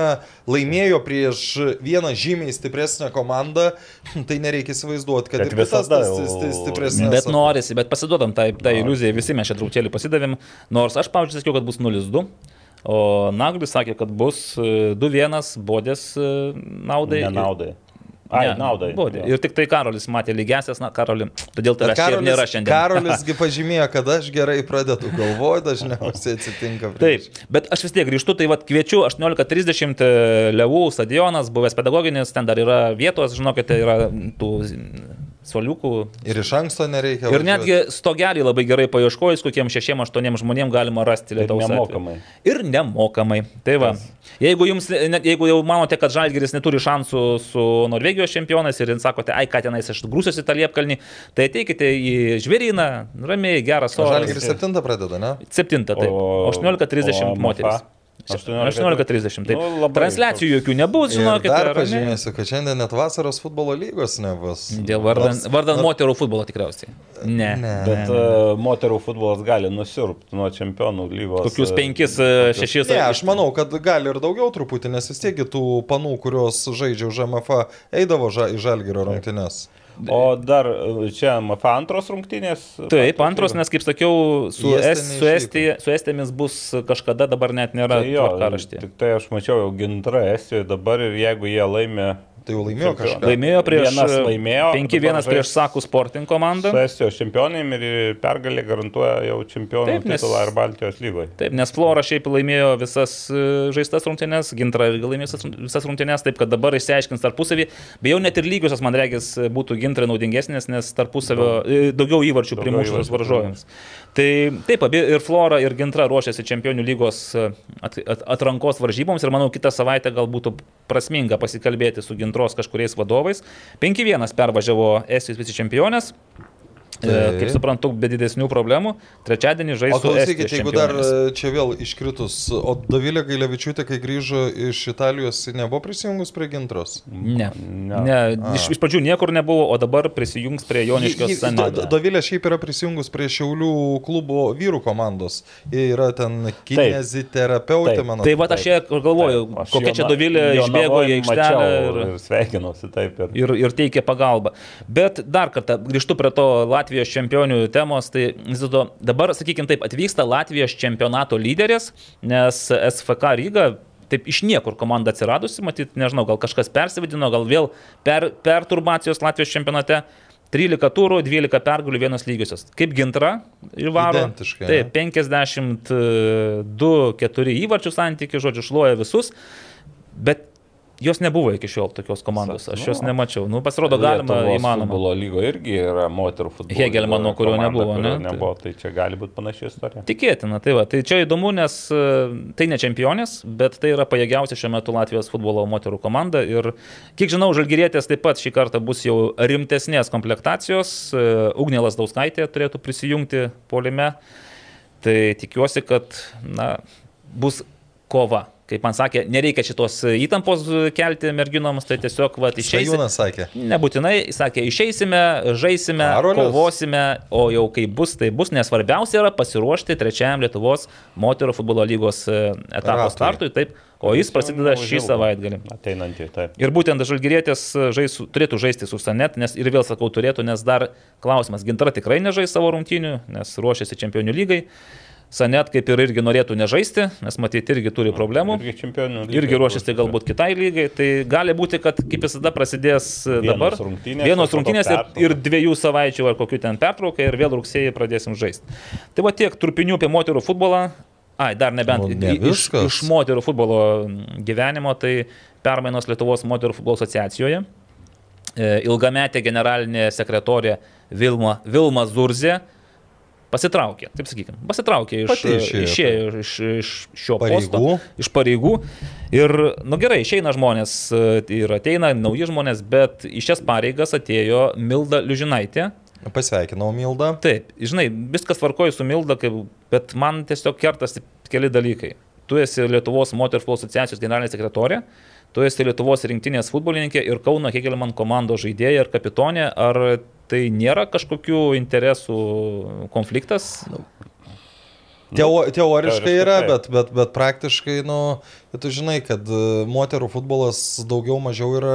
D: laimėjo prieš vieną žymiai stipresnę komandą, tai nereikia įsivaizduoti, kad
E: Bet
D: ir kitas tas
E: jau-
D: sti- sti- stipresnės.
C: Bet norisi, bet pasiduodam tai, tai iliuzijai, visi mes čia truputėlį pasidavėm. Nors aš, pavyzdžiui, sakiau, kad bus 0-2. O Naglis sakė, kad bus e, 2-1 bodės e, naudai.
E: Nenaudai. Ai,
C: Ne,
E: naudai. Jo.
C: Ir tik tai Karolis matė lygiasias, na, Karoli, todėl čia ir nėra šiandien.
D: Karolisgi pažymėjo, kad aš gerai pradedu galvoti, dažniausiai atsitinka.
C: Taip,
D: prieš.
C: bet aš vis tiek grįžtu, tai vad kviečiu 18.30 e, Levų stadionas, buvęs pedagoginis, ten dar yra vietos, žinokite, yra tų soliukų.
D: Ir iš anksto nereikia.
C: Ir netgi stogelį labai gerai paieškojus, kokiem šešiem, aštuoniem žmonėm galima rasti
E: Ir
C: Lietuvos. atveju.
E: nemokamai.
C: Ir nemokamai. Tai va. Jeigu, jums, net, jeigu jau manote, kad Žalgiris neturi šansų su Norvegijos čempionais ir sakote, ai, ką tenais aš grūsiuosi tą liepkalnį, tai ateikite į žvėryną, ramiai, geras
D: O
C: oras.
D: Žalgiris 7 pradeda, ne?
C: 7, taip.
E: O-
C: 18.30
E: o MFA?
C: moteris. 18.30. Taip.
E: Nu, labai
C: Transliacijų jokių nebus,
D: Ir
C: žinokite.
D: dar pažymėsiu, kad šiandien net vasaros futbolo lygos nebus.
C: Dėl vardan,
D: Nors-
C: vardan
D: nors-
C: moterų futbolo tikriausiai. Ne.
D: Ne.
E: Bet uh, moterų futbolas gali nusirpti nuo čempionų lygos.
C: Kokius
E: e,
C: penkis, e, šešis.
D: Ne, aš manau, kad gali ir daugiau truputį, nes vis tiek tų panų, kurios žaidžia už MFA, eidavo ža į Žalgirio rungtynes.
E: O dar e, čia MFA antros rungtynės.
C: Taip, antros, nes kaip sakiau, su, es, su. Estija, su Estėmis bus kažkada, dabar net nėra
E: Tai jo,
C: tvarkaraštė.
E: tik tai aš mačiau jau gintra Estijoje dabar ir jeigu jie laimė,
D: Tai jau laimėjo kažką.
C: Laimėjo prieš
E: Vienas laimėjo,
C: 5-1
E: dabar žais-
C: prieš Sakų Sporting komandą.
E: Su Estijos čempionėm ir pergalė garantuoja jau čempionų
C: Taip, nes-
E: titulą ir Baltijos lygoje.
C: Taip, nes Flora šiaip laimėjo visas e, žaistas rungtynes, Gintra irgi laimėjo visas, rungtynes, taip kad dabar išsiaiškins tarpusavį. Beje, net ir lygiosios, man regis, būtų Gintra naudingesnės, nes tarpusavio e, daugiau įvarčių primušus varžovėms. Tai taip, abi ir Flora, ir Gintra ruošiasi Čempionių lygos e, at, at, atrankos varžyboms ir manau, kitą savaitę gal būtų prasminga pasikalbėti su Gintros kažkuriais vadovais. 5-1 pervažiavo Estijos vicečempionės.
D: Taip.
C: Kaip suprantu, be didesnių problemų. Trečiadienį žais
D: O klausykit, jeigu dar e, čia vėl iškritus, o Davilė Gailevičiūtė, kai grįžo iš Italijos, nebuvo prisijungus prie gintros?
C: Ne.
E: Ne.
C: ne. Iš, iš pradžių niekur nebuvo, o dabar prisijungs prie Joniškio
D: Ji- ji-
C: scenos.
D: Do- Dovilė šiaip yra prisijungus prie Šiaulių klubo vyrų komandos. Ji yra ten kineziterapeutė, mano.
C: Tai va aš čia galvoju,
E: Taip, aš
C: kokia čia Dovilė išbėgo į aikštelę ir,
E: Ir sveikinuosi taip. Ir...
C: ir, ir teikė pagalbą. Bet dar kartą grįžtu prie to Latvijos čempionių temos. Tai vis dėlto dabar, sakykime taip, atvyksta Latvijos čempionato lyderis, nes SFK Ryga. Taip iš niekur komanda atsiradusi, matyt, nežinau, gal kažkas persivadino, gal vėl per, perturbacijos Latvijos čempionate. 13 turų, 12 pergalių, vienos lygiosios. Kaip gintra įvaro.
D: Identiškai,
C: Taip, 52-4 įvarčių santykių, žodžiu, šluoja visus. Bet jos nebuvo iki šiol tokios komandos. Aš jos nemačiau. Nu, pasirodo, galima,
E: Lietuvos
C: įmanoma.
E: Futbolo lygo irgi yra moterų futbolo.
C: Hegelmano, kurio
E: komanda,
C: nebuvo, ne?
E: Nebuvo, tai čia gali būti panaši istorija.
C: Tikėtina, tai va. Tai čia įdomu, nes e, tai ne čempionės, bet tai yra pajėgiausia šiuo metu Latvijos futbolo moterų komanda. Ir kiek žinau, Žalgirėtės taip pat šį kartą bus jau rimtesnės komplektacijos. E, Ugnėlas Dauskaitė turėtų prisijungti polime. Tai tikiuosi, kad na, bus kova. Kaip man sakė, nereikia šitos įtampos kelti merginoms, tai tiesiog va, išeisime.
D: Šajūnas sakė.
C: Nebūtinai, sakė, išeisime, žaisime,
D: Karolis.
C: kovosime, o jau kai bus, tai bus, nes svarbiausia yra pasiruošti trečiajam Lietuvos moterų futbolo lygos e, etapo
D: Ratui.
C: startui, taip, o jis prasideda šį savaitgalį.
E: Ateinantį, taip.
C: Ir būtent Žalgirėtės žais, turėtų žaisti su Sanet, nes ir vėl sakau turėtų, nes dar klausimas, Gintra tikrai nežais savo rungtynių, nes ruošiasi čempionių lygai. Sanet kaip ir irgi norėtų nežaisti, nes matyti irgi turi problemų.
E: Irgi čempionų. lygoje
C: Irgi ruošiasi galbūt kitai lygai, tai gali būti, kad kaip visada prasidės e,
E: Vienos
C: dabar
E: rungtynės,
C: vienos rungtynės ir, ir dviejų savaičių ar kokių ten pertrauką ir vėl rugsėjai pradėsim žaisti. Tai va tiek trupinių apie moterų futbolą. Ai, dar nebent
D: ne
C: iš, iš moterų futbolo gyvenimo, tai permainos Lietuvos moterų futbolo asociacijoje. E, Ilgametė generalinė sekretorė Vilma, Vilma Zurzė pasitraukė, taip sakykime, pasitraukė iš,
D: išėjo,
C: išėjo iš, iš šio
D: Pareigų.
C: posto, iš pareigų. Ir, na gerai, išeina žmonės e, ir ateina nauji žmonės, bet į šias pareigas atėjo Milda Liužinaitė.
D: Pasveikinau Mildą.
C: Taip, žinai, viskas tvarkoja su Milda, kaip, bet man tiesiog kertasi keli dalykai. Tu esi Lietuvos moterų futbolo asociacijos generalinė sekretorė, tu esi Lietuvos rinktinės futbolininkė ir Kauno Hegelman komandos žaidėja ir kapitonė. Ar tai nėra kažkokių interesų konfliktas?
D: Teo, teoriškai yra, bet, bet, bet praktiškai, nu, tu žinai, kad e, moterų futbolas daugiau mažiau yra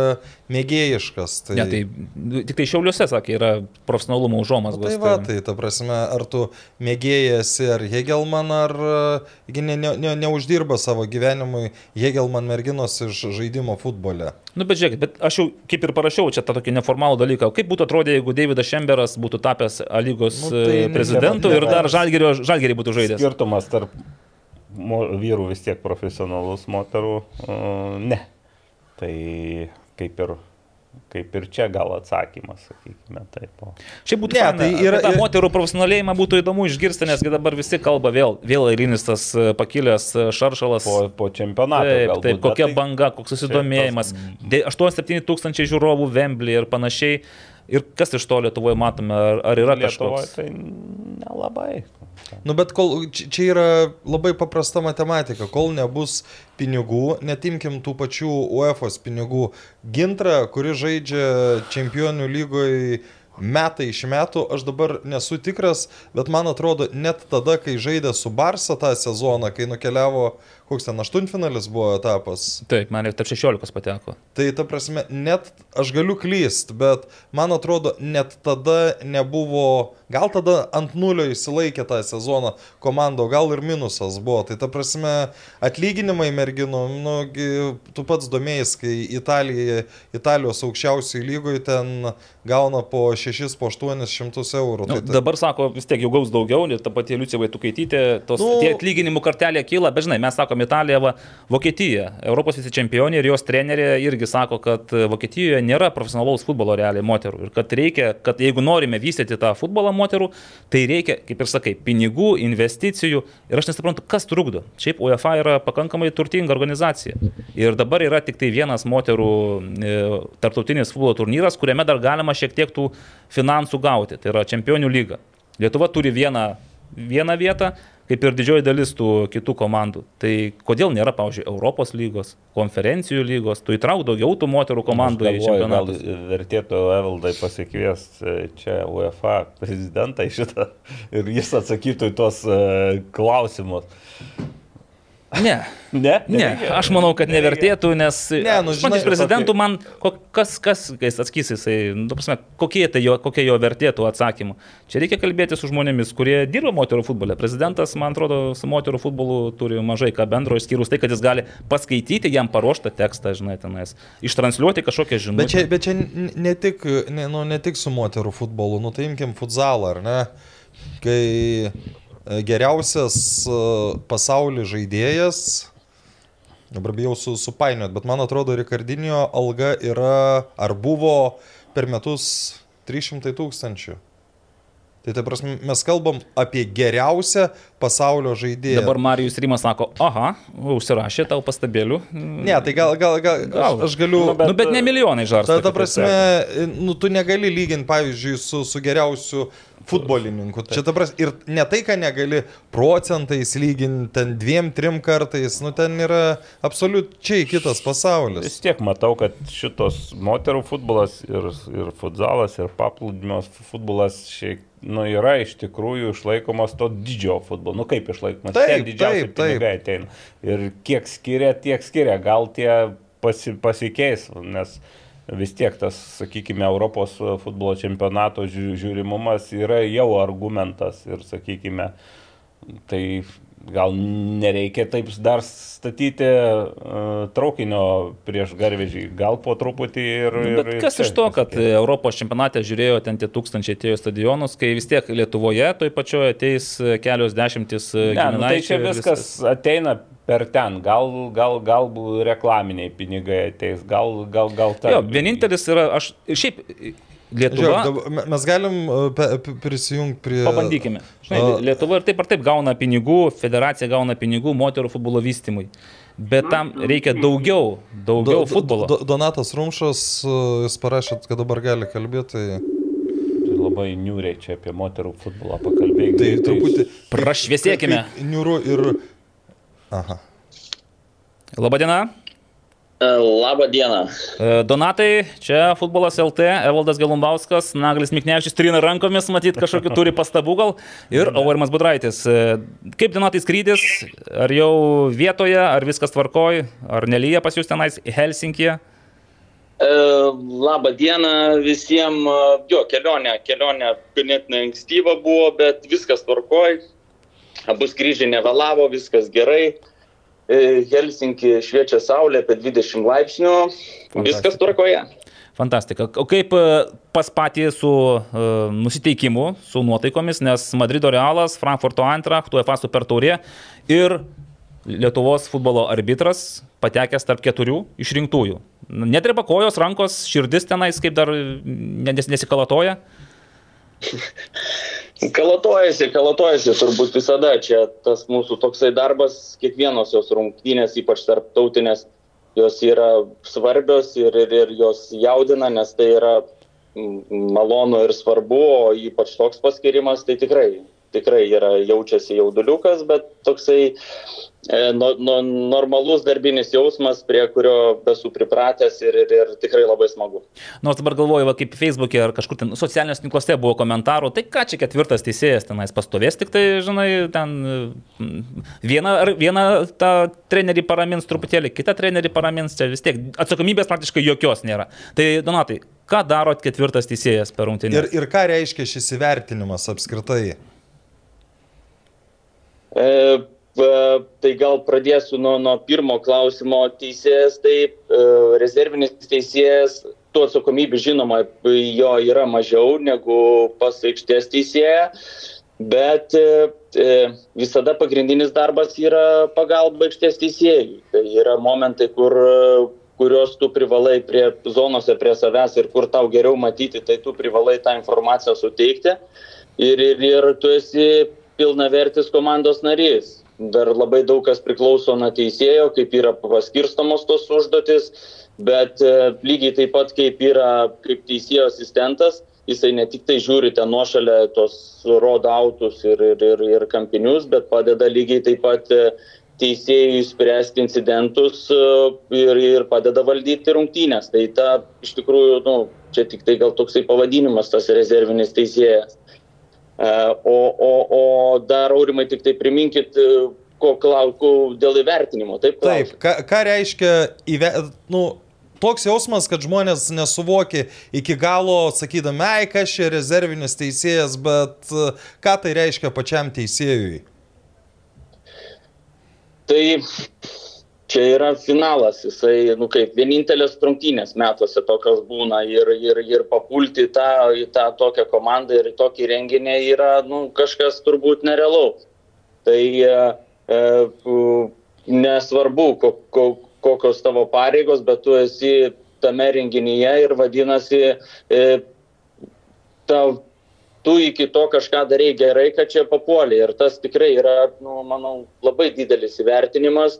D: mėgėjiškas. Tai,
C: Ne, tai nu, tik tai Šiauliuose, sakė, yra profesionalumo užuomasgos.
D: tai va, tai ta prasme, ar tu mėgėjasi, ar Hegelman, ar e, ne, ne, ne, neuždirba savo gyvenimui Hegelman merginos iš žaidimo futbole.
C: Nu, bet žiūrėkit, bet aš jau kaip ir parašiau čia tą tokį neformalų dalyką. Kaip būtų atrodę, jeigu Davidas Šemberas būtų tapęs A lygos
D: Nu,
C: nu,
D: tai
C: tai prezidentu
D: nėra-
C: ir dar žalgerį būtų žaidęs?
E: Skirtumas tarp vyrų vis tiek profesionalus, moterų uh, ne. Tai kaip ir, kaip ir čia gal atsakymas, sakykime, taip. O.
C: Šiaip būtų
D: Ne, tai yra- ir-
C: moterų profesionalėjimą būtų įdomu išgirsti, nesgi dabar visi kalba vėl, vėl eilinis tas e, pakilęs e, šaršalas.
E: Po, po čempionato.
C: Taip,
E: galbūt,
C: taip, kokia
E: tai-
C: banga, koks susidomėjimas. 8-7 tūkstančiai žiūrovų Vemblį ir panašiai. Ir kas iš to Lietuvoje matome, ar, ar yra
E: Lietuvoje
C: kažkoks?
E: tai nelabai.
D: Nu, bet kol, čia yra labai paprasta matematika, kol nebus pinigų, netimkim tų pačių UEFA pinigų. Gintra, kuri žaidžia čempionių lygoje metai iš metų, aš dabar nesu tikras, bet man atrodo, net tada, kai žaidė su Barsa tą sezoną, kai nukeliavo, koks ten aštuntfinalis buvo etapas,
C: Taip, man ir tarp 16 pateko.
D: Tai ta prasme, net aš galiu klyst, bet man atrodo, net tada nebuvo, gal tada ant nulio įsilaikė tą sezoną komando, gal ir minusas buvo. Tai ta prasme, atlyginimai merginų, nu, tu pats domėjai, kai Italija, Italijos aukščiausiai lygoje ten gauna po 6, po 800 eurų.
C: Nu,
D: Tai, tai,
C: dabar sako, vis tiek jau gaus daugiau, ta pati Liucija Vaitukaitytė, tos
D: Nu-
C: tie atlyginimų kartelė kyla, bet žinai, mes sakom Italija, va, Vokietija, Europos visi čempionai ir jos trenerė irgi sako, kad Vokietijoje nėra profesionalaus futbolo realiai moterų ir kad reikia, kad jeigu norime vystyti tą futbolą moterų, tai reikia, kaip ir sakai, pinigų, investicijų ir aš nesuprantu, kas trukdo. Šiaip UEFA yra pakankamai turtinga organizacija ir dabar yra tik tai vienas moterų e, tarptautinis futbolo turnyras, kuriame dar galima šiek tiek tų finansų gauti, tai yra čempionių lyga. Lietuva turi vieną, vieną vietą, kaip ir didžioji dalis tų kitų komandų. Tai kodėl nėra, pavyzdžiui, Europos lygos, konferencijų lygos, tu įtrauk daugiau tų moterų komandų į
E: galvoju, gal
C: čempionatus.
E: vertėtų Evaldai pasikviesti čia UEFA prezidentą į šitą ir jis atsakytų į tuos e, klausimus.
C: Ne,
E: Ne?
C: ne, aš manau, kad nevertėtų, nes
D: Ne, nu, žinai,
C: iš prezidentų man, kas, kas, kai jis atsakys, jisai, nu, prasme, kokie, tai jo, kokie jo vertėtų atsakymų. Čia reikia kalbėti su žmonėmis, kurie dirba moterų futbole. Prezidentas, man atrodo, su moterų futbolu turi mažai ką bendro, išskyrus tai, kad jis gali paskaityti jam paruoštą tekstą, žinai, tenais, ištransliuoti kažkokią žinutę.
D: Bet čia, bet čia ne, tik, ne, nu, ne tik su moterų futbolu, nu tai imkim futsalą, ar ne? Kai geriausias e, pasaulio žaidėjas, dabar bijau su, supainiot, bet man atrodo, Rikardinio alga yra ar buvo per metus 300 tūkstančių. Tai tai prasme, mes kalbam apie geriausią pasaulio žaidėją.
C: Dabar Marijus Rimas sako, aha, užsirašė tau pastabėlių.
D: Ne, tai gal, gal, gal,
C: Gal.
D: aš, aš galiu...
C: Nu, bet, nu, bet ne milijonai žarsta.
D: Ta, ta prasme, nu, tu negali lyginti, pavyzdžiui, su, su geriausiu futbolininku. Čia ta prasme, ir ne tai, ką negali procentais lyginti, ten dviem, trim kartais, nu ten yra absoliučiai kitas pasaulis.
E: Vis tiek matau, kad šitos moterų futbolas ir, ir futsalas ir paplūdimio futbolas šiek nu, yra iš tikrųjų išlaikomas to didžiojo futbolo. Nu kaip išlaikomas?
D: Taip,
E: Tiek didžiausi
D: taip, taip.
E: pinigai ateina. Ir kiek skiria, tiek skiria. Gal tie pasi, pasikeis, nes vis tiek tas, sakykime, Europos futbolo čempionato žiū- žiūrimumas yra jau argumentas ir, sakykime, tai gal nereikia taip dar statyti uh, traukinio prieš garvežį, gal po truputį ir...
C: Nu, Bet
E: ir
C: kas
E: čia
C: iš to, kad
E: pasikeis.
C: Europos čempionate žiūrėjo ten tie tūkstančiai atėjo stadionus, kai vis tiek Lietuvoje toj pačioje ateis kelios dešimtis
E: Ne, nu, tai čia
C: ir
E: viskas ateina per ten, gal, gal, gal reklaminiai pinigai ateis, gal, gal, gal ta.
C: Jo, vienintelis yra, aš šiaip Lietuva.
D: Žiūrėk, mes galim pe- prisijungti prie...
C: Pabandykime. Žinai, Lietuva ir taip ar taip gauna pinigų, federacija gauna pinigų moterų futbolo vystymui. Bet tam reikia daugiau, daugiau
D: Do-
C: futbolo.
D: Do, Donatas Rumšas, uh, jūs parašėt, kad dabar gali kalbėti. Tai,
E: Tai labai niūriai čia apie moterų futbolą pakalbėti.
D: tai truputį...
C: Prašviesėkime.
D: Niūru ir... Aha.
C: Labadiena.
F: E, Labą dieną.
C: E, Donatai, čia futbolas LT, Evaldas Galumbauskas, Naglis Miknevičius trina rankomis, matyt, kažkokiu turi pastabų gal. Ir Aurimas Budraitis. E, Kaip Donatai skrydis? Ar jau vietoje, ar viskas tvarkoj, ar nelyja pas jūs tenais Helsinkije?
F: E, Labą dieną visiems. Jo, kelionė, kelionė ganėtinai ankstyva buvo, bet viskas tvarkoj. Abu skrydžiai nevėlavo, viskas gerai. E, Helsinki šviečia saulė apie 20 laipsnių. Viskas tvarkoje.
C: Fantastika. O kaip e, pas patį su uh, nusiteikimu, su nuotaikomis, nes Madrido Realas, Frankfurto Eintracht, UEFA Super Taurė ir Lietuvos futbolo arbitras patekęs tarp keturių išrinktųjų. Netreba kojos, rankos, širdis tenais, kaip dar nes, nesikalatoja.
F: Kalatojasi, kalatojasi turbūt visada. Čia tas mūsų toksai darbas, kiekvienos jos rungtynės, ypač tarptautinės, jos yra svarbios ir, ir, ir jos jaudina, nes tai yra malonu ir svarbu, o ypač toks paskirimas, tai tikrai, tikrai yra jaučiasi jauduliukas, bet toksai e, no, no, normalus darbinis jausmas, prie kurio esu pripratęs ir, ir, ir tikrai labai smagu.
C: Nors dabar galvoju, va, kaip Facebook'e ar kažkur ten socialiniuose tinkluose buvo komentarų, tai ką čia ketvirtas teisėjas tenais pastovės, tik tai, žinai, ten mm, vieną, vieną tą trenerį paramins truputėlį, kitą trenerį paramins, čia vis tiek atsakomybės praktiškai jokios nėra. Tai, Donatai, ką daro ketvirtas teisėjas per rungtynį?
D: Ir, ir ką reiškia šis įvertinimas apskritai?
F: E, Tai gal pradėsiu nuo, nuo pirmo klausimo teisėjas. Taip, e, rezervinis teisėjas, tų atsakomybių žinoma, jo yra mažiau negu pas aikštės teisėja, bet e, visada pagrindinis darbas yra pagalba aikštės teisėjui. Tai yra momentai, kur kurios tu privalai prie zonose prie savęs ir kur tau geriau matyti, tai tu privalai tą informaciją suteikti. Ir, ir, ir tu esi pilnavertis komandos narys dar labai daug kas priklauso nuo teisėjo, kaip yra paskirstomos tos užduotis, bet e, lygiai taip pat kaip yra kaip teisėjo asistentas, jisai ne tik tai žiūri ten nuošalę tos rodautus ir, ir, ir, ir kampinius, bet padeda lygiai taip pat e, teisėjui spręsti incidentus e, ir, ir padeda valdyti rungtynės. Tai ta iš tikrųjų, nu, čia tik tai gal toksai pavadinimas tas rezervinis teisėjas. E, o, o, o dar aurimai tik tai priminkit, e, ko klausiu dėl įvertinimo. Taip,
D: klausiu. Taip ką, ką reiškia įve, nu, toks jausmas, kad žmonės nesuvokė iki galo, sakydami, ai, kas čia rezervinis teisėjas, bet e, ką tai reiškia pačiam teisėjui?
F: Tai čia yra finalas, jisai, nu kaip, vienintelės trungtynės metuose tokios būna ir, ir, ir papulti tą, į tą tokią komandą ir į tokį renginį yra, nu, kažkas turbūt nerealaus. Tai e, e, nesvarbu, ko, ko, kokios tavo pareigos, bet tu esi tame renginyje ir vadinasi, e, tau tu iki to kažką darai gerai, kad čia papuolė. Ir tas tikrai yra, nu, manau, labai didelis įvertinimas,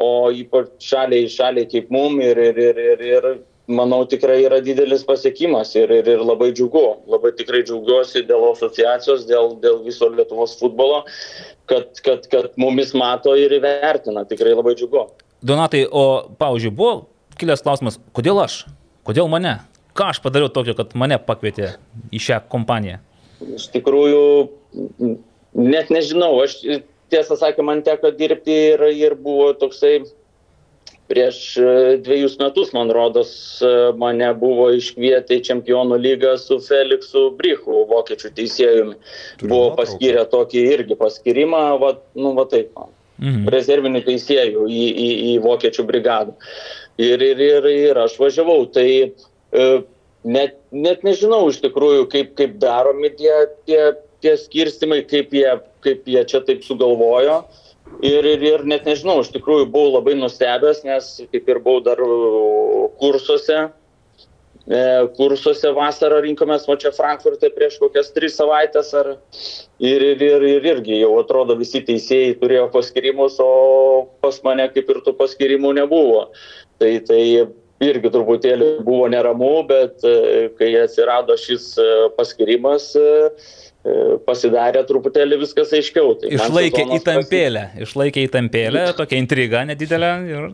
F: o ypač šaliai, šaliai kaip mum ir, ir, ir, ir, ir manau tikrai yra didelis pasiekimas ir, ir, ir labai džiugu, labai tikrai džiaugiuosi dėl asociacijos, dėl, dėl viso Lietuvos futbolo, kad, kad, kad mumis mato ir įvertina, tikrai labai džiugu.
C: Donatai, o, pavyzdžiui, buvo kilęs klausimas, kodėl aš, kodėl mane, ką aš padariau tokio, kad mane pakvietė į šią kompaniją?
F: Iš tikrųjų, net nežinau, aš tiesą sakė, man teko dirbti ir, ir buvo toksai prieš e, dviejus metus, man rodos, e, mane buvo iškvietę į Čempionų lygą su Feliksu Brichu, vokiečių teisėjumi. Buvo paskyrę tokį irgi paskirimą, va, nu, va taip, mhm. rezervinių teisėjų į, į, į vokiečių brigadą. Ir, ir, ir, ir aš važiavau. Tai e, net, net nežinau iš tikrųjų, kaip, kaip daromi tie, tie tie skirstimai, kaip jie, kaip jie čia taip sugalvojo. Ir, ir, ir net nežinau, iš tikrųjų buvau labai nustebęs, nes kaip ir buvau dar kursuose, e, kursuose vasarą rinkomės, o čia Frankfurte prieš kokias tris savaitės. Ar, ir, ir, ir, ir irgi jau atrodo visi teisėjai turėjo paskirimus, o pas mane kaip ir tų paskirimų nebuvo. Tai, tai irgi truputėlį buvo neramu, bet e, kai atsirado šis e, paskirimas, pasidarė truputėlį viskas aiškiau.
C: Tai išlaikė įtampėlę, pasi... išlaikė įtampėlę, tokia intriga nedidelė ir,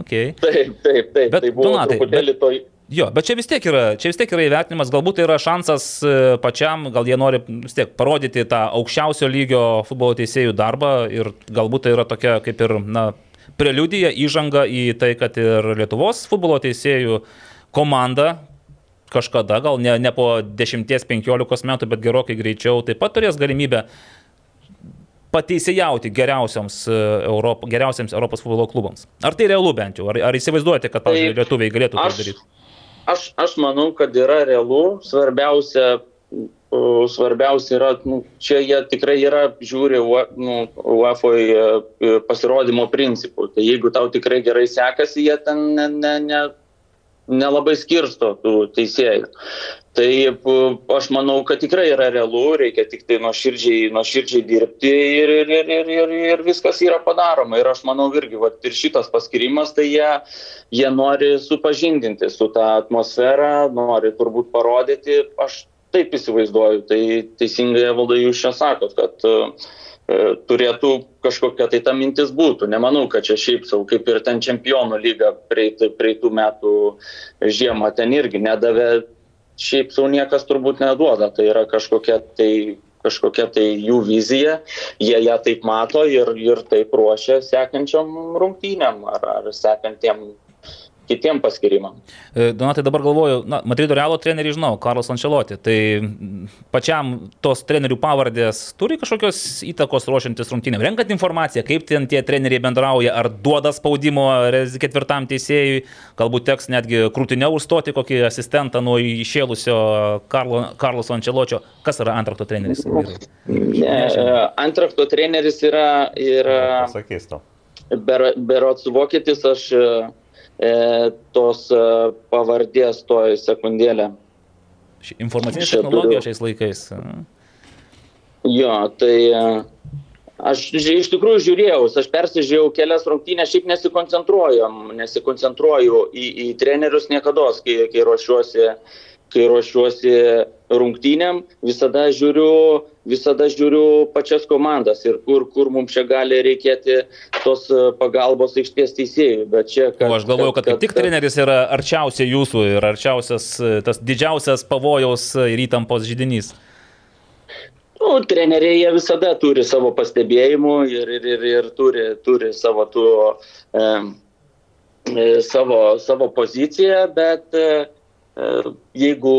C: okei. Okay.
F: Taip, taip, taip. Bet, tai buvo Donatai, truputėlį
C: bet... to Jo, bet čia vis tiek yra, čia vis tiek yra įvertinimas, galbūt tai yra šansas e, pačiam, gal jie nori vis tiek parodyti tą aukščiausio lygio futbolo teisėjų darbą ir galbūt tai yra tokia kaip ir, na, preliudija, įžanga į tai, kad ir Lietuvos futbolo teisėjų komanda, kažkada, gal ne, ne po 10-15 metų, bet gerokai greičiau, taip pat turės galimybę pateisėjauti geriausiams, e, Europo, geriausiams Europos futbolo klubams. Ar tai realu bent jau? Ar, ar įsivaizduojate, kad, pavyzdžiui, lietuviai galėtų tai daryti?
F: Aš, aš manau, kad yra realu. Svarbiausia, svarbiausia yra, nu, čia jie tikrai yra, žiūri nu, UEFA e, pasirodymo principų. Tai jeigu tau tikrai gerai sekasi, jie ten ne, ne, ne, nelabai skirsto tų teisėjų. Tai aš manau, kad tikrai yra realu, reikia tik tai nuoširdžiai, nuoširdžiai dirbti ir, ir, ir, ir, ir, ir viskas yra padaroma. Ir aš manau irgi, va, ir šitas paskirimas, tai jie, jie nori supažindinti su tą atmosferą, nori turbūt parodyti, aš taip įsivaizduoju, tai teisingai valdai jūs čia sakot, kad uh, turėtų kažkokia tai ta mintis būtų. Nemanau, kad čia šiaip savo, kaip ir ten čempionų lyga praeitų metų žiemą ten irgi nedavė, šiaip savo niekas turbūt neduoda. Tai yra kažkokia tai kažkokia tai jų vizija, jie ją taip mato ir, ir taip ruošia sekančiam rungtynėm ar, ar sekantiem kitiem paskirimam.
C: E, Donatai dabar galvoju, na, Madrido Realo trenerių žinau, Karlos Ančeloti, tai pačiam tos trenerių pavardės turi kažkokios įtakos ruošiantis rungtynėm, renkant informaciją, kaip ten tie treneriai bendrauja, ar duoda spaudimo ketvirtam teisėjui, galbūt teks netgi krūtinę užstoti kokį asistentą nuo išėlusio Karlo, Karlos Ančeločio. Kas yra antrakto treneris?
F: Ne, antrakto treneris yra, yra
E: Pasakys tau.
F: ber, berots vokietis, aš e, tos e, pavardės toj sekundėlę.
C: Informacinės technologijos šiais laikais.
F: Jo, tai e, aš iš tikrųjų žiūrėjau, aš persižiūrėjau kelias rungtynės, šiaip nesikoncentruoju, nesikoncentruoju į, į trenerius niekada, kai, kai ruošiuosi kai ruošiuosi rungtynėm, visada žiūriu, visada žiūriu pačias komandas ir kur, kur mums čia gali reikėti tos e, pagalbos aikštės teisėjų. Bet čia,
C: O aš galvoju, kad kaip tik treneris yra arčiausiai jūsų ir arčiausias e, tas didžiausias pavojaus ir įtampos žydinys.
F: Nu, treneriai jie visada turi savo pastebėjimų ir, ir, ir, ir turi, turi savo, tų, e, savo, savo poziciją, bet e, jeigu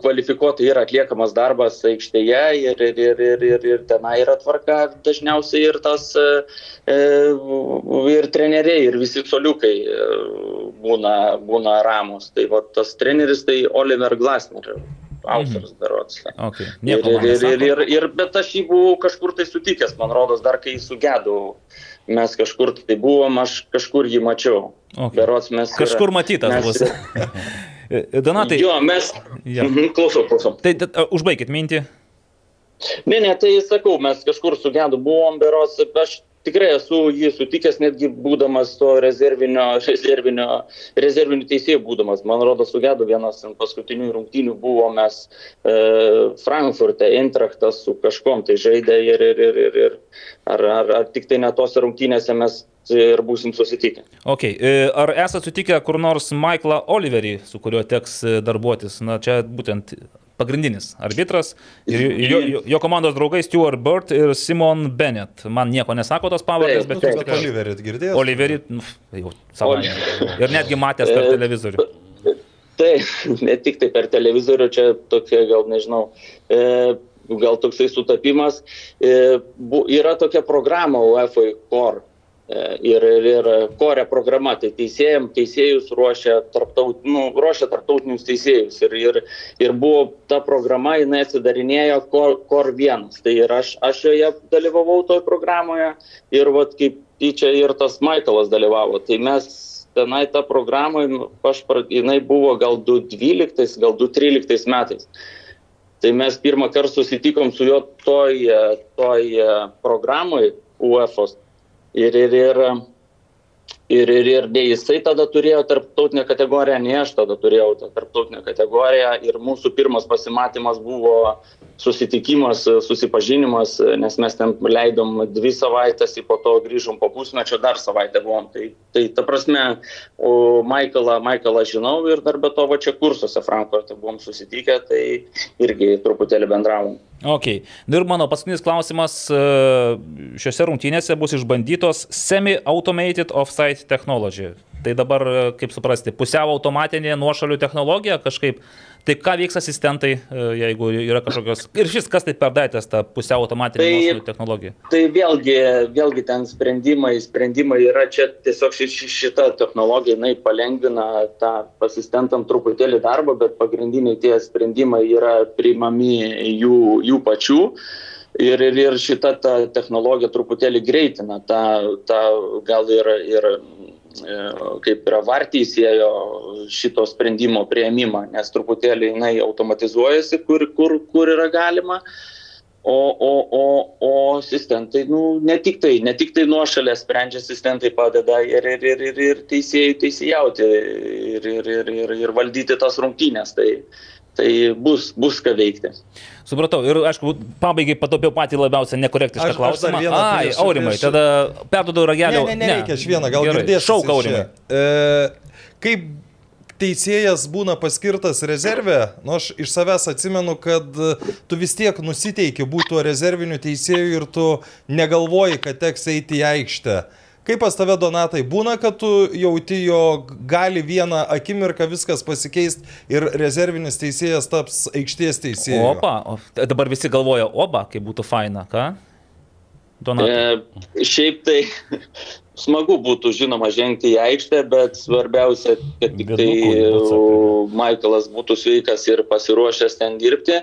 F: kvalifikuotai yra atliekamas darbas aikštėje ir, ir, ir, ir, ir, ir tenai yra tvarka, dažniausiai ir tas e, e, ir treneriai, ir visi soliukai e, būna, būna ramus. Tai va, tas treneris tai Oliver Glasner, autorius berots.
C: Okay.
F: Ir, ir, ir, ir, ir, bet aš jį buvau kažkur tai sutikęs, man rodos, dar kai sugedau. Mes kažkur tai buvom, aš kažkur jį mačiau.
C: Okay.
F: Berots mes. yra-
C: Kažkur matytas
F: mes-
C: bus. Donatai,
F: Jo, mes.
C: Jo.
F: Mhm, Klausom, klausom.
C: tai t- a, užbaikit mintį.
F: Ne, ne, tai sakau, mes kažkur sugedu buvom, berots, aš tikrai esu jį sutikęs, netgi būdamas to rezervinio, rezervinio, rezervinių teisėjų būdamas. Man rodo, sugedu vienas paskutinių rungtynių buvo mes e, Frankfurte, Eintrachtas su kažkom tai žaidė ir, ir, ir, ir, ir ar, ar, ar tik tai ne tose rungtynėse mes ir būsim susitikę.
C: Okay. e, Ar esate sutikę kur nors Michaelą Oliverį, su kuriuo teks e, darbuotis? Na, čia būtent pagrindinis arbitras ir jo, jo, jo komandos draugai Stuart Bird ir Simon Bennett. Man nieko nesako tos pavardės,
F: Taip,
C: bet
F: taip.
C: jūs
D: Bet Oliverį girdėjai?
C: Oliverį, nu, jau savaime. Ir netgi matęs per
F: E,
C: televizorių.
F: Tai ne tik tai per televizorių, čia tokia gal nežinau, e, gal toksai sutapimas. E, bu, yra tokia programa UEFA Core. E, ir, ir, ir Core programa, tai teisėjim, teisėjus ruošia, tarptaut, nu, ruošia tarptautinius teisėjus. Ir, ir, ir buvo ta programa, jinai atsidarinėjo Core, Core 1. Tai ir aš, aš joje dalyvavau toje programoje ir vat, kaip tyčia ir tas Michaelas dalyvavo. Tai mes tenai ta programa, aš, jinai buvo gal 2012, gal 2013 metais. Tai mes pirmą kartą susitikom su juo toj, e, toj e, programai UEFOS. Ir, ir, ir, ir, ir, ir ne jisai tada turėjo tarptautinę kategoriją, ne aš tada turėjau tarptautinę kategoriją. Ir mūsų pirmas pasimatymas buvo susitikimas, susipažinimas, nes mes ten leidom dvi savaitės, po to grįžom po pusmečio, dar savaitę buvom. Tai, tai ta prasme, Michaelą, Michaelą žinau ir dar be to va čia kursuose Frankoje buvom susitikę, tai irgi truputėlį bendravom.
C: Ok. Ir mano paskutinis klausimas. e, Šiuose rungtynėse bus išbandytos semi-automated offside technology. Tai dabar, e, kaip suprasti, pusiau automatinė nuošalių technologija kažkaip. Tai ką veiks asistentai, e, jeigu yra kažkokios... Ir šis kas tai per daitės, ta pusiau automatinė
F: Tai-
C: technologija.
F: Tai vėlgi, vėlgi ten sprendimai, sprendimai yra čia tiesiog ši, ši, šita technologija, jinai palengvina tą asistentam truputėlį darbą, bet pagrindiniai tie sprendimai yra priimami jų, jų pačių. Ir, ir, ir šita ta technologija truputėlį greitina tą, tą gal ir, ir kaip yra varteisėjo šito sprendimo prieimimą, nes truputėlį jinai automatizuojasi, kur, kur, kur yra galima. O, o, o, o asistentai, nu, ne tik tai, ne tik tai nuošalė sprendžia, asistentai padeda ir, ir, ir, ir, ir teisėjai teisėjauti ir, ir, ir, ir, ir valdyti tas rungtynės. Tai, Tai bus, bus ką veikti.
C: Supratau. Ir, aišku, pabaigai patopiau patį labiausiai nekorektišką
D: Aš- aš dar
C: klausimą.
D: vieną
C: Ai,
D: prieš-
C: Aurimai,
D: prieš-
C: tada perdodu ragelį.
D: Ne, ne, nereikia, aš vieną, gal girdėsiu.
C: Šauk, Aurimai.
D: E, kaip teisėjas būna paskirtas rezervė, nu aš iš savęs atsimenu, kad tu vis tiek nusiteiki būti tuo rezerviniu teisėju ir tu negalvoji, kad teks eiti į aikštę. Kaip pas tave, Donatai, būna, kad tu jauti, jog gali vieną akimirką viskas pasikeisti ir rezervinis teisėjas taps aikštės teisėju?
C: Opa, dabar visi galvoja, oba, kaip būtų faina, ką? Donatai.
F: E, šiaip tai smagu būtų, žinoma, žengti į aikštę, bet svarbiausia, kad tik tai Michaelas būtų sveikas ir pasiruošęs ten dirbti.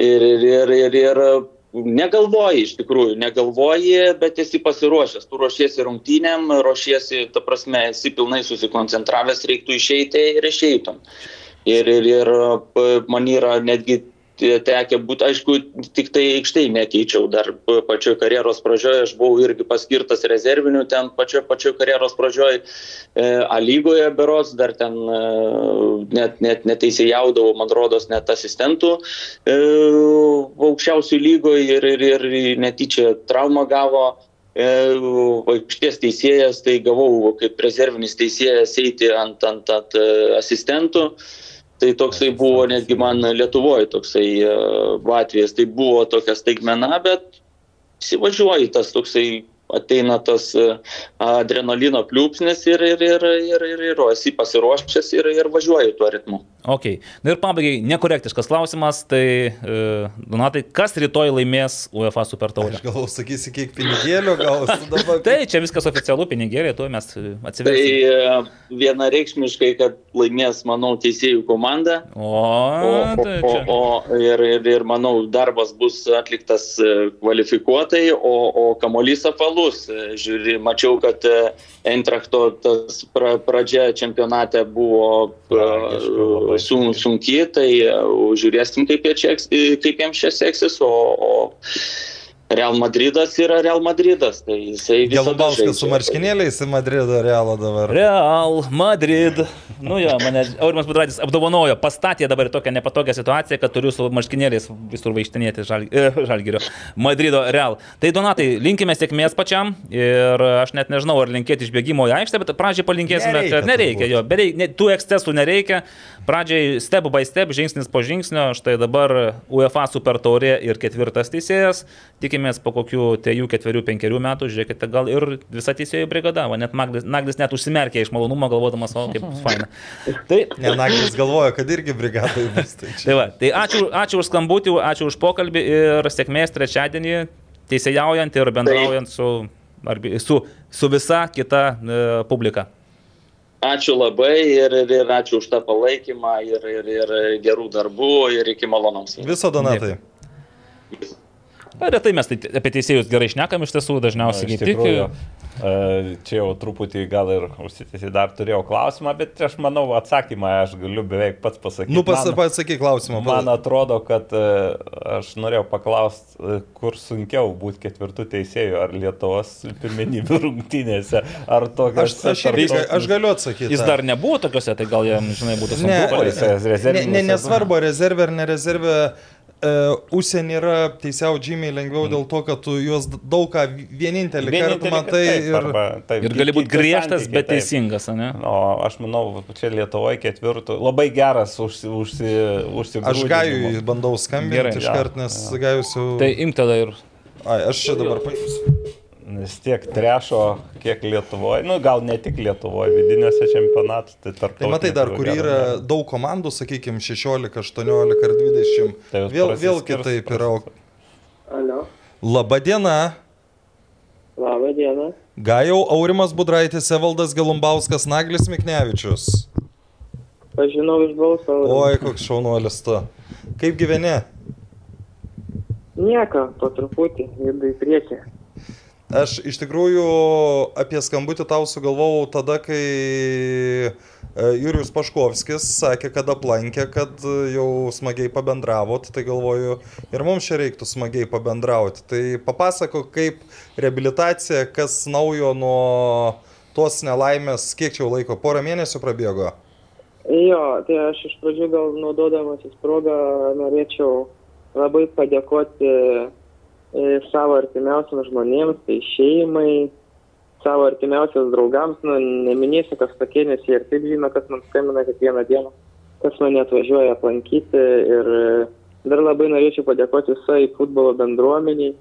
F: Ir, ir, ir, ir, ir negalvoji, iš tikrųjų, negalvoji, bet esi pasiruošęs. Tu ruošiesi rungtynėm, ruošiesi, ta prasme, esi pilnai susikoncentravęs, reiktų išeiti ir išeitum. Ir, ir, ir p- man yra netgi tekę būti, aišku, tik tai aikštai nekeičiau. Dar pačioj karjeros pradžioje aš buvau irgi paskirtas rezerviniu, ten pačioj, pačioj karjeros pradžioje e, A lygoje beros, dar ten e, net, net neteisėjaudavau, man rodos, net asistentų e, aukščiausių lygoje ir, ir, ir netyčia traumą gavo. E, aikštės teisėjas, tai gavau kaip rezervinis teisėjas eiti ant, ant, ant e, asistentų. Tai toksai buvo netgi man Lietuvoje toksai uh, atvejis. Tai buvo tokia staigmena, bet įsivažiuoji tas toksai ateina tas uh, adrenalino pliūpsnis ir, ir, ir, ir, ir, ir o esi pasiruošęs ir, ir važiuoji tuo ritmu.
C: Ok. Na ir pabaigai, nekorektiškas klausimas, tai, e, Donatai, kas rytoj laimės UEFA Super Taurę?
D: Aš galvoju, sakysi, kiek pinigėlių gausi dabar.
C: Tai čia viskas oficialu, pinigėlė, tuo mes e,
F: Tai
C: atsiversime.
F: uh, vienareikšmiškai, kad laimės, manau, teisėjų komanda.
C: O,
F: O, o,
C: tai
F: o,
C: čia.
F: o ir, ir, ir manau, darbas bus atliktas e, kvalifikuotai, o, o kamolys apvalus. E, Žiūri, mačiau, kad e, pra, pradžia čempionate buvo
E: Tragiška,
F: e, sun, sunki, tai e, žiūrėsim, kaip, jie čia, kaip jiems čia seksis, o, o Real Madridas yra Real Madridas. Tai jisai visada
D: Gelbauskas su marškinėliais į Madrido realą dabar.
C: Real Madrid. Nu jo, mane Aurimas Budraitis apdovanojo, pastatė dabar tokią nepatogią situaciją, kad turiu su marškinėliais visur vaikštinėti žal, e, Žalgirio. Madrido Real. Tai Donatai, linkime sėkmės pačiam ir aš net nežinau, ar linkėti išbėgimo į aikštę, bet pradžiai palinkėsime,
D: Nereikia
C: kad nereikia jo, bereik, ne, tų ekscesų nereikia. Pradžiai step by step, žingsnis po žingsnio, štai dabar UEFA Super Taurė ir ketvirtas teisėjas. Tikimės po kokių 3, 4, 5 metų, žiūrėkite, gal ir visa teisėjų brigada, va, net Naglis, Naglis net užsimerkė iš malonumo, galvodamas, o kaip faina. Tai,
D: Ne, Naglis galvoja, kad irgi brigadai bus. Tai
C: tai, va, tai ačiū, ačiū už skambutį, ačiū už pokalbį ir sėkmės trečiadienį, teisėjaujant ir bendraujant su, arbi- su, su visa kita e, publika.
F: Ačiū labai ir, ir, ir ačiū už tą palaikymą ir, ir, ir gerų darbų ir iki malonaus.
D: Viso donatai.
C: Na, Retai mes tai apie teisėjus gerai šnekam iš tiesų, dažniausiai kaip tik.
E: Čia jau truputį gal ir užsitęsi dar turėjau klausimą, bet aš manau atsakymą aš galiu beveik pats pasakyti.
D: Nu, pas,
E: Man-
D: pasakyk klausimą.
E: Man atrodo, kad e, aš norėjau paklausti, e, kur sunkiau būti ketvirtų teisėjų, ar Lietuvos pirmenybių rungtynėse, ar tokios.
D: Aš, aš, irgi, aš galiu atsakyti.
C: Jis dar nebuvo tokiuose, tai gal jam, žinai, būtų sunku.
D: Ne, ne, ne, nesvarbu, ar rezervė ar nerezervė. Uh, užsienį yra teisiau žymiai lengviau dėl to, kad tu juos daug ką vienintelį, vienintelį kartą matai
E: taip,
D: ir...
E: arba, taip,
C: Ir gali būti griežtas, bet
E: taip.
C: teisingas, ne?
E: O aš manau, čia Lietuvoje ketvirtų. Labai geras užsi, užsi, užsibrėžimas.
D: Aš gajui bandau skambinti
C: Gerai.
D: iš karto, nes gajus jau...
C: Tai imk tada ir.
D: Ai, aš čia dabar paimsiu.
E: Nes tiek trešo, kiek Lietuvoje, nu gal ne tik Lietuvoje, vidiniuose čempionatuose, tai tarp
D: Tai matai dar, kur yra daug komandų, sakykime, 16, 18 ar 20.
E: Tai
D: Vėl, vėl kitaip yra.
G: Alio,
D: Labą dieną.
G: labą dieną.
D: Gajau Aurimas Budraitis, Evaldas Gelumbauskas, Naglis Miknevičius.
G: Pažinau iš balso.
D: Oi, koks šaunuolis tu. Kaip gyveni?
G: Nieko, po truputį, judu į priekį.
D: Aš iš tikrųjų apie skambutį tau sugalvojau tada, kai e, Jurijus Paškovskis sakė, kad aplankė, kad e, jau smagiai pabendravot, tai galvoju, ir mums čia reiktų smagiai pabendrauti. Tai papasako, kaip reabilitacija, kas naujo nuo tos nelaimės, kiek čia laiko, porą mėnesių prabėgo.
G: Jo, tai aš iš pradžių gal naudodamasis progą norėčiau labai padėkoti savo artimiausiams žmonėms, tai šeimai, savo artimiausiams draugams, nu, neminėsiu, kas tokie, nes jie ir taip žino, kas man skambina kiekvieną dieną, kas mane atvažiuoja aplankyti ir e, dar labai norėčiau padėkoti visai futbolo bendruomeniai,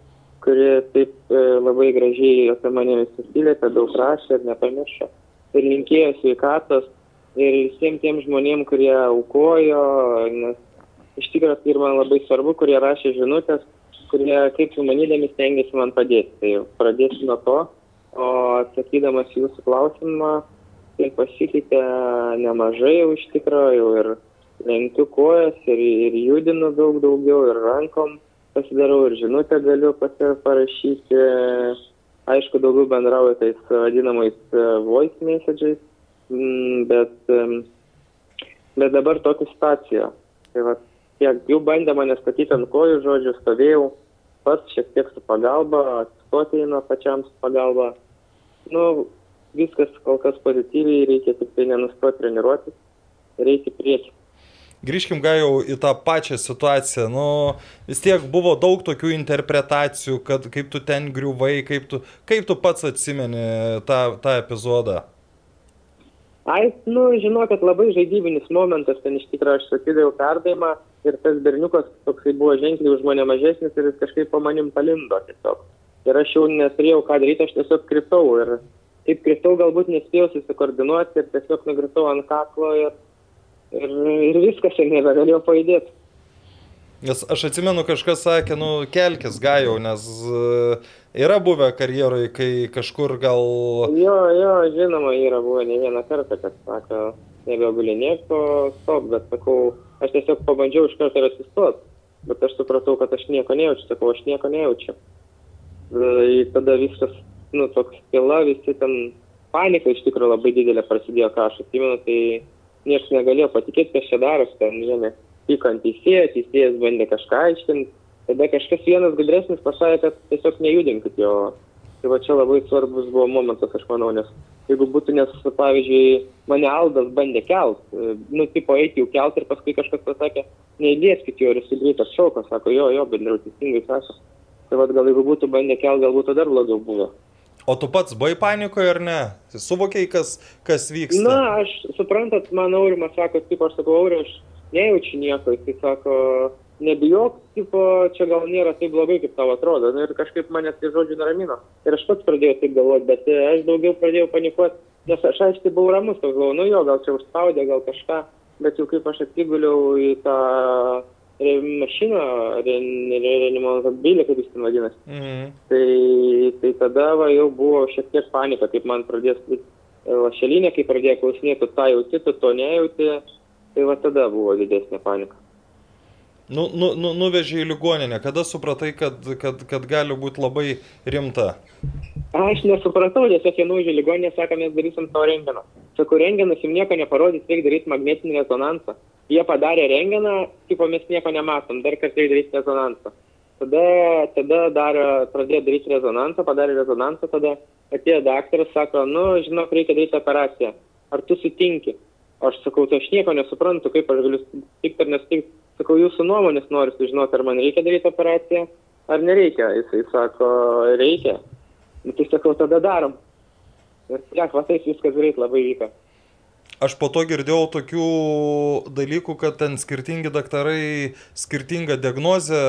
G: kurie taip e, labai gražiai apie mane visi atsiliepė, daug rašė ir nepamiršo. Ir linkėjo sveikatos ir visiems tiem žmonėm, kurie aukojo, nes iš tikrųjų tai ir man labai svarbu, kurie rašė žinutės, kurie kaip sumanydami stengiasi man padėti. Tai pradėsiu nuo to, o atsakydamas jūsų klausimą, tai pasikeitė nemažai jau iš tikrųjų ir lenkiu kojas ir, ir judinu daug daugiau ir rankom pasidarau ir žinutę galiu parašyti. Aišku, daugiau bendrauju tais vadinamais e, voice messages, Mm, bet, bet dabar tokia situacija. Tai va, tiek jau bandė mane statyti ant kojų, žodžiu, stovėjau pats šiek tiek su pagalba, atsistoti eina pačiam su pagalba. Nu, viskas kol kas pozityviai, reikia tik tai nenustoti treniruotis, reikia prieki.
D: Grįžkim gal jau į tą pačią situaciją. Nu, vis tiek buvo daug tokių interpretacijų, kad kaip tu ten griuvai, kaip tu, kaip tu pats atsimeni tą, tą epizodą.
G: Ai, nu, žinokit, labai žaidybinis momentas, ten iš tikrųjų aš sakydavau perdavimą ir tas berniukas toksai buvo ženkliai už mane mažesnis ir jis kažkaip po manim palindo tiesiog. Ir aš jau neturėjau ką daryti, aš tiesiog kritau ir kaip kritau, galbūt nespėjau susikoordinuoti ir tiesiog nugritau ant kaklo ir, ir, ir viskas ir nebegalėjau pajudėti.
D: Nes aš atsimenu, kažkas sakė, nu, kelkis gajau, nes e, yra buvę karjeroje, kai kažkur gal...
G: Jo, jo, žinoma, yra buvę ne vieną kartą, kad sako, nebegulinėk, o stop, bet sakau, aš tiesiog pabandžiau iš karto ir atsistot, bet aš supratau, kad aš nieko nejaučiu, sakau, aš nieko nejaučiu. Ir tada viskas, nu, toks pila, visi ten panika iš tikrųjų labai didelė prasidėjo, ką aš atsimenu, tai niekas negalėjo patikėti, kas čia darosi, ten, žinai, pyko ant teisėjo, teisėjas bandė kažką aiškinti, tada kažkas vienas gudresnis pasakė, kad tiesiog nejudinkit jo. Tai va čia labai svarbus buvo momentas, aš manau, nes jeigu būtų, nes, pavyzdžiui, mane Aldas bandė kelt, e, nu, tipo, eiti jau kelt ir paskui kažkas pasakė, neįdėskit jo ir jis greitas šaukas, sako, jo, jo, bendriau teisingai sako. Tai vad gal jeigu būtų bandę kelt, gal būtų dar blogiau buvę.
D: O tu pats buvai panikoje ar ne? Suvokiai, kas, kas vyksta?
G: Na, aš suprantat, man Aurimas sako, kaip aš sakau, Aurimas, aš nejaučiu nieko, jis sako, nebijok, tipo, čia gal nėra taip blogai, kaip tau atrodo. Nu, ir kažkaip mane tie žodžiai nuramino. Ir aš pats pradėjau taip galvoti, bet e, aš daugiau pradėjau panikuoti, nes aš aiškiai buvau ramus, toks galvoju, nu jo, gal čia užspaudė, gal kažką, bet jau kaip aš atsiguliau į tą re- mašiną, reanimabilį, kaip jis ten vadinasi.
D: Mhm.
G: Tai, tai tada va, jau buvo šiek tiek panika, kaip man pradės lašelinė, kai pradėjo klausinėti, tą jauti, tu to nejauti, tai va tada buvo didesnė panika.
D: Nu, nu, nu, nuvežė į ligoninę. Kada supratai, kad, kad, kad gali būti labai rimta?
G: Aš nesupratau, tiesiog jie nuvežė ligoninę, sako, mes darysim tavo rengeną. Sakau, rengenas jums nieko neparodys, reikia daryti magnetinį rezonansą. Jie padarė rengeną, tipo mes nieko nematom, dar kartą reikia daryti rezonansą. Tada, tada dar pradėjo daryti rezonansą, padarė rezonansą, tada atėjo daktaras, sako, nu, žinok, reikia daryti operaciją. Ar tu sutinki? Aš sakau, tai aš nieko nesuprantu, kaip aš galiu sutikti ar nesutikti. Sakau, jūsų nuomonės noriu sužinoti, ar man reikia daryti operaciją, ar nereikia. Jisai sako, reikia. Nu, tai sakau, tada darom. Ir tiek, va taip viskas greit labai vyko.
D: Aš po to girdėjau tokių dalykų, kad ten skirtingi daktarai skirtingą diagnozę,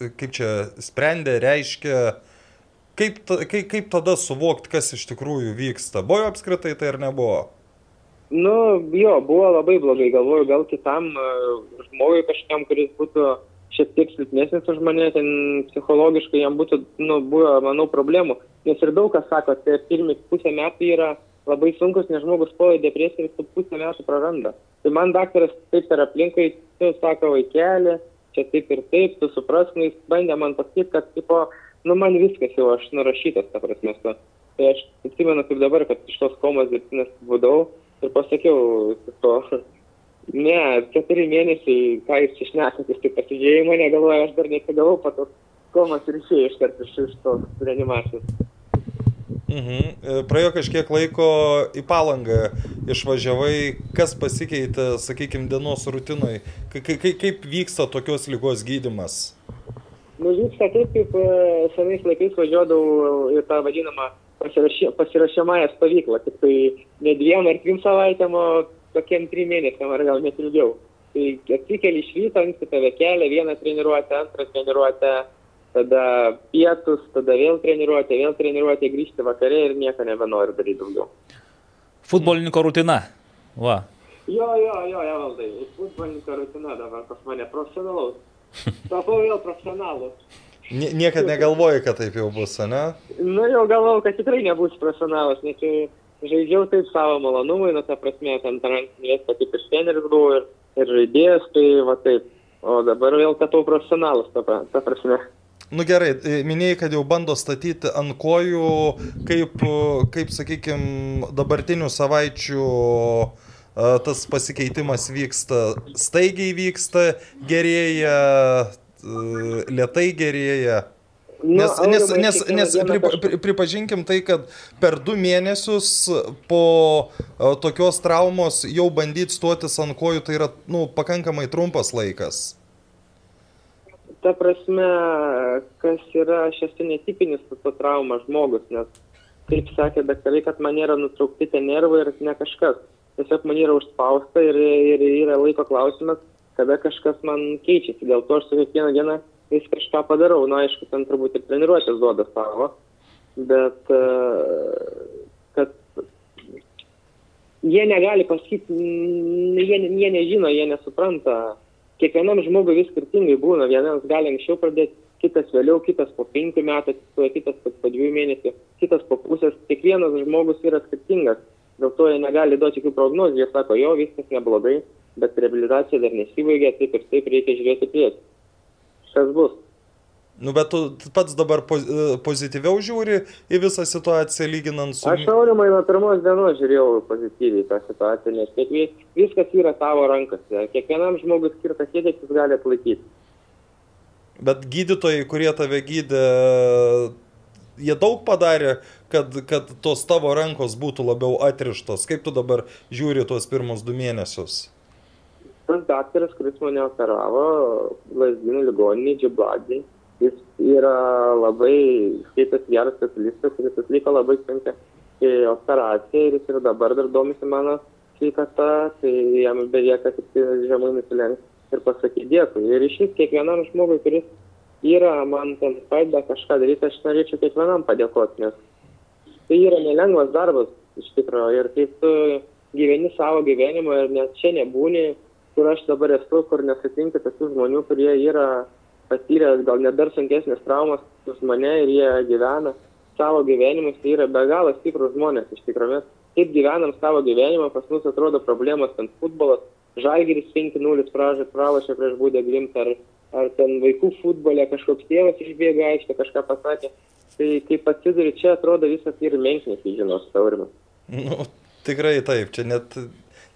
D: kaip čia, sprendė, reiškia. Kaip, ta, kaip, kaip tada suvokti, kas iš tikrųjų vyksta? Buvo apskritai tai ar nebuvo?
G: Nu, jo, buvo labai blogai, galvoju, gal kitam uh, žmogui kažkam, kuris būtų šiek tiek silpnesnis už mane, ten psichologiškai jam būtų, nu, buvo, manau, problemų. Nes ir daug kas sako, tai pirmi pusę metų yra labai sunkus, nes žmogus stoja į depresiją ir su pusę metų praranda. Tai man daktaras taip per aplinkai, tu sako, vaikeli, čia taip ir taip, tu suprask, nu, jis bandė man pasakyti, kad, tipo, nu, man viskas jau aš nurašytas, ta prasme. su- Tai aš atsimenu kaip dabar, kad iš tos komos dirbtinės būdau ir pasakiau, to, ne, keturi mėnesiai, ką jūs čia šnekat, jūs taip pasižiūrėjai mane, galvoju, aš dar nesigavau po tos komos ir išėjau iš karto iš iš tos reanimacijos.
D: Mhm. E, Praėjo kažkiek laiko į palangą išvažiavai, kas pasikeitė, sakykime, dienos rutinoj, kaip, kaip vyksta tokios lygos gydimas?
G: Nu, vyksta taip, kaip e, senais laikais važiuodavau į tą vadinamą pasirašymąją stovyklą, tik tai ne dviem ar trim savaitėm, o tokiem trim mėnesiam ar gal net ilgiau. Tai atsikeli iš ryto, anksti tave kelia, vieną treniruotę, antrą treniruotę, tada pietus, tada vėl treniruotė, vėl treniruotė, grįžti vakarė ir nieko nebenori daryti daugiau.
C: Futbolininko rutina. Va.
G: Jo, jo, jo, Evaldai, futbolininko rutina dabar pas mane profesionalaus. Tapau vėl profesionalu.
D: Niekada negalvoji, kad taip jau bus, ne?
G: Nu, jau galvojau, kad tikrai nebus profesionalas, nes žaidžiau taip savo malonumui, nu, ta prasme, ten transinės, kad kaip ir treneris buvau ir, ir žaidėjas, tai va taip. O dabar vėl tapau profesionalas, ta, ta prasme.
D: Nu gerai, e, minėjai, kad jau bando statyti ant kojų, kaip, kaip sakykime, dabartinių savaičių e, tas pasikeitimas vyksta, staigiai vyksta, gerėja, lietai gerėja. Nu, nes, nes, nes, nes pripa, pripažinkim tai, kad per du mėnesius po e, tokios traumos jau bandyti stuotis ant kojų, tai yra nu, pakankamai trumpas laikas.
G: Ta prasme, kas yra, aš esu netipinis su trauma žmogus, nes, kaip sakė daktarai, kad man yra nutraukti tie nervai ir ne kažkas. Tiesiog man yra užspausta ir, ir yra laiko klausimas, kada kažkas man keičiasi. Dėl to aš su kiekvieną dieną vis kažką padarau. Na, nu, aišku, ten turbūt ir treniruotės duoda savo, bet e, kad jie negali pasakyti, jie, jie nežino, jie nesupranta. Kiekvienam žmogui vis skirtingai būna. Vienas gali anksčiau pradėti, kitas vėliau, kitas po penkių metų, kitas po, dviejų mėnesių, kitas po pusės. Kiekvienas žmogus yra skirtingas. Dėl to jie negali duoti jokių prognozių. Jie sako, jo, viskas neblogai bet reabilitacija dar nesibaigė, taip ir taip reikia žiūrėti prieki. Kas bus?
D: Nu, bet tu pats dabar pozityviau žiūri į visą situaciją lyginant su...
G: Aš aurimai nuo pirmos dienos žiūrėjau pozityviai tą situaciją, nes kiek, viskas yra tavo rankose. Kiekvienam žmogus skirtas kiek jis gali atlaikyti.
D: Bet gydytojai, kurie tave gydė, jie daug padarė, kad, kad tos tavo rankos būtų labiau atrištos. Kaip tu dabar žiūri tuos pirmus du mėnesius?
G: Tas daktaras, kuris mane operavo, Lazdynų ligoninė, Džibladį, jis yra labai skaitas geras specialistas, kuris atliko labai sunkę operaciją ir jis ir dabar dar domisi mano sveikata, tai jam belieka tik žemai nusilenkti ir pasakyti dėkui. Ir iš vis kiekvienam žmogui, kuris yra man ten padeda kažką daryti, aš norėčiau kiekvienam padėkoti, nes tai yra nelengvas darbas iš tikrųjų ir kai tu gyveni savo gyvenimą ir net čia nebūni, kur aš dabar esu, kur nesutinka tokių žmonių, kurie yra patyrę gal net dar sunkesnės traumas už mane ir jie gyvena savo gyvenimus, tai yra be galo stiprus žmonės iš tikrųjų. Kaip gyvenam savo gyvenimą, pas mus atrodo problemos ten futbolas, žalgeris 5-0 pralašė prieš būdę grimtą, ar, ar ten vaikų futbole kažkoks tėvas išbėga aikštę, kažką pasakė. Tai kaip atsiduri čia, atrodo visas ir menknis, žinos, taurimas.
D: Nu, tikrai taip, čia net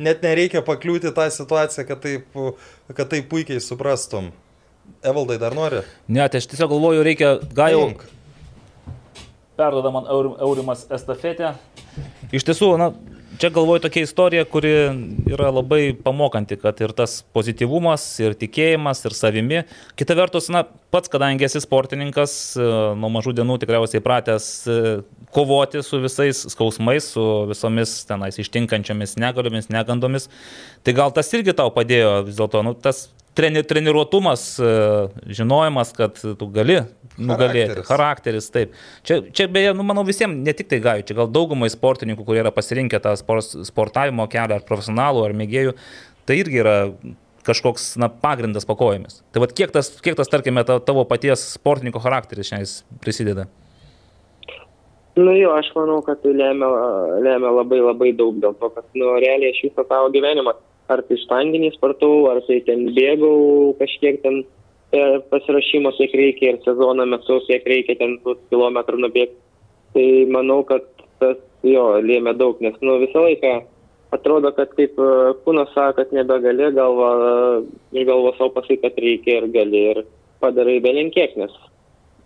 D: net nereikia pakliūti tą situaciją, kad taip, kad taip puikiai suprastum. Evaldai dar nori?
C: Ne, tai aš tiesiog galvoju, reikia gal jau... Perdoda man Eurimas estafetę. Iš tiesų, na, čia galvoju tokia istorija, kuri yra labai pamokanti, kad ir tas pozityvumas, ir tikėjimas, ir savimi. Kita vertus, na, pats, kadangi esi sportininkas, e, nuo mažų dienų tikriausiai pratęs e, kovoti su visais skausmais, su visomis tenais ištinkančiomis negaliomis, negandomis. Tai gal tas irgi tau padėjo vis dėlto, nu, tas treni, treniruotumas, e, žinojimas, kad tu gali nugalėti. Charakteris, Charakteris taip. Čia, čia beje, nu, manau, visiems, ne tik tai gaju, čia gal daugumai sportininkų, kurie yra pasirinkę tą sport, sportavimo kelią, ar profesionalų, ar mėgėjų, tai irgi yra kažkoks na, pagrindas pakojomis. Tai vad kiek tas, kiek tas, tarkime, tavo paties sportininko charakteris šiandien prisideda?
G: Nu jo, aš manau, kad tai lemia, lemia labai labai daug dėl to, kad, nu, realiai aš visą savo gyvenimą, ar tai štanginį sportau, ar tai ten bėgau kažkiek ten pasirašymo, kiek reikia ir sezono metu, kiek reikia ten tų kilometrų nubėgti. Tai manau, kad tas jo lėmė daug, nes, nu, visą laiką atrodo, kad kaip e, kūnas sako, kad nebegali, galva, iš galvos savo pasakai, kad reikia ir gali ir padarai belenkiek, nes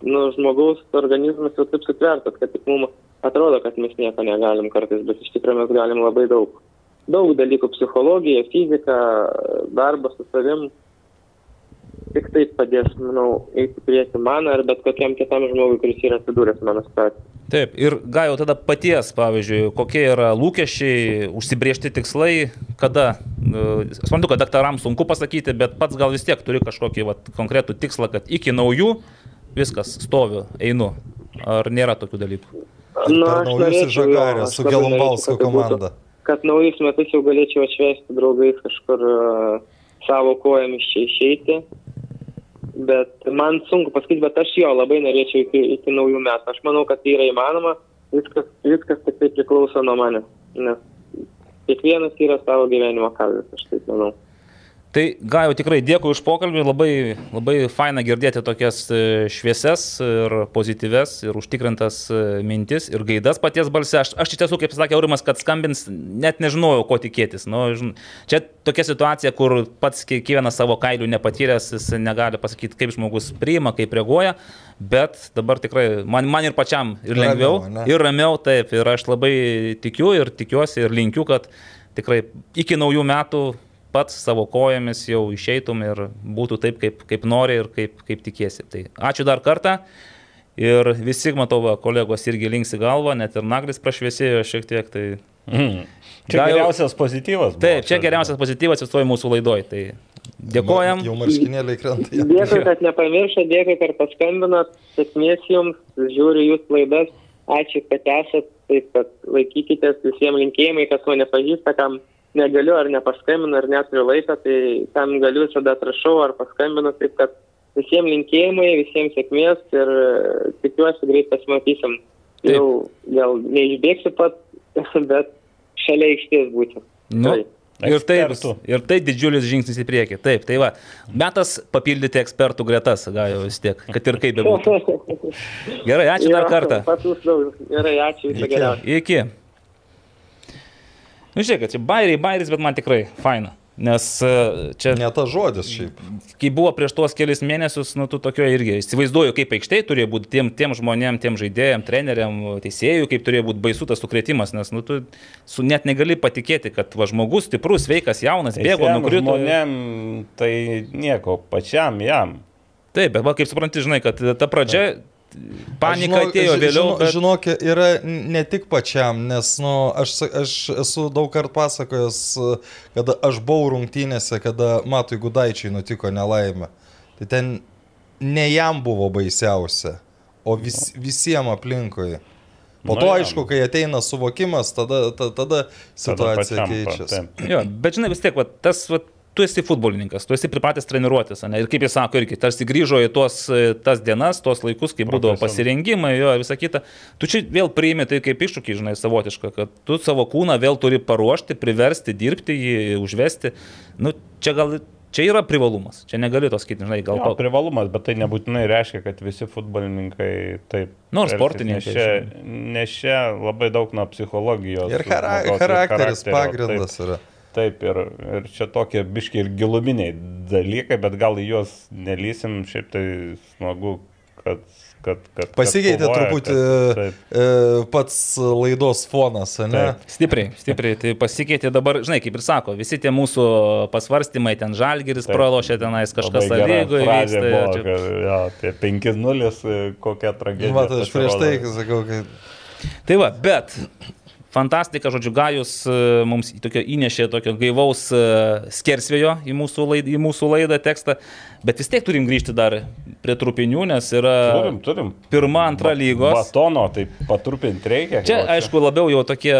G: nu, žmogaus organizmas jau taip sutvertas, kad tik mums atrodo, kad mes nieko negalim kartais, bet iš tikrųjų mes galim labai daug. daug dalykų - psichologija, fizika, darbas su savim. Tik taip padės, manau, eiti prieki man ar bet kokiam kitam žmogui, kuris yra atsidūręs mano situacijoje.
C: Taip, ir gal jau tada paties, pavyzdžiui, kokie yra lūkesčiai, užsibriežti tikslai, kada, e, suprantu, kad daktarams sunku pasakyti, bet pats gal vis tiek turi kažkokį vat, konkretų tikslą, kad iki naujų viskas stoviu, einu. Ar nėra tokių dalykų?
G: Nu, aš norėčiau, jo,
D: žagarę
G: aš
D: su Gelumbalsko
G: norėčiau, kad tai būtų-
D: komanda.
G: Kad naujus metus jau galėčiau atšvesti draugais kažkur e, savo kojomis čia išeiti. Bet man sunku pasakyti, bet aš jo labai norėčiau iki, iki naujų metų. Aš manau, kad tai yra įmanoma. Viskas, viskas tik tai priklauso nuo manęs. Nes kiekvienas yra savo gyvenimo kalvis, aš taip manau.
C: Tai gal jau tikrai dėkui už pokalbį, labai, labai faina girdėti tokias e, šviesias ir pozityves ir užtikrintas e, mintis ir gaidas paties balse. Aš, aš iš tiesų, kaip sakė Aurimas, kad skambins, net nežinojau, ko tikėtis. Nu, žin- čia tokia situacija, kur pats kiekvienas savo kailių nepatyręs, jis negali pasakyti, kaip žmogus priima, kaip reaguoja, bet dabar tikrai man, man ir pačiam ir lengviau,
D: Ramiau,
C: ir ramiau, taip, ir aš labai tikiu ir tikiuosi ir linkiu, kad tikrai iki naujų metų pats savo kojomis jau išeitum ir būtų taip, kaip, kaip nori ir kaip, kaip tikėsi. Tai ačiū dar kartą. Ir visi, matau, va, kolegos irgi linksi galvą, net ir naglis prašviesėjo šiek tiek. Tai...
E: Mhm. Čia
C: Gal
E: geriausias pozityvas. buvo.
C: Taip, čia geriausias pozityvas visoje mūsų laidoje. Tai dėkojam.
D: Jau marškinėliai krenta. į
G: Dėkui, kad nepamiršote, dėkui, kad paskambinot. Sėkmės jums, žiūriu jūsų laidas. Ačiū, kad esat, taip, kad laikykitės visiems linkėjimai, kas mane pažįsta, kam negaliu ar nepaskambinu, ar neturiu laiko, tai tam galiu visada atrašau ar paskambinu, taip kad visiems linkėjimai, visiems sėkmės ir e, tikiuosi greit pasimatysim.
C: Taip.
G: Jau gal neišbėgsiu pat, bet šalia aikštės būsiu.
C: Nu,
G: Taip.
C: ir, tai, ir tai didžiulis žingsnis į priekį. Taip, tai va. Metas papildyti ekspertų gretas, gal jau vis tiek, kad ir kaip bebūtų. Gerai, ačiū dar kartą.
G: Gerai, ačiū, viso geriausio.
C: Iki. Nu, žiūrėk, čia bairiai, bairis, bet man tikrai faina. Nes e, čia,
D: Ne tas žodis šiaip.
C: kai buvo prieš tuos kelius mėnesius, nu, tu tokio irgi įsivaizduoju, kaip aikštėje turėjo būti tiem, tiem žmonėm, tiem žaidėjim, treneriam, teisėjui, kaip turėjo būti baisu tas sukretimas, nes, nu, tu su, net negali patikėti, kad va, žmogus stiprus, sveikas, jaunas, bėgo, nukrito.
E: Žmonėm tai nieko, pačiam jam.
C: Taip, bet va, kaip supranti, žinai, kad ta pradžia, panika
D: Žinok-
C: atėjo vėliau.
D: žino-
C: Bet...
D: Žinok, yra ne tik pačiam, nes nu, aš, aš esu daug kartų pasakojęs, kada aš buvau rungtynėse, kada Matui Gudaičiai nutiko nelaimė. Tai ten ne jam buvo baisiausia, o vis, visiems aplinkui. Po
E: Nu,
D: to,
E: jam.
D: aišku, kai ateina suvokimas, tada, tada, tada situacija
E: pačiam,
D: keičiasi.
C: Jo, bet žinai, vis tiek, va, tas, va, tu esi futbolininkas, tu esi pripratęs treniruotis, ne? ir kaip jis sako, irgi tarsi grįžo į tuos, e, tas dienas, tuos laikus, kai būdavo pasirengimai, jo, ir visa kita. Tu čia vėl priimi tai kaip iššūkį, žinai, savotišką, kad tu savo kūną vėl turi paruošti, priversti, dirbti jį, užvesti. Nu, čia gal, čia yra privalumas, čia negali to sakyti, žinai, gal to.
E: privalumas, bet tai nebūtinai reiškia, kad visi futbolininkai taip.
C: Nu, ir
E: elgsis,
C: sportininkai,
E: nes čia labai daug nuo psichologijos.
D: Ir chara charakteris
E: charakterio,
D: pagrindas yra.
E: Taip, ir, ir čia tokie biški ir giluminiai dalykai, bet gal į juos nelysim, šiaip tai smagu, kad... kad, kad
D: Pasikeitė
E: kad kovoja,
D: truputį
E: kad- taip.
D: e, pats laidos fonas, ne?
E: Taip.
C: Stipriai, stipriai. Tai pasikeitė dabar, žinai, kaip ir sako, visi tie mūsų pasvarstymai, ten žalgeris pralošė tenais kažkas lygoje
E: buvo,
C: čia-
E: tie 5-0, e, kokia tragedija.
D: Matai, aš prieš tai sakau, kad
C: Tai va, bet fantastika, žodžiu, Gajus e, mums tokio įnešė tokio gaivaus e, skersvėjo į mūsų, laid, į mūsų laidą tekstą, bet vis tiek turim grįžti dar prie trupinių, nes yra
E: Turim, turim.
C: pirma, antra lygos.
E: Batono, tai patrupinti reikia.
C: Čia,
E: gal
C: aišku, labiau jau tokie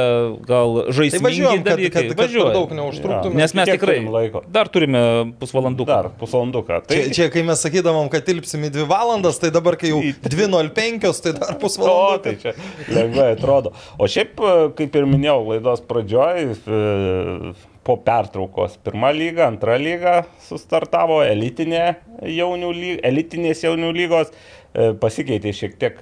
C: gal
D: Tai
C: žaismingi
D: važiuojam, kad,
C: dalykai.
D: kad, kad per
C: Važiuojam.
D: daug neužtruktume.
C: Nes mes tikrai
E: turim laiko?
C: dar turime pusvalandų.
E: Dar pusvalanduką. Tai
D: Čia, čia kai mes sakydavom, kad tilpsim į dvi valandas, tai dabar, kai jau 2.05, tai dar
E: O,
D: pusvalandų.
E: tai čia lengvai atrodo. O šiaip, e, kaip ir minėjau, laidos pradžioj, e, po pertraukos pirmą lygą, antrą lygą sustartavo elitinė jaunių lyg, elitinės jaunių lygos. E, Pasikeitė šiek tiek,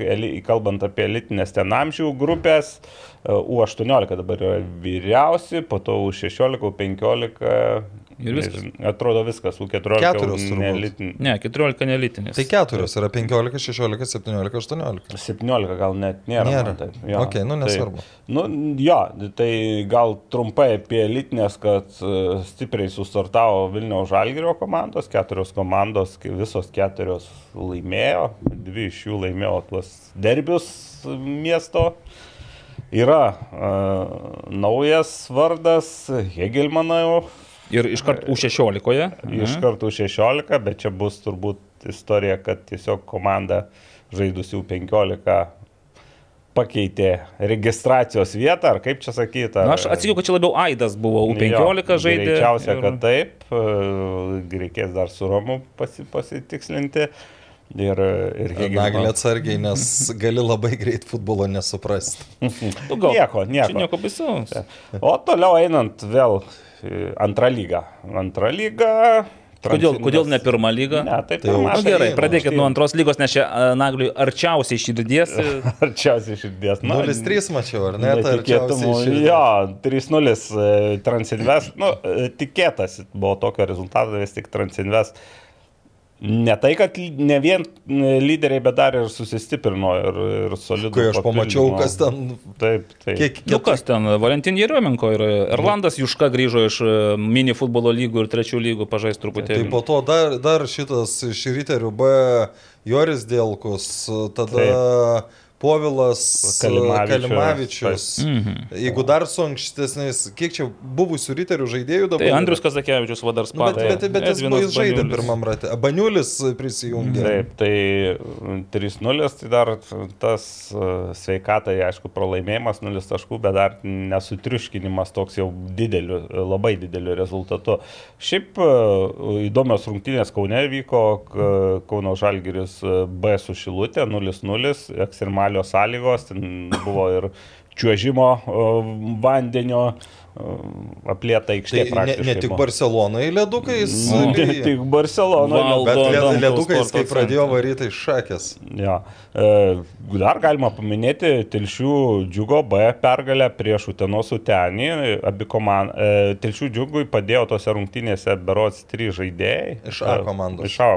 E: kalbant apie elitinės ten amžių grupės. E, U18 dabar yra vyriausi, po to U16, U15
C: Ir viskas.
E: Nežin- Atrodo viskas, U14.
D: Keturios turbūt.
E: nelitin-
C: Ne, 14 nelitinis.
D: Tai keturios yra 15, 16, 17, 18.
E: 17 gal net nėra.
D: Nėra.
E: man Taip,
D: Ok, nu, nesvarbu.
E: Tai, nu, jo, tai gal trumpai apie elitinės, kad e, stipriai sustartavo Vilniaus Žalgirio komandos, keturios komandos, visos keturios laimėjo, dvi iš jų laimėjo tuos derbius miesto. Yra uh, naujas vardas, Hegelmanau,
C: Ir iškart U16.
E: iš karto 16, bet čia bus turbūt istorija, kad tiesiog komanda žaidusių 15 pakeitė registracijos vietą, ar kaip čia sakyti.
C: Na, aš atsigiau, kad čia labiau Aidas buvo U15 žaidė.
E: Greičiausia,
C: ir-
E: kad taip. e, Reikės dar su Romu pasi, pasitikslinti. Ir, ir
D: Naglė atsargiai, nes gali labai greit futbolo nesuprasti.
C: Nu, gal.
E: Nieko,
C: Čia
E: nieko.
C: nieko baisaus.
E: O toliau einant vėl į antrą lygą. Antrą lygą.
C: Kodėl, kodėl ne pirma lyga?
E: Ne, taip,
D: Tai
E: pirma.
C: gerai, pradėkit nuo antros lygos, nes čia Nagliui arčiausiai širdies.
E: Arčiausiai širdies. Na,
D: 0-3 mačiau, ar ne? Tai širdį.
E: Jo, 3-0 e, Transinvest. Nu, e, tikėtas buvo tokio rezultato, vis tik Transinvest. Ne tai, kad ne vien e, lyderiai, bet dar ir susistiprino ir, ir solidų.
D: Kai aš pamačiau, kas ten,
E: Taip, taip.
D: kiek,
C: Nu
D: kiek
C: kas ten, Valentin Jeromenko ir Erlandas Juška grįžo iš e, mini futbolo lygų ir trečių lygų pažais
D: Tai
C: truputėlį.
D: po to dar, dar šitas iš Riterių B Joris Dėlkus, tada Povilas
E: Kalimavičius.
D: Kalimavičius.
C: Mhm.
D: Jeigu dar su ankstesniais, kiek čia buvusių Riterių žaidėjų dabar?
C: Tai? Andrius Kazakevičius vadar
D: Nu, bet,
C: spadai.
D: bet, bet jis, jis žaidė pirmam ratė. Baniulis prisijungė.
E: Taip, tai mm, 3-0, tai dar tas sveikatai, aišku, pralaimėjimas 0 taškų, bet dar nesutriuškinimas toks jau dideliu, labai dideliu rezultatu. Šiaip įdomios rungtynės Kaune vyko, Kauno Žalgiris B su Šilutė 0-0, ekstremalio sąlygos, ten buvo ir čiuožimo vandenio e, aplėta aikštė.
D: Tai ne, ne tik. Barcelonai ledukais.
E: Nu, ne
D: lyja.
E: tik Barcelona.
C: Val-
D: Bet
C: Valdo
D: led-
C: Adamkaus
D: ledukais, kai pradėjo varyti iš šakės.
E: Ja. E, Dar galima paminėti Tilšių džiugo B pergalę prieš Utenos Utenį. Abi komand... e, Tilšių džiugui padėjo tose rungtynėse berots trys žaidėjai.
D: Iš A komandos.
E: Iš A.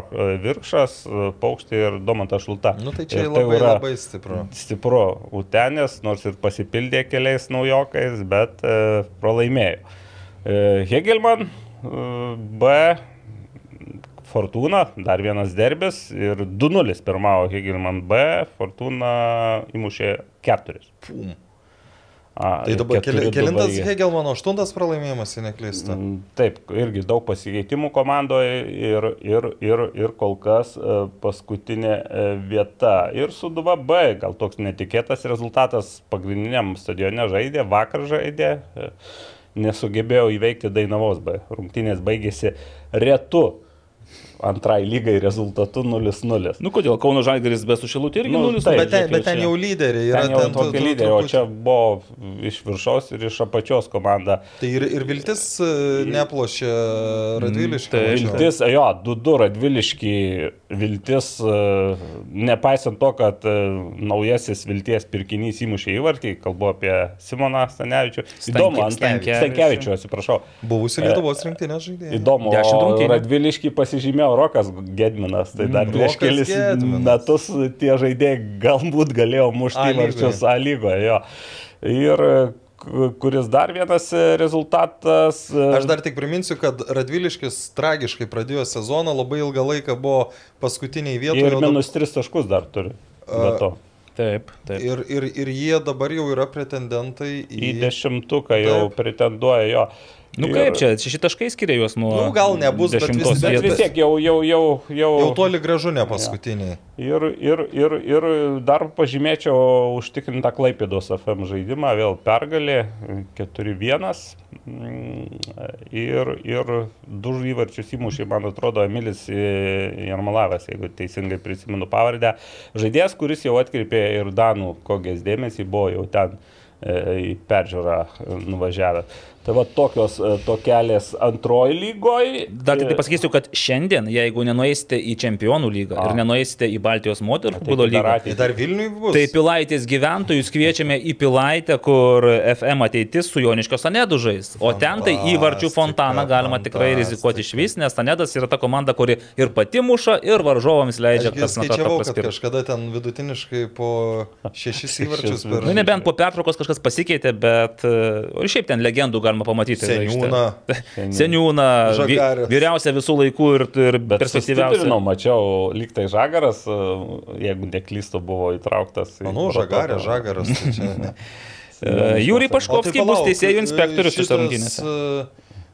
E: Virkšas, Paukštė ir Domantas Šulta.
D: Nu tai čia
E: Ir
D: labai,
E: yra
D: labai stipru.
E: Stipru Utenės, nors ir pasipildė keliais naujokais, bet e, pralaimėjo. E, Hegelman e, B. Fortuna, dar vienas derbis ir 2-0 pirmavo Hegelman B, Fortuna įmušė 4.
D: Pum.
E: A,
D: Tai dabar
E: 4-2
D: kelintas
E: baigė.
D: Hegelmano aštuntas pralaimėjimas, jei neklystu.
E: Mm, Taip, irgi daug pasikeitimų komandoje ir, ir, ir, ir kol kas e, paskutinė e, vieta. Ir su 2B, gal toks netikėtas rezultatas, pagrindiniam stadione žaidė, vakar žaidė, e, nesugebėjo įveikti Dainavos B. Rungtynės baigėsi retu antrai lygai rezultatu 0-0.
C: Nu kodėl, Kauno Žalgeris be sušilutė irgi
E: Nu,
C: nulis.
E: taip,
D: Bet ten, bet ten jau lyderiai yra.
E: Ten jau
D: tu-
E: tokie lyderiai, o čia buvo iš viršaus ir iš apačios komanda.
D: Tai ir, ir viltis e, neplošė Radviliškį.
C: tai
D: mačiau.
E: Viltis, jo, 2-2 Radviliški, Viltis, e, nepaisant to, kad e, naujasis Vilties pirkinys įmušė įvartį, kalbu apie Simoną Stanevičių. Įdomu.
C: Stankevičių,
E: atsiprašau.
D: Buvusi Lietuvos rinktinės žaidėja.
E: Įdomu,
C: Dešimt
E: o pasižymėjo Rokas Gedminas, tai dar prieš
D: Rokas
E: kelis
D: Gedminas.
E: metus tie žaidėjai galbūt galėjo mušti įvarčius A lygoje. jo. Ir kuris dar vienas rezultatas. e,
D: Aš dar tik priminsiu, kad Radviliškis tragiškai pradėjo sezoną, labai ilgą laiką buvo paskutiniai vietoje.
E: Ir
D: o dab-
E: minus 3 taškus dar turi. to.
C: Taip, taip.
D: Ir, ir, ir jie dabar jau yra pretendentai į...
E: Į dešimtuką jau
D: Taip.
E: pretenduoja jo.
C: Nu
E: Ir-
C: kaip čia, šeši taškai skiria juos nuo...
D: Nu, gal nebus, bet
C: dešimtos
D: vis-
E: Bet vis tiek jau, jau, jau, jau,
D: Jau toli gražu ne paskutiniai.
E: Ir, ir, ir, ir dar pažymėčiau užtikrintą Klaipėdos FM žaidimą, vėl pergalė 4-1. Mm, Ir, ir du įvarčius įmušė, man atrodo, Emilis Jarmalavas, jeigu teisingai prisimenu pavardę. Žaidėjas, kuris jau atkreipė ir Danų kogės dėmesį, buvo jau ten e, į peržiūrą e, nuvažiavę. Tai va tokios e, tokelės antroji lygoje.
C: Dar tik tai pasakysiu, kad šiandien, jeigu nenueisite į Čempionų lygą
E: A.
C: ir nenueisite į Baltijos moterų
E: Tai
C: futbolo
E: dar
C: lygą,
E: ateity.
D: Dar Vilniui bus.
C: tai Pilaitės gyventojus kviečiame į Pilaitę, kur FM ateitis su Joniškio Sanedu žais. O ten tai įvarčių fontaną galima tikrai rizikuoti iš vis, nes Sanedas yra ta komanda, kuri ir pati muša, ir varžovams leidžia
D: Aš
C: kas
D: skaičiavau,
C: karto
D: kad kažkada ten vidutiniškai po šešis įvarčius per...
C: Nu, nebent po pertraukos kažkas pasikeitė, bet e, ir šiaip ten legendų galima pamatyti.
D: Seniūną.
C: Seniūną, vy,
D: Žagarės.
C: vyriausią visų laikų ir, ir perspektyviausią.
E: perspektyviausiai. Mačiau, lyg tai Žagaras, e, jeigu neklystu, buvo įtrauktas.
D: Manau, žagarė,
E: protokolą.
D: žagaras. tai čia-
C: E, Jūrij
D: O tai
C: Paškovskis bus teisėjų inspektorius
D: šitas,
C: šiose rungtynėse.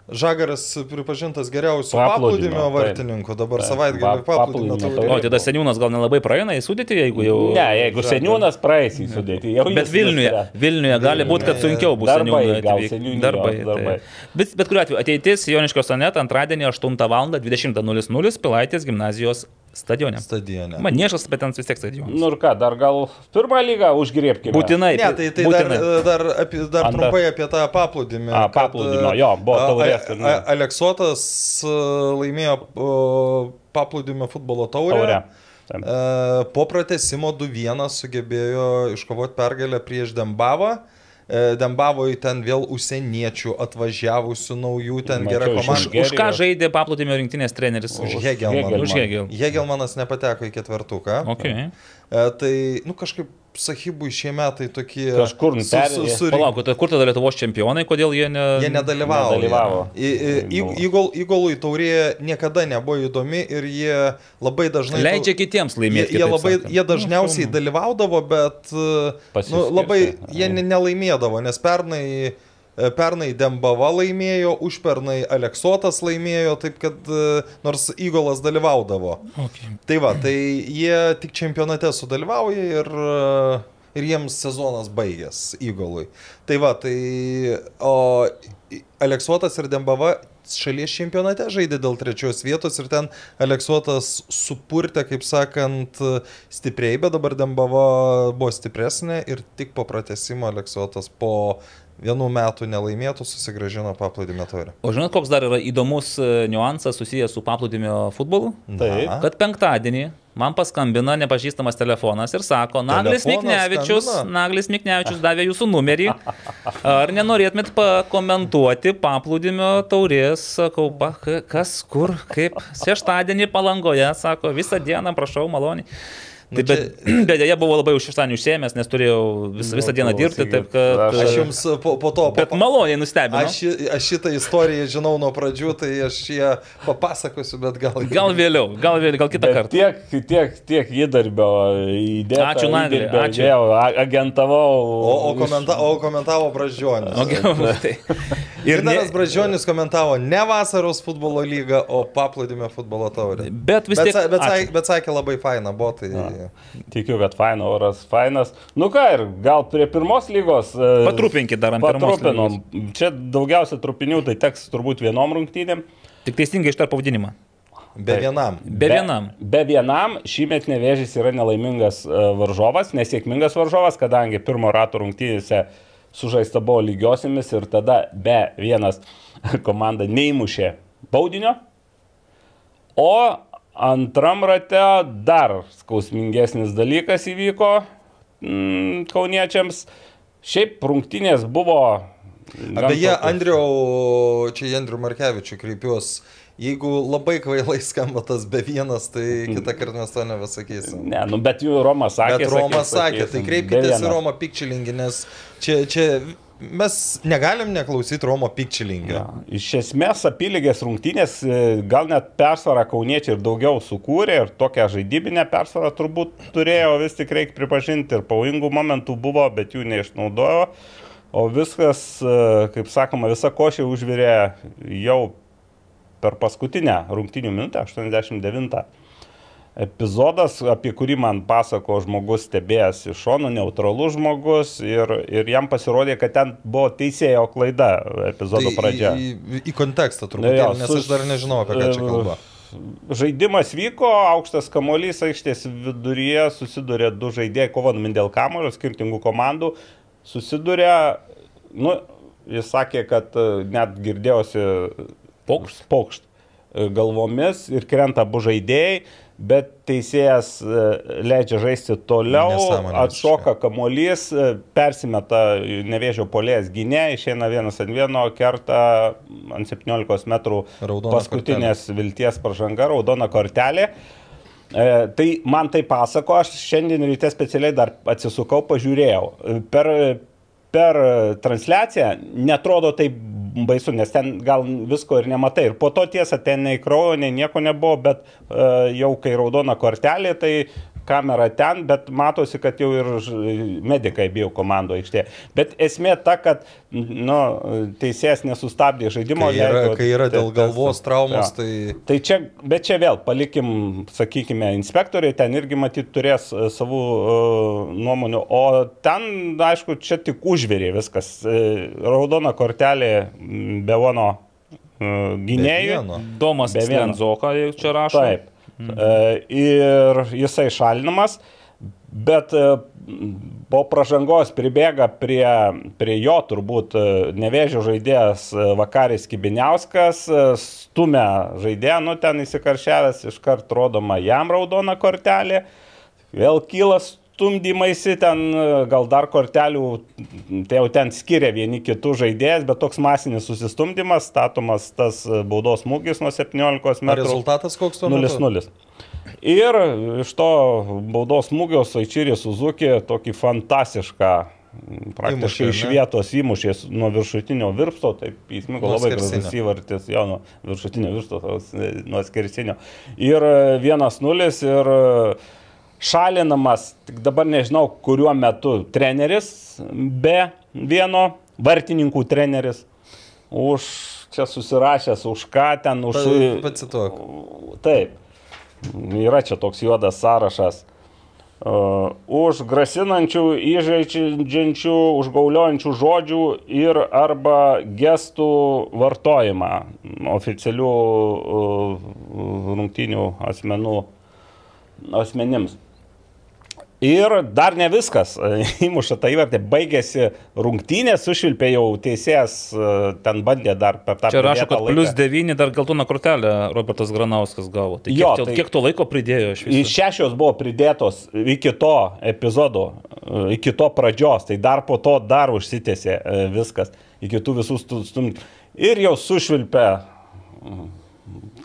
D: Žagaras pripažintas geriausiu
E: Paplūdimio,
D: vartininku, dabar savaitgalį
E: pa-
D: paplūdimio taurė.
C: O, tada seniūnas gal nelabai praeina į sudėtį, jeigu jau...
E: Ne, jeigu seniūnas praeis į sudėtį, jau
C: Bet Vilniuje. Vilniuje gali būti, kad sunkiau bus
E: Darbai,
C: seniūnui
E: gal seniūnijos
C: Darbai.
E: darbai.
C: taip. Bet, bet kuriuo atveju, ateitis Joniškio sonetą antradienį 8 val. 20.00 Pilaitės gimnazijos stadione.
D: Stadione.
C: Maniešas, bet ten vis tiek stadionas.
E: Nu ir ką, dar gal pirmą lygą užgriebkime.
C: Būtinai.
D: Ne, tai, tai dar,
C: būtinai.
D: dar, apie, dar
E: Anta-
D: trumpai apie tą paplūdimį.
E: A,
D: kad,
E: paplūdimio,
D: e,
E: jo, buvo taurės
D: a- a- Aleksotas e, laimėjo e, paplūdimio futbolo taurę.
E: Taurę. Taip.
D: E, Po pratesimo 2-1 sugebėjo iškovoti pergalę prieš Dembavą. E, Dembavoje ten vėl užsieniečių atvažiavusių naujų, ten
E: Mačiau,
D: gera komanda.
E: Už-
C: Už ką žaidė paplūdimio rinktinės treneris?
D: Už Hegelmaną.
E: Hegelmaną.
C: Už Hegel.
D: Hegelmanas nepateko į ketvertuką.
C: Okay.
D: E, Tai, nu, kažkaip Sahibui šie metai tokie...
E: Kažkur
D: su, su,
C: Palauk, tai kur tada Lietuvos čempionai, kodėl jie ne...
D: Jie nedalyvavo.
E: Nedalyvavo.
D: Į- į- į- Įgol, įgolui taurė niekada nebuvo įdomi ir jie labai dažnai...
C: Leidžia kitiems
D: Jie,
C: laimėti.
D: jie,
C: kitaip
D: labai,
C: sakant.
D: jie dažniausiai
C: Nu,
D: dalyvaudavo, bet nu, labai jie ne- nelaimėdavo, nes pernai, pernai Dembava laimėjo, užpernai Aleksotas laimėjo, taip kad e, nors įgolas dalyvaudavo.
C: Okay.
D: Tai va, tai jie tik čempionate sudalyvauja ir, e, ir jiems sezonas baigęs įgolui. Tai va, tai o Aleksuotas ir Dembava šalies čempionate žaidė dėl trečios vietos ir ten Aleksuotas supurtė, kaip sakant, stipriai, bet dabar Dembava buvo stipresnė ir tik po pratesimo Aleksuotas po vienų metų nelaimėtų susigražino paplūdimio taurę.
C: O žinot, koks dar yra įdomus e, niuansas susijęs su paplūdimio futbolu?
E: Taip.
C: Kad penktadienį man paskambina nepažįstamas telefonas ir sako, Naglis Miknevičius? Naglis Miknevičius davė jūsų numerį. Ar nenorėtumėt pakomentuoti paplūdimio taurės, sakau, pa, ka- kas, kur, kaip. Šeštadienį palangoje, sako, visą dieną, prašau, maloniai. Tai
D: Nu,
C: bet, bet dėja buvo labai už šeštadienį užsiemęs, nes turėjau vis, visą dieną dirbti, taip kad...
E: Aš
D: Aš jums po, po to...
C: Bet
D: po-
C: maloniai nustebino.
D: Aš, aš šitą istoriją žinau nuo pradžių, tai aš ją papasakosiu, bet gal...
C: Gal vėliau, gal vėliau, gal kitą
E: Bet
C: kartą.
E: tiek, tiek, tiek įdarbio įdėta.
C: Ačiū,
E: įdirbio
C: ačiū.
E: įdėjau, a- agentavau.
D: O, o,
E: iš-
D: komenta, o komentavo Bražionis.
C: O, gerai, tai.
D: Ir
C: Ir ne,
D: Daras Bražionis komentavo ne vasaros futbolo lygą, o paplūdimio futbolo taurę.
C: bet vis
D: Bet,
C: tiek.
D: bet, sakė, bet sakė labai faina, buvo tai...
E: Tikiu, kad faina oras, fainas. Nu ką, ir gal prie pirmos lygos. e,
C: Patrūpinkit dar ant
E: Patrupinom. Čia daugiausia trupinių, tai teks turbūt vienom rungtynėm.
C: Tik teisingai ištar pavadinimą.
D: Be
E: Taip.
D: vienam.
C: Be vienam.
E: Be vienam šįmet nevėžys yra nelaimingas e, varžovas, nesėkmingas varžovas, kadangi pirmo rato rungtynėse sužaista buvo lygiosiamis ir tada be vienas komanda neįmušė baudinio. O antram rate dar skausmingesnis dalykas įvyko mm, kauniečiams. Šiaip rungtynės buvo...
D: Beje, Andriau, čia į Andrių Markevičių kreipiuosi. Jeigu labai kvailai skamba tas be vienas, tai kitą kartą mes to nebesakysim.
E: Ne, nu bet jų Romas sakė.
D: Bet Romas sakė,
E: sakysim,
D: tai
E: be
D: kreipkitės į. Romą Pikčilingį, nes čia, čia mes negalim neklausyti Romo Pikčilingį.
E: Ja. Iš esmės apylygės rungtynės e, gal net persvarą kauniečiai ir daugiau sukūrė ir tokią žaidybinę persvarą turbūt turėjo, vis tik reikia pripažinti ir pavojingų momentų buvo, bet jų neišnaudojo. O viskas, e, kaip sakoma, visa košė užvirė jau per paskutinę rungtynių minutę, 89 epizodas, apie kurį man pasako žmogus stebėjęs iš šono, neutralus žmogus ir, ir jam pasirodė, kad ten buvo teisėjo klaida epizodo pradžia.
D: Tai Į, į, į kontekstą turbūt,
E: jo,
D: nes
E: su-
D: aš dar nežinau, apie ką čia kalba.
E: Žaidimas vyko, aukštas kamuolys aikštės viduryje, susidurė du žaidėjai kovodami dėl kamulio, skirtingų komandų. susiduria, nu, jis sakė, kad e, net girdėjosi
C: Pokšt.
E: pokšt e, galvomis ir krenta abu žaidėjai, bet teisėjas e, leidžia žaisti toliau,
D: Nesąmonė
E: atšoka kamuolys, e, persimeta nevėžio polės gynė, išeina vienas ant vieno, kerta ant 17 metrų
D: Raudona
E: paskutinės vilties pažanga, raudona kortelė. E, tai man tai pasako, aš šiandien ryte specialiai dar atsisukau, pažiūrėjau. E, Per, per transliaciją netrodo taip baisu, nes ten gal visko ir nematai. Ir po to tiesa, ten nei kraujo, nei nieko nebuvo, bet e, jau kai raudona kortelė, tai kamera ten, bet matosi, kad jau ir medikai bijo komando aikštė. Bet esmė ta, kad nu, teisėjas nesustabdė žaidimo.
D: Kai yra,
E: leido
D: kai yra dėl galvos traumos,
E: Jo.
D: tai
E: Tai čia, bet čia vėl palikim, sakykime, inspektoriai ten irgi matyt turės e, savų uh, nuomonių, o ten, aišku, čia tik užvėrė viskas. E, Raudona kortelė Bevono uh.
C: Domas
E: Be.
C: Lenzoka jau čia rašo.
E: Taip. E, Ir jisai šalinamas, bet e, po pažangos pribėga prie, prie jo turbūt e, nevėžio žaidėjas Vakaris Kibiniauskas, stumia žaidėją, nu ten įsikaršiavęs, iškart rodoma jam raudona kortelė, vėl kyla stumdymaisi, ten e, gal dar kortelių, tai jau ten skiria vieni kitų žaidėjas, bet toks masinis susistumdymas, statomas tas e, baudos smūgis nuo 17
D: ar
E: metrų.
D: rezultatas koks metu?
E: 0-0. Ir iš to baudos smūgio Saičyrė Suzuki tokį fantastišką, praktiškai
D: Įmušė,
E: iš
D: ar
E: vietos įmušė nuo viršutinio virpsto, taip įsmigo labai gražus įvartis, jo, nuo viršutinio virpsto, e, nuo skersinio. Ir e, 1-0 ir e, šalinamas, tik dabar nežinau, kuriuo metu treneris be vieno vartininkų treneris už čia susirašęs, už ką ten, už...
D: Pa- Pacituok.
E: Taip, yra čia toks juodas sąrašas. Uh, už grasinančių, įžeidžiančių, užgauliojančių žodžių ir arba gestų vartojimą oficialių uh, rungtinių asmenų asmenims. Ir dar ne viskas. Įmuša tą įvartį, baigėsi rungtynės, sušvilpė jau teisėjas, e, ten bandė dar per tą
C: Čia rašo, kad plus
E: laiką.
C: 9 dar geltoną kortelę Robertas Granauskas gavo. Tai kiek,
E: Jo, tai-
C: kiek to laiko pridėjo iš viso?
E: šešios buvo pridėtos iki to epizodo, e, iki to pradžios, tai dar po to dar užsitėsi viskas, iki tų visų stumdymų. Ir jau sušvilpė mm,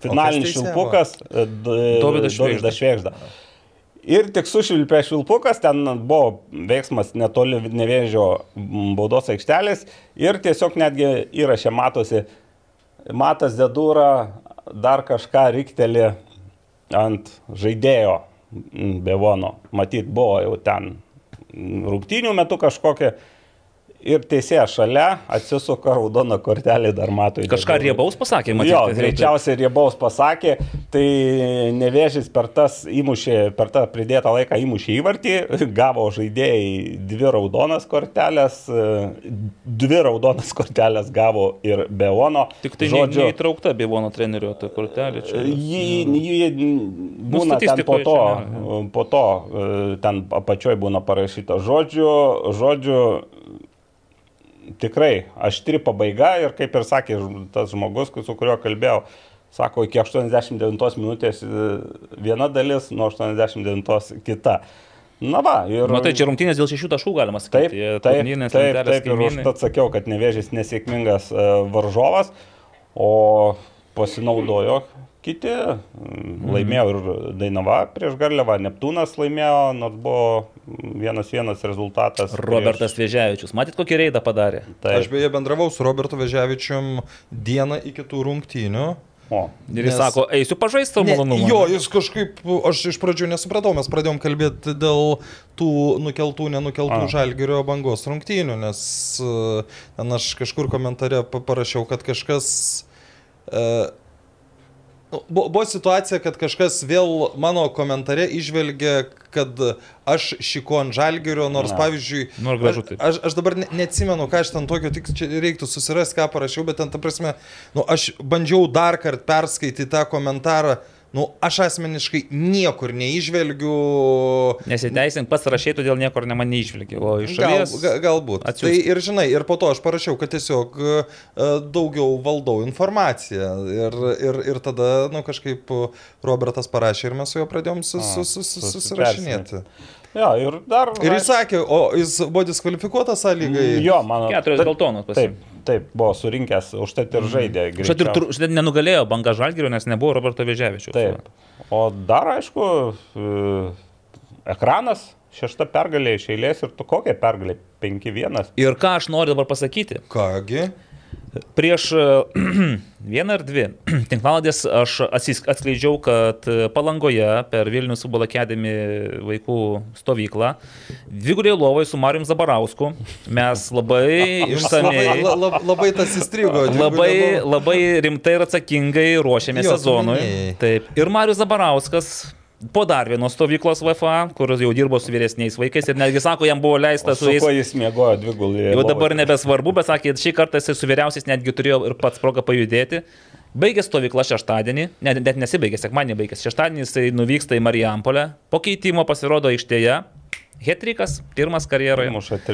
E: finalinis švilpukas e,
C: Dovydas Švėgžda.
E: Dovydas Švėgžda. Ir tik sušvilpė švilpukas, ten buvo veiksmas netoli nevėžio baudos aikštelės ir tiesiog netgi įrašė matosi, matas dedūra dar kažką rikteli ant žaidėjo Bevono. Matyt, buvo jau ten rungtynių metu kažkokia. Ir teisėjas šalia atsisuka raudoną kortelį dar mato. į
C: Kažką riebaus pasakė, matyt.
E: Jo, greičiausiai riebaus pasakė, tai nevėžys per tas įmušė, per tą pridėtą laiką įmušė įvartį, gavo žaidėjai dvi raudonas kortelės, dvi raudonas kortelės gavo ir Beono.
C: Tik tai Žodžiu... neįtraukta Bievono trenerio ta kortelė. Čia.
E: Jį, jį būna ten po to, po to e, ten apačioj būna parašyta žodžiu, žodžiu, tikrai aštri pabaiga ir kaip ir sakė tas žmogus, su kuriuo kalbėjau, sako, iki 89 minutės e, viena dalis, nuo 89 kita. Na va, ir...
C: Matai, čia rungtynės dėl šešių taškų galima
E: Taip,
C: sakyti.
E: Taip, taip,
C: lentelės
E: taip ir
C: kaimynai.
E: užtat sakiau, kad nevėžys nesėkmingas e, varžovas, o pasinaudojo kiti.
C: Mhm.
E: Laimėjo ir Dainava prieš Garliavą, Neptūnas laimėjo, nors buvo vienas vienas rezultatas. prieš-
C: Robertas Vėžiavičius. Matyt, kokį reidą padarė.
E: Taip.
D: Aš beje bendravau su Robertu Veževičium dieną iki tų rungtynių.
E: O,
C: Ir jis
D: Nes-
C: sako, eisiu pažaisti tavo malonumą.
D: Jo, jis kažkaip, aš iš pradžių nesupratau, mes pradėjom kalbėti dėl tų nukeltų, nenukeltų žalgerio bangos rungtynių, nes e, ten aš kažkur komentare pa- parašiau, kad kažkas... Uh, Buvo buvo situacija, kad kažkas vėl mano komentare išvelgia, kad aš šiko ant žalgerio, nors
E: Na.
D: pavyzdžiui...
C: Nu, ar gražu
D: aš-
C: taip.
D: Aš, aš dabar ne, neatsimenu, ką aš ten tokio, tik čia reiktų susirasti, ką parašiau, bet ten, ta prasme, nu, aš bandžiau dar kartą perskaityti tą komentarą, nu, aš asmeniškai niekur neižvelgiu.
C: Nesiteisink, pats rašai, todėl niekur ne man neišvilgi. O iš
D: Gal,
C: šalies...
D: ga, galbūt.
C: atsiųsk.
D: Tai ir žinai, ir po to aš parašiau, kad tiesiog e, daugiau valdau informaciją. Ir, ir, ir tada, nu, kažkaip Robertas parašė ir mes su juo pradėjom sus, sus, sus, sus, susirašinėti.
E: Jo, ir dar.
D: Ir jis sakė, o jis buvo diskvalifikuotas sąlygai.
E: Jo, mano.
C: Keturios
E: taip,
C: geltonos
E: Taip, buvo surinkęs, užtat ir žaidė.
C: Štai ir štai nenugalėjo banga žalgerio, nes nebuvo Roberto Veževičių.
E: Taip. O dar, aišku, e, ekranas, šešta pergalė iš eilės ir tu kokią pergalę? 5-1.
C: Ir ką aš noriu dabar pasakyti?
D: Kągi.
C: Prieš e, vieną ar dvi tinklaladės aš atskleidžiau, kad e, Palangoje per Vilnius futbolo akademį vaikų stovyklą dvigulėje lovoje su Marijum Zabarausku mes labai
D: Jums labai,
C: išsamei,
D: la, la, labai tas įstrigo.
C: labai, labai rimtai ir atsakingai
D: tu
C: sezonui. Taip. Ir Marijus Zabarauskas. Po dar vienos stovyklos VFA, kur jau dirbo su vyresniais vaikais ir netgi sako, jam buvo leista
E: Su
C: su jais
E: jis mėgojo dvigulį?
C: Jau dabar nebesvarbu, bet sakė, šį kartą jisai su vyriausiais netgi turėjo ir pats progą pajudėti. Baigė stovykla šeštadienį, net, net nesibaigė, sekmanį baigęs. Šeštadienį jisai nuvyksta į Marijampolę, po keitimo pasirodo aikštėje. Hetrikas, pirmas karjeroje.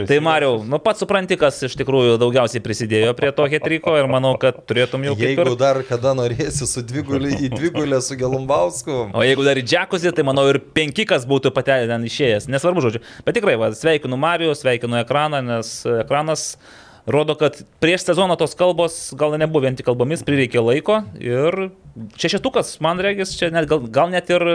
C: Tai Mariau, nu pats supranti, kas iš tikrųjų daugiausiai prisidėjo prie to hetriko ir manau, kad turėtum jau kaip
D: Jeigu
C: ir...
D: dar kada norėsi su dvigulį į dvigulę su Gelumbausku.
C: O jeigu dar į džekuzį, tai manau ir penkikas būtų patelė ten išėjęs. Nesvarbu, žodžiu. Bet tikrai, va, sveikinu Marijų, sveikinu ekraną, nes ekranas rodo, kad prieš sezoną tos kalbos gal nebuvo vien tik kalbomis, prireikė laiko ir šešetukas, man regis, čia net, gal, gal net ir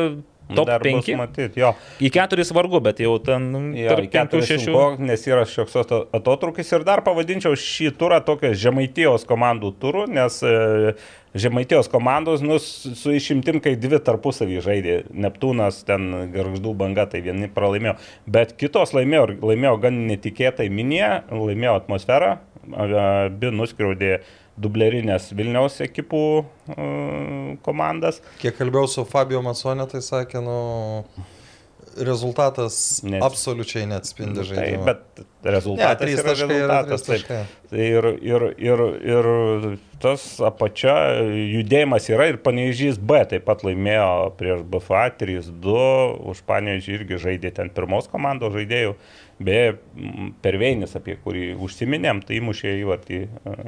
C: top
E: Dar bus
C: 5.
E: Matyt, jo.
C: Į keturis vargu, bet jau ten
E: Jo,
C: tarp
E: į
C: 5
E: 4
C: 6.
E: šešių, nes yra šioks ato- atotrukis ir dar pavadinčiau šį turą tokią žemaitijos komandų turų, nes e, žemaitijos komandos, nu, su išimtim, kai dvi tarpusavį žaidė, Neptūnas, ten garždų banga, tai vieni pralaimėjo, bet kitos laimėjo, laimėjo gan netikėtai minėje, laimėjo atmosferą, abi nuskriaudė dublerinės Vilniaus ekipų e, komandas.
D: Kiek kalbėjau su Fabio Masonė, tai sakė, nu, rezultatas
E: Net-
D: absoliučiai neatspindi
E: Tai,
D: žaidimo.
E: bet rezultatas
D: trys
E: yra
D: yra
E: rezultatas. Tai Ir, ir, ir, ir tas apačia judėjimas yra ir Panežys B taip pat laimėjo prieš BFA 3-2, už Panežį irgi žaidė ten pirmos komandos žaidėjų. Beje, m, Perveinis, apie kurį užsiminėm, tai įmušė įvartį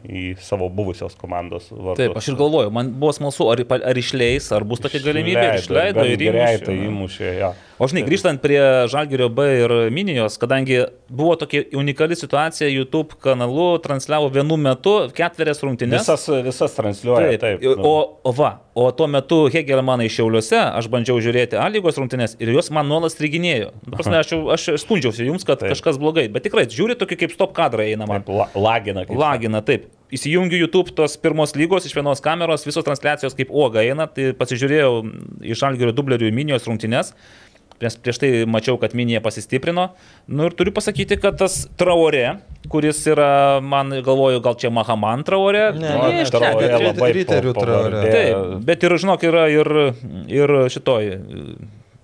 E: į savo buvusios komandos vardą.
C: Taip, aš ir galvoju, man buvo smalsu, ar, ar išleis, ar bus tokia galimybė. Ir Išleido ir
E: greitai
C: įmušė.
E: įmušė. Ja.
C: O žinai, grįžtant prie Žalgirio B ir Minijos, kadangi buvo tokia unikali situacija, YouTube kanalu transliavo vienu metu ketverias rungtynes.
E: Visas, visas transliuoja. Taip,
C: Taip,
E: nu.
C: o, o va, o tuo metu Hegelmanai Šiauliuose, aš bandžiau žiūrėti A lygos rungtynės ir jos man nuolat striginėjo. Nu, prasme, aš, aš skundžiausi jums, kad
E: Taip.
C: kažkas blogai, bet tikrai žiūri tokį kaip stop kadrą eina man.
E: Taip, la, lagina. kaip
C: Lagina, taip. Įsijungiu YouTube tos pirmos lygos iš vienos kameros, visos transliacijos kaip uoga eina, tai pasižiūrėjau iš Algerio dublerių Minijos rungtynes. Prieš, prieš tai mačiau, kad Minija pasistiprino. Nu ir turiu pasakyti, kad tas Traore, kuris yra, man galvoju, gal čia Mahaman Traore.
D: Ne,
E: Nu,
D: ne,
C: iš
D: Traorė
C: čia-
D: labai riterių
E: pavardė.
C: Taip, bet ir, žinok, yra ir, ir šitoj.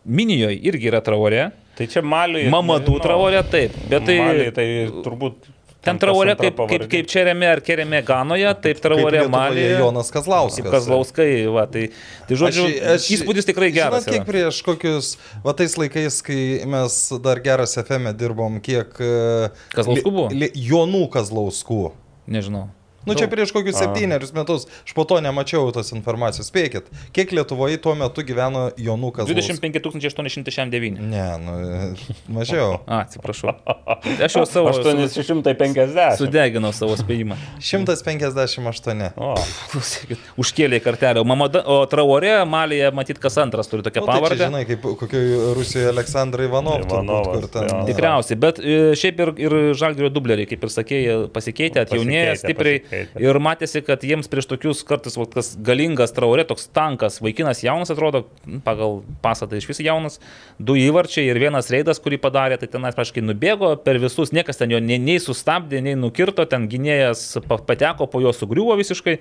C: Minijoje irgi yra Traore.
E: Tai čia Maliui.
C: Mamadų
E: nežinau.
C: Traore, taip. Bet tai...
E: Maliui tai turbūt.
C: Ten
E: antra
C: kaip, kaip, kaip Čerėme ar Kerėme Ganoje, taip
D: Lietuvoje
C: Malė.
D: Jonas Kazlauskas.
C: Kazlauskai, va, tai, tai žodžiu,
D: Aš- aš-
C: įspūdis tikrai geras.
D: Žinot, kiek prieš kokius, va tais laikais, kai mes dar geras FM dirbom, kiek... e,
C: Kazlauskų buvo?
D: Jonų Kazlauskų.
C: Nežinau.
D: Nu čia prieš kokius septynerius metus, aš po to nemačiau tos informacijos. Spėkit, kiek Lietuvoje tuo metu gyveno Jonų Kazlauskas?
C: 25 869.
D: Ne, nu, mažiau.
C: A, atsiprašau. Aš jau savo su-
E: 850.
C: sudeginau savo spėjimą.
D: 158.
E: O,
C: Klausykit, Užkėlė kartelę. O, Mamada, o Traorė, Malėje, matyt, kas antras turi tokią
D: tai
C: pavardę.
D: žinai, kaip kokioj Rusijoje Aleksandrai Ivanov, turbūt,
E: Ivanovas,
D: kur ten...
E: jo.
C: Tikriausiai, bet e, šiaip ir, ir žalgerio dubleriai, kaip ir sakėjai, pasikeitė,
E: Pasikeitė,
C: stipriai.
E: pasikeitė.
C: Ir matėsi, kad jiems prieš tokius kartais va, tas galingas traurė, toks tankas, vaikinas jaunas atrodo, pagal pasatą iš viso jaunas, du įvarčiai ir vienas reidas, kurį padarė, tai tenais praškai nubėgo per visus, niekas ten jo nei, nei sustabdė, nei nukirto, ten gynėjas pa- pateko, po jo sugriuvo visiškai.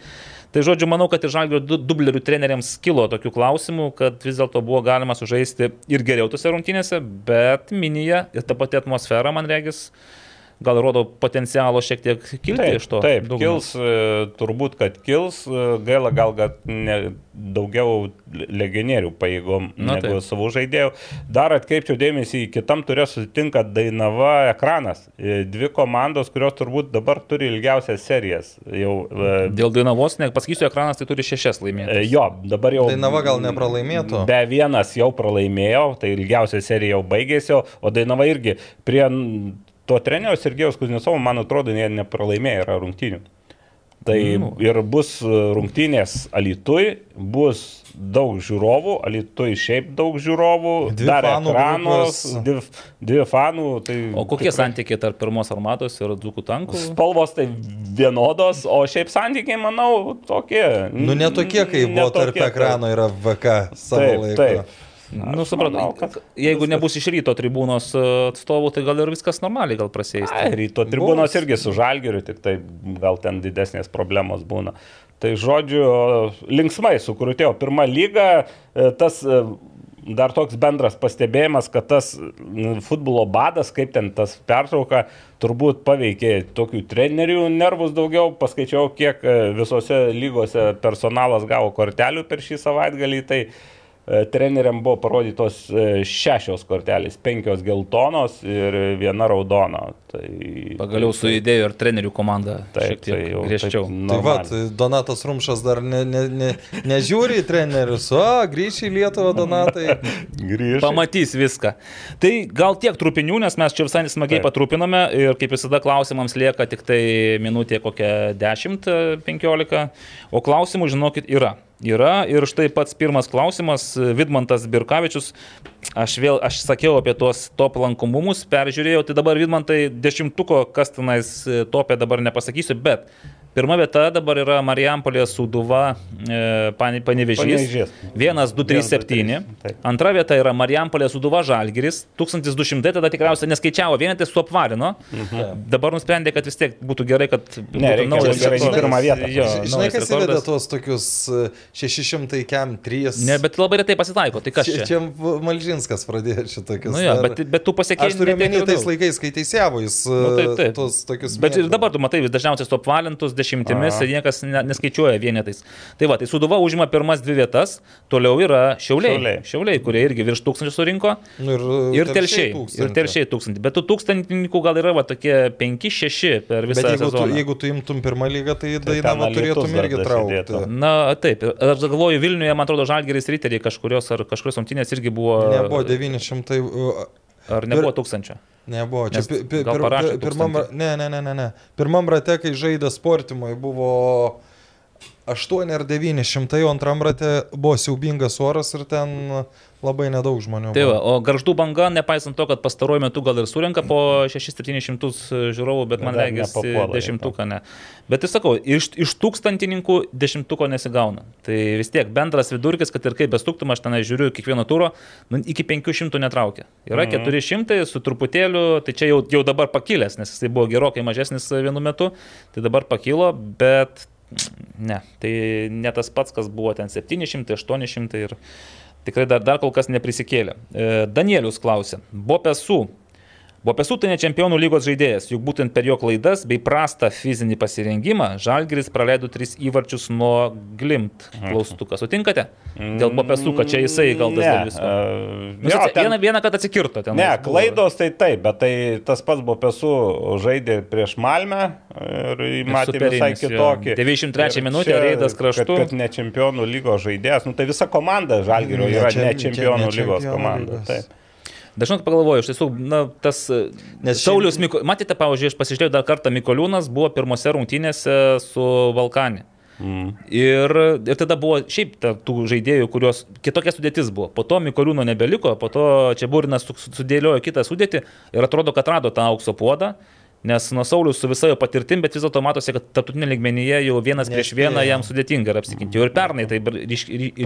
C: Tai žodžiu, manau, kad ir žalgerio du- dublerių treneriams kilo tokių klausimų, kad vis dėlto buvo galima sužaisti ir geriau tose rungtynėse, bet minija ir ta pati atmosfera, man regis, gal rodo potencialo šiek tiek kilti
E: Taip,
C: iš to.
E: taip
C: dugno.
E: kils, e, turbūt, kad kils, e, gaila gal, kad ne, daugiau legionierių paėgom
C: Na,
E: negu
C: taip.
E: savų žaidėjų. Dar atkreipčiau dėmesį, į kitam turės sutinka Dainava ekranas. E, Dvi komandos, kurios turbūt dabar turi ilgiausias serijas. Jau,
C: Dėl Dainavos, ne, pasakysiu, ekranas tai turi šešias laimėti.
E: jo, dabar jau.
D: Dainava gal nepralaimėtų.
E: Be vienas jau pralaimėjo, tai ilgiausia serija jau baigėsi, o Dainava irgi prie to trenero Sergejaus Kuznesovo, man atrodo, jie nepralaimėjo yra rungtynių. Tai
C: Nu.
E: ir bus e, rungtynės Alitui, bus daug žiūrovų, Alitui šiaip daug žiūrovų,
D: Dvi
E: dar
D: fanų
E: ekranos, dvi, dvi fanų. Tai
C: O kokie santykiai tarp pirmos armatos ir dzukų tankų?
E: Spalvos tai vienodos, o šiaip santykiai, manau, tokie.
D: Nu, ne tokie, kai buvo tarp ekrano yra VK savo
E: Taip,
D: laiku.
E: taip.
C: Nu,
E: Aš
C: supratau,
E: kad
C: jeigu
E: viskas-
C: nebus iš ryto tribūnos e, atstovų, tai gal ir viskas normaliai gal prasės.
E: Ryto tribūnos
D: Bus.
E: irgi su žalgeriu, tik tai gal ten didesnės problemos būna. Tai žodžiu, linksmai sukrutėjo pirmą lygą, e, tas e, dar toks bendras pastebėjimas, kad tas futbolo badas, kaip ten tas pertrauka, turbūt paveikė tokių trenerių nervus daugiau. Paskaičiau, kiek visose lygose personalas gavo kortelių per šį savaitgalį. Tai treneriam buvo parodytos e, šešios kortelės, penkios geltonos ir viena raudona. Tai,
C: Pagaliau sujudėjo ir trenerių komanda
E: taip,
C: šiek tiek
E: tai jau
C: griežčiau.
E: taip
D: Tai va. Donatas Rumšas dar ne, ne, ne, nežiūri į trenerius, o grįžti į Lietuvą, Donatai.
E: Grįžta.
C: Pamatys viską. Tai gal tiek trupinių, nes mes čia visai smagiai
E: Taip.
C: patrupiname ir kaip visada klausimams lieka tik tai minutė kokia 10-15, o klausimų, žinokit, yra. Yra. Ir štai pats pirmas klausimas, Vidmantas Birkavičius, aš vėl, aš sakiau apie tuos top lankomumus, peržiūrėjau, tai dabar Vidmantai dešimtuko, kas tenais e, topė dabar nepasakysiu, bet pirma vieta dabar yra Marijampolė Suduva e, Pane- Panevežys.
E: Panevėžys.
C: 1, 2, 3, 7.
E: Taip.
C: Antra vieta yra Marijampolė Suduva Žalgiris, 1200, tada tikriausiai neskaičiavo, vienetai suapvarino. Dabar nusprendė, kad vis tiek būtų gerai, kad
E: Mhm. Ne, reikia
C: naujas rekordas.
E: pirmą vietą.
C: Jo,
D: Žinai, kas
C: rekordas.
D: tuos tokius e, 600 kem 3?
C: Ne, bet labai retai pasitaiko, tai kas
D: Čia,
C: čia?
D: Malžinskas pradėjo šitokius.
C: Nu, jo, bet, bet tu pasiekėjai.
D: Aš turiu menį tais laikais, kai teisėjavo jis e,
C: Nu, taip, taip.
D: tuos tokius.
C: Bet ir dabar tu matai, vis dažniausiai suapvalintus dešimtimis
E: Aha.
C: ir niekas ne, neskaičiuoja vienetais. Tai va, tai Suduva užima pirmas dvi vietas, toliau yra Šiauliai.
E: Šiauliai.
C: Šiauliai, kurie irgi virš tūkstančių surinko.
D: Nu, ir,
C: Ir telšiai.
D: tūkstantį.
C: Ir telšiai tūkstantį. Bet tų tūkstantininkų gal yra va, tokie 5-6 per visą
D: Bet jeigu tu,
C: sezoną.
D: jeigu tu imtum pirmą lygą, tai
E: Tai
D: Dainava turėtum irgi traukti.
C: Na, taip. Aš galvoju, Vilniuje, man atrodo, Žalgeris Riteriai kažkurios ar kažkurios rungtynės irgi buvo.
D: Nebuvo 900.
C: Ar nebuvo tūkstančio?
D: Nebuvo. Čia pir,
C: parašė
D: pir, pirmam, ne, ne, ne, ne, ne. Pirmam rate, kai žaidė sportimui, buvo 8 ar 900, o antram rate buvo siaubingas oras ir ten labai nedaug žmonių.
C: Tai va, o garždų banga, nepaisant to, kad pastaruoju metu gal ir surinka po 6-700 žiūrovų, bet man regis
E: į
C: dešimtuką ne. Bet tai sakau, iš, iš tūkstantininkų dešimtuko nesigauna. Tai vis tiek bendras vidurkis, kad ir kaip bestuktum, aš ten žiūriu kiekvieno turo, nu, iki 500 netraukia. Yra
E: Mhm.
C: 400 su truputėliu, tai čia jau, jau dabar pakilęs, nes jisai buvo gerokai mažesnis vienu metu, tai dabar pakilo, bet ne, tai ne tas pats, kas buvo ten 700, 800 ir tikrai dar, dar kol kas neprisikėlė. E, Danielius klausė, Bopesų. Bopesų tai ne čempionų lygos žaidėjas, juk būtent per jo klaidas bei prastą fizinį pasirengimą Žalgiris praleido tris įvarčius nuo Glimt. Klaustukas, sutinkate? Dėl Bopesų, kad čia jisai kaltas
E: ne,
C: dėl visko.
E: e,
C: Nu,
E: jo, ten-
C: vieną, vieną kartą atsikirto ten.
E: Ne,
C: buvo.
E: klaidos tai taip, bet tai tas pats buvo pesų žaidė prieš Malmę ir matė visai
C: superinis, jo.
E: kitokį.
C: 93
E: Ir
C: minutė,
E: čia,
C: Reidas kraštu.
E: Kad, kad ne čempionų lygos žaidėjas, nu tai visa komanda Žalgirio
D: Ne
E: yra ne
D: čia
E: čempionų
D: ne
E: lygos
D: čempionų
E: komanda.
D: lygos.
E: Taip.
C: Dažnai pagalvoju, iš tiesų, na, tas
D: Nes
C: Nes Saulius, Miko... matėte, pavyzdžiui, aš pasižiūrėjau dar kartą, Mikoliūnas buvo pirmose rungtynėse su Valkani.
E: Mm.
C: Ir, ir tada buvo šiaip ta, tų žaidėjų, kurios kitokia sudėtis buvo. Po to Mikoliūno nebeliko, po to čia Būrinas su- sudėliojo kitą sudėtį ir atrodo, kad rado tą aukso puodą. Nes nuo Saulius su visa jo patirtim, bet vis dėlto matosi, kad tarptautinė ligmenyje jau vienas prieš
D: Nespėjo.
C: vieną jam sudėtinga yra apsiginti. Jau ir pernai tai ryškiai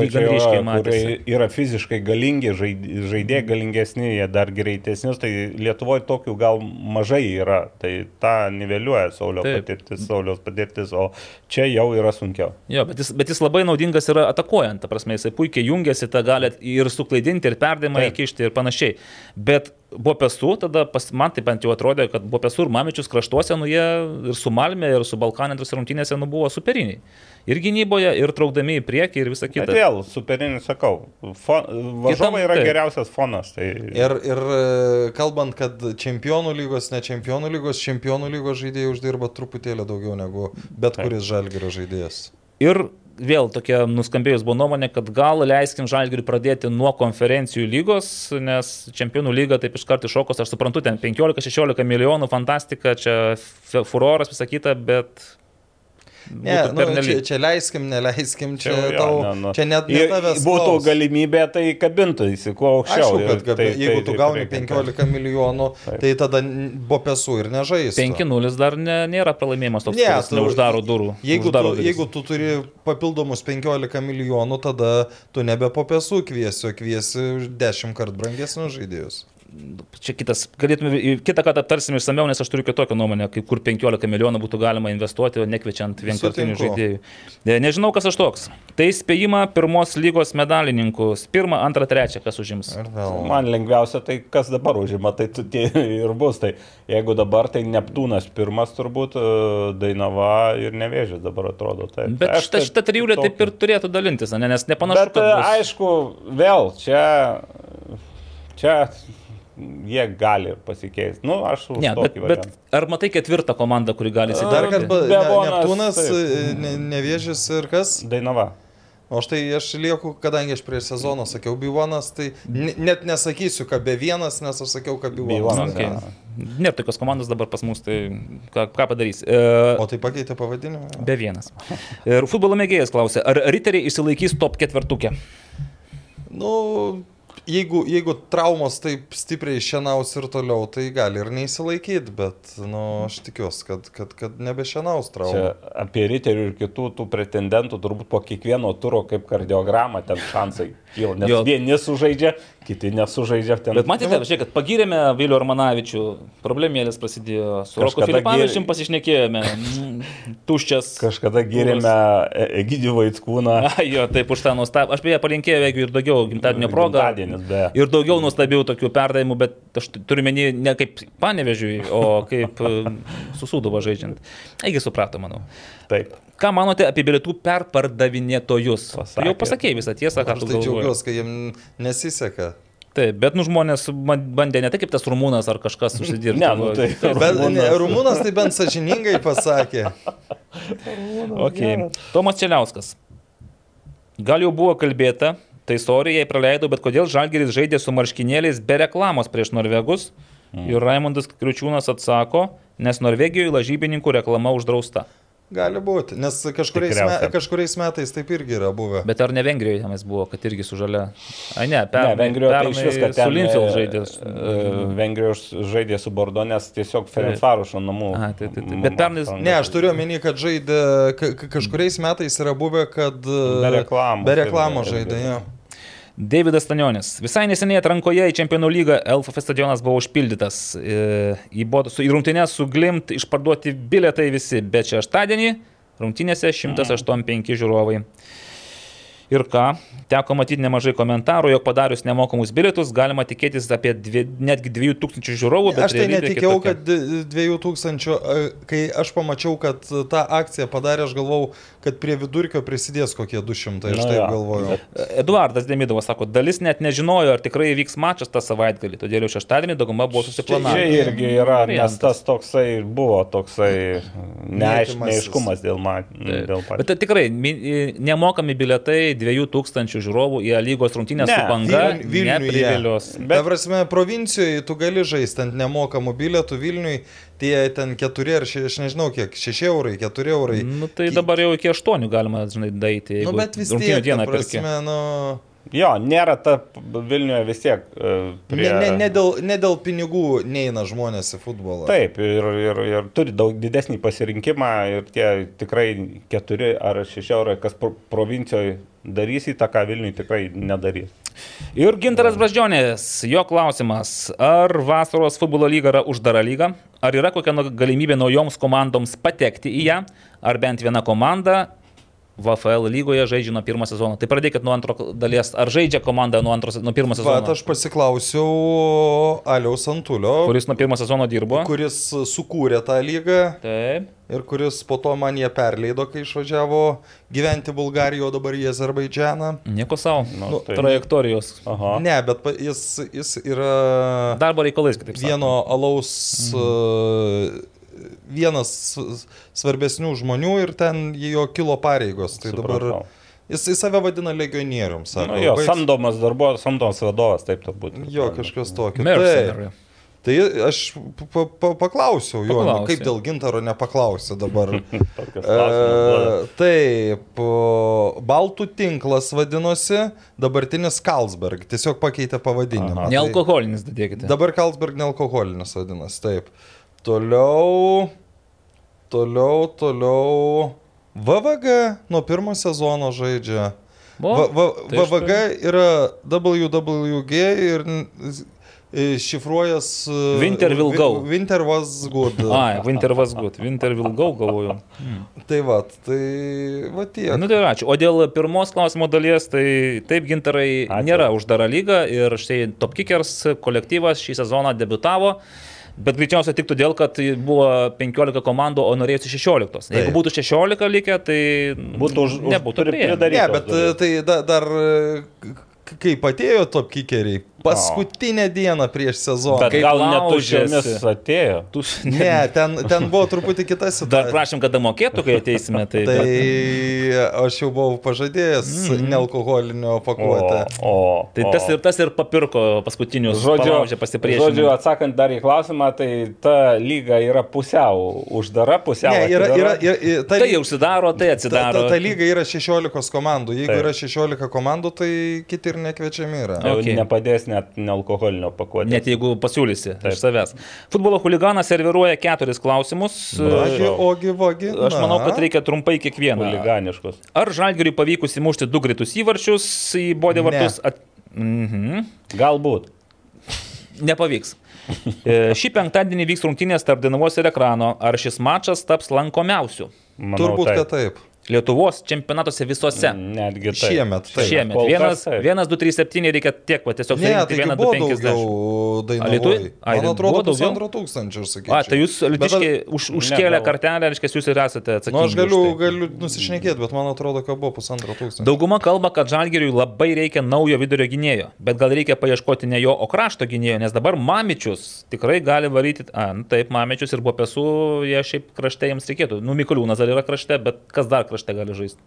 E: Tai
C: matėsi.
E: yra fiziškai galingi, žaid- žaidėjai galingesni, jie dar greitesnius, tai Lietuvoje tokių gal mažai yra. Tai tą niveliuoja Saulio
C: Taip.
E: patirtis, Saulios patirtis, o čia jau yra sunkiau.
C: Jo, bet jis, bet jis labai naudingas yra atakuojant, ta prasme, jisai puikiai jungiasi, tą gali ir suklaidinti, ir perdimą įkišti ir panašiai. Bet buvo pesų, tada pas, man tai bent jau atrodė, kad buvo pesų ir mamičius kraštuose, nu jie ir su Malmė, ir su Balkanėtros rungtynėse, nu buvo superiniai. Ir gynyboje, ir traukdami į priekį, ir visą
E: Bet
C: kitą.
E: vėl, superinis sakau, fon, varžovai yra
C: taip.
E: geriausias fonas. Tai...
D: Ir, ir kalbant, kad čempionų lygos, ne čempionų lygos, čempionų lygos žaidėjai uždirba truputėlį daugiau negu bet
E: Taip.
D: kuris žalgerio žaidėjas.
C: Ir vėl tokia nuskambėjus buvo nuomonė, kad gal leiskim Žalgiriui pradėti nuo konferencijų lygos, nes čempionų lyga taip iš karto iššokos, aš suprantu, ten 15-16 milijonų, fantastika, čia furoras, visą kitą, bet...
D: Ne, nu, čia, čia leiskim, neleiskim, čia, čia,
E: jo,
D: tau,
E: ne, nu.
D: čia net ne tavęs.
E: būtų
D: klaus.
E: galimybė, tai kabintųsi kuo aukščiau.
D: Aišku,
E: ir
D: kad gabi,
E: tai-
D: jeigu
E: tai-
D: tu
E: tai
D: gauni
E: reikia-
D: 15 milijonų,
E: Taip.
D: tai tada bopesų ir nežais.
C: 5-0 dar ne, nėra pralaimėjimas toks,
D: Ne,
C: ne,
D: tu-
C: neuždaro durų.
D: Jeigu tu,
C: uždaro duris.
D: jeigu tu turi papildomus 15 milijonų, tada tu nebe po pesų kviesi, o kviesi už 10 kart brangesnius žaidėjus.
C: Čia kitas, galėtume, kitą kartą aptarsime išsameu, nes aš turiu kitokią nuomonę, kaip kur 15 milijonų būtų galima investuoti, o nekviečiant vienkartinių žaidėjų. E, Nežinau, kas aš toks. Tai spėjimą pirmos lygos medalininkus. Pirmą, antrą, trečią, kas užims.
E: Man lengviausia tai, kas dabar užima, tai tu tie ir bus. Tai jeigu dabar tai Neptūnas pirmas turbūt, e, Dainava ir Nevėžis dabar atrodo. Taip.
C: Bet
E: Aš
C: šita, šita trijulė taip ir turėtų dalintis, ne? nes nepanašu,
E: Bet e, aišku, vėl čia, čia jie gali pasikeisti. Nu, aš už
C: Ne, bet,
E: tokį
C: bet
E: variantą.
C: ar matai ketvirtą komandą, kuri gali įsidarbinti?
D: Dar kartą ne, Neptūnas, e, ne, nevėžis ir kas?
E: Dainava.
D: O štai aš lieku, kadangi aš prieš sezoną sakiau Bivonas, tai ne- net nesakysiu, kad be vienas, nes aš sakiau, kad Bivonas.
E: Bivonas,
C: Okay.
E: Ja.
C: Nėra tokios komandos dabar pas mus, tai ką, ką padarys? E,
D: O tai pakeitė pavadinimą?
C: be vienas. Ir futbolo mėgėjas klausė, ar riteriai išsilaikys top ketvertukė?
D: Nu, jeigu, jeigu traumos taip stipriai šienaus ir toliau, tai gali ir neįsilaikyti, bet, nu, aš tikiuosi, kad, kad, kad nebešienaus traumų.
E: Čia apie riterių ir kitų tų pretendentų turbūt po kiekvieno turo kaip kardiogramą ten šansai kyla. Nes
C: Jo.
E: jo. vieni sužaidžia, kiti nesužaidžia. Ten...
C: Bet matėte, žiūrėk, kad pagirėme Vilių Armanavičių, problemėlės prasidėjo, su Roku
E: Kažkada
C: Filipavičium
E: gir-
C: pasišnekėjome, mm, tuščias.
E: Kažkada gyrėme Egidijų Vaitskūną.
C: Ai, jo, taip už tą nuostabą. Aš beje palinkėjau Egiui ir daugiau gimtadienio progą. Ir daugiau nuostabių tokių perdavimų, bet aš turiu menį ne kaip panevežiui, o kaip susūduvo žaidžiant. Egi suprato, manau.
E: Taip.
C: Ką manote apie bilietų perpardavinėtojus?
E: Pasakė.
C: Jau pasakėjai visą tiesą, ką
D: Aš tai džiaugiuosi, kai jiems nesiseka.
C: Taip, bet nu žmonės bandė ne tai kaip tas rumūnas ar kažkas užsidirbti.
E: Ne, nu tai-
D: Bet ne,
E: Rumūnas.
D: Rumūnas tai bent sažiningai pasakė.
C: Okay. Tomas Čeliauskas. Gal jau buvo kalbėta, tai istorija jai praleidau, bet kodėl Žalgeris žaidė su marškinėliais be reklamos prieš Norvegus? Ir Raimondas Kriučiūnas atsako, nes Norvegijoje lažybininkų reklama uždrausta.
D: Gali būti, nes kažkuriais, me, kažkuriais metais taip irgi yra buvę.
C: Bet ar ne Vengrijoje tenais buvo, kad irgi su žalia? Ai ne, per,
E: Ne, Vengrijoje tai iš viską
C: Su Linfield žaidė.
E: Vengrijos žaidė su Bordo, nes tiesiog Ferencvarušo namų.
C: Aha, tai- tai- tai- bet pernai-.
D: Ne, aš turiu omeny, kad žaidė, ka- ka- kažkuriais metais yra buvę, kad
E: Be
D: e,
E: reklamos
D: Be reklamos
E: irgi-
D: žaidė, jo.
C: Davidas Stanionis. Visai neseniai atrankoje į Čempionų lygą LFF stadionas buvo užpildytas. E, Į, į rungtynės su Glimt išparduoti biletai visi, bet šeštadienį rungtynėse 185 žiūrovai. Ir ką, teko matyti nemažai komentarų, jog padarius nemokamus bilietus galima tikėtis apie dvi, netgi 2000 žiūrovų.
D: Aš tai netikėjau,
C: kitokia.
D: kad d- dviejų tūkstančių, e, kai aš pamačiau, kad tą akciją padarė, aš galvojau, kad prie vidurkio prisidės kokie 200, aš
E: Nu
D: taip
E: jo,
D: galvojau.
C: Eduardas Demidovas sako, dalis net nežinojo, ar tikrai vyks mačas tą savaitgalį, todėl jau šeštadienį dauguma buvo susiplanavę.
E: irgi yra, nes
C: Variantas.
E: tas toksai buvo toksai neaiš, neaiškumas dėl, ma, dėl
C: Bet
E: pačio.
C: tai tikrai mi- nemokami biletai 2000 žiūrovų į A lygos rungtynės
E: Ne,
C: su banga
D: Vilniuje.
C: neprivilios.
D: Bet... Ta prasme, provincijoje tu gali žaisti ant nemokamų bilietų Vilniui, tie ten 4 ar 6, aš nežinau kiek, 6 eurai, 4 eurai.
C: Nu, tai dabar jau iki 8 galima, žinai, daryti.
D: Nu, bet vis tiek,
C: dieną
D: prasme, nu...
E: Jo, nėra ta Vilniuje vis tiek. e, Prie...
D: Ne, ne, ne, dėl, ne dėl pinigų neina žmonės į futbolą.
E: Taip, ir, ir, ir turi daug didesnį pasirinkimą ir tie tikrai keturi ar šeši eurai, kas pro, provincijoje darys įtaką, Vilniui tikrai nedarys.
C: Ir Gintaras Brazdžionės, jo klausimas, ar vasaros futbolo lyga yra uždara lyga, ar yra kokia nu- galimybė naujoms komandoms patekti į ją, ar bent viena komanda VFL lygoje žaidžia nuo pirmo sezono. Tai pradėkit nuo antro dalies. Ar žaidžia komanda nuo, antro, nuo pirmo
D: Bet
C: sezono?
D: aš pasiklausiau Aliaus Antulio,
C: Kuris nuo pirmo sezono dirbo?
D: kuris sukūrė tą lygą
C: Taip.
D: Ir kuris po to man jie perleido, kai išvažiavo gyventi Bulgarijoje, o dabar į Azerbaidžianą.
C: Nieko savo.
E: Nu, tai-
C: Trajektorijos.
E: Aha.
D: Ne, bet jis, jis yra
C: Darbo reikalais, kitaip sakant.
D: vieno alaus, mhm. vienas svarbesnių žmonių ir ten jo kilo pareigos. Tai dabar
E: Supratau.
D: jis į save vadina legionierium, sako.
E: Nu, jo,
D: Baigs-
E: samdomas darbuotojas, samdomas vadovas, taip turbūt.
D: Jo, kažkas tokio.
C: Mercenary.
D: Tai aš pa, pa, paklausiau jo, nu, kaip dėl gintaro nepaklausiu dabar. E, taip, Baltų tinklas vadinosi, dabartinis Carlsberg, tiesiog pakeitė pavadinimą. Tai
C: Nealkoholinis dadėkite.
D: Dabar Carlsberg nealkoholinis vadinasi, taip. Toliau, toliau, toliau. VVG nuo pirmo sezono žaidžia.
C: O,
D: Va, va,
C: tai
D: VVG yra WWG ir šifruojas. e,
C: Winter will go.
D: Winter was good.
C: Ai, Winter was good. Winter will go, galvoju.
D: Tai va, tai va tiek.
C: Nu tai ačiū. O dėl pirmos klausimo dalies, tai taip gintarai
E: Ačiū.
C: nėra uždara lyga ir štai Top Kickers kolektyvas šį sezoną debutavo. Bet greičiausiai tik todėl, kad buvo 15 komandų, o norėjusi 16. Jeigu būtų 16 likę, tai
E: Būtų už, už,
C: nebūtų
E: pridaryti.
D: Ne, bet e, tai da, dar, e, kaip atėjo top kickeriai, paskutinę dieną prieš sezoną.
E: Bet
C: Kaip
E: gal net
C: laužėsi.
E: tuščiomis atėjo.
C: Tu,
D: Ne, ten, ten buvo truputį kita
C: Dar
D: situacija.
C: prašym, kada mokėtų, kai ateisime. Tai,
D: Tai aš jau buvau pažadėjęs
C: Mhm.
D: nealkoholinio pakuotę.
E: O, o,
C: tai tas, ir, tas ir papirko paskutinius
E: Žodžiu,
C: palaužė pasipriešinimą.
E: žodžiu, atsakant dar į klausimą, tai ta lyga yra pusiau uždara, pusiau.
D: Ne, yra, yra, yra, yra, ta,
C: Tai jau užsidaro, tai
D: ta,
C: atsidaro.
D: ta, ta lyga yra 16 komandų. Jeigu
E: Taip.
D: yra 16 komandų, tai kiti ir nekviečiami yra.
C: Okay.
E: Nepadės net nealkoholinio pakuotės.
C: Net jeigu pasiūlysi
E: Taip.
C: iš savęs. Futbolo huliganas serviruoja keturis klausimus.
D: Ogi, ogi, ogi.
C: Aš manau, kad reikia trumpai kiekvieną.
E: Huliganiškus.
C: Ar Žalgiriui pavykus įmušti du greitus įvarčius į bodį vartus? At... Mhm.
E: Galbūt.
C: Nepavyks. E, Šį penktadienį vyks rungtynės tarp Dinavos ir ekrano. Ar šis mačas taps lankomiausiu?
E: Manau,
D: Turbūt,
E: taip.
D: kad taip.
C: Lietuvos čempionatuose visose.
E: Netgi taip.
D: Šiemet, taip.
C: Šiemet.
E: Kol kas
C: Vienas,
E: taip.
C: vienas, du, trys, septyni reikia tiek, va, tiesiog
D: Ne,
C: surinkti
D: tai
C: vieną, du,
D: buvo
C: penkisdešimt.
D: daugiau
C: Alytuj?
D: dainų.
C: Ai,
D: Man atrodo, pusantro tūkstančio, aš sakyčiau.
C: A, tai jūs litiškai už, užkėlę
E: gal-
C: kartelę, reiškia, jūs ir esate atsakingi.
D: Na, nu, aš galiu,
C: tai.
D: galiu nusišnekėti, bet man atrodo, kad buvo pusantro tūkstančio.
C: Dauguma kalba, kad Žalgiriui labai reikia naujo vidurio gynėjo, bet gal reikia paieškoti ne jo, o krašto gynėjo, nes dabar Mamičius tikrai gali varyti, a, nu, taip, Mamičius ir Bopesų, jie šiaip krašte jiems reikėtų. Nu, Mikoliūnas dar yra krašte, bet kas dar krašte gali žaisti?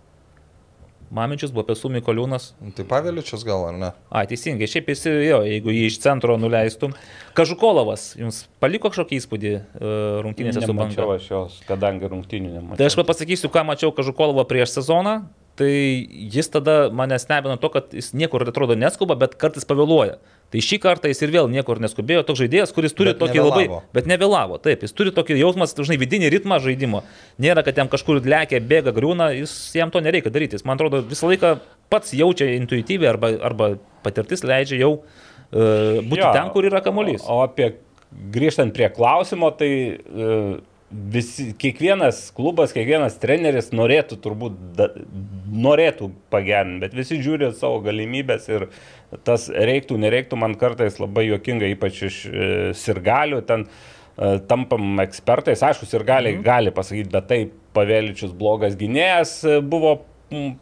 C: Mamičius, Bopesų, Mikoliūnas.
D: Tai Paveličius gal ar ne?
C: A, teisingai, šiaip jis, jo, jeigu jį iš centro nuleistum. Kažukolovas, jums paliko kažkokį įspūdį uh, rungtynėse su Banka?
E: Nemačiau aš jos, kadangi rungtinių nemačiau.
C: Tai aš pasakysiu, ką mačiau Kažukolovą prieš sezoną. Tai jis tada mane stebino to, kad jis niekur atrodo neskuba, bet kartais pavėluoja. Tai šį kartą jis ir vėl niekur neskubėjo. Toks žaidėjas, kuris turi
D: Bet
C: tokį
D: nevėlavo.
C: labai... Bet nevėlavo, taip. Jis turi tokį jausmą, žinai, vidinį ritmą žaidimo. Nėra, kad jam kažkur lekia, bėga, griūna, jis, jam to nereikia daryti. Jis, man atrodo, visą laiką pats jaučia intuityviai arba, arba patirtis leidžia jau uh, būti
E: Jo,
C: ten, kur yra kamuolys.
E: O apie grįžtant prie klausimo, tai e, visi, kiekvienas klubas, kiekvienas treneris norėtų turbūt, da, norėtų pagerinti, bet visi žiūri savo galimybės ir tas reiktų, nereiktų, man kartais labai juokinga, ypač iš e, sirgalių, ten e, tampam ekspertais, aišku, sirgaliai mhm. gali pasakyti, bet tai pavėlyčius blogas gynėjas e, buvo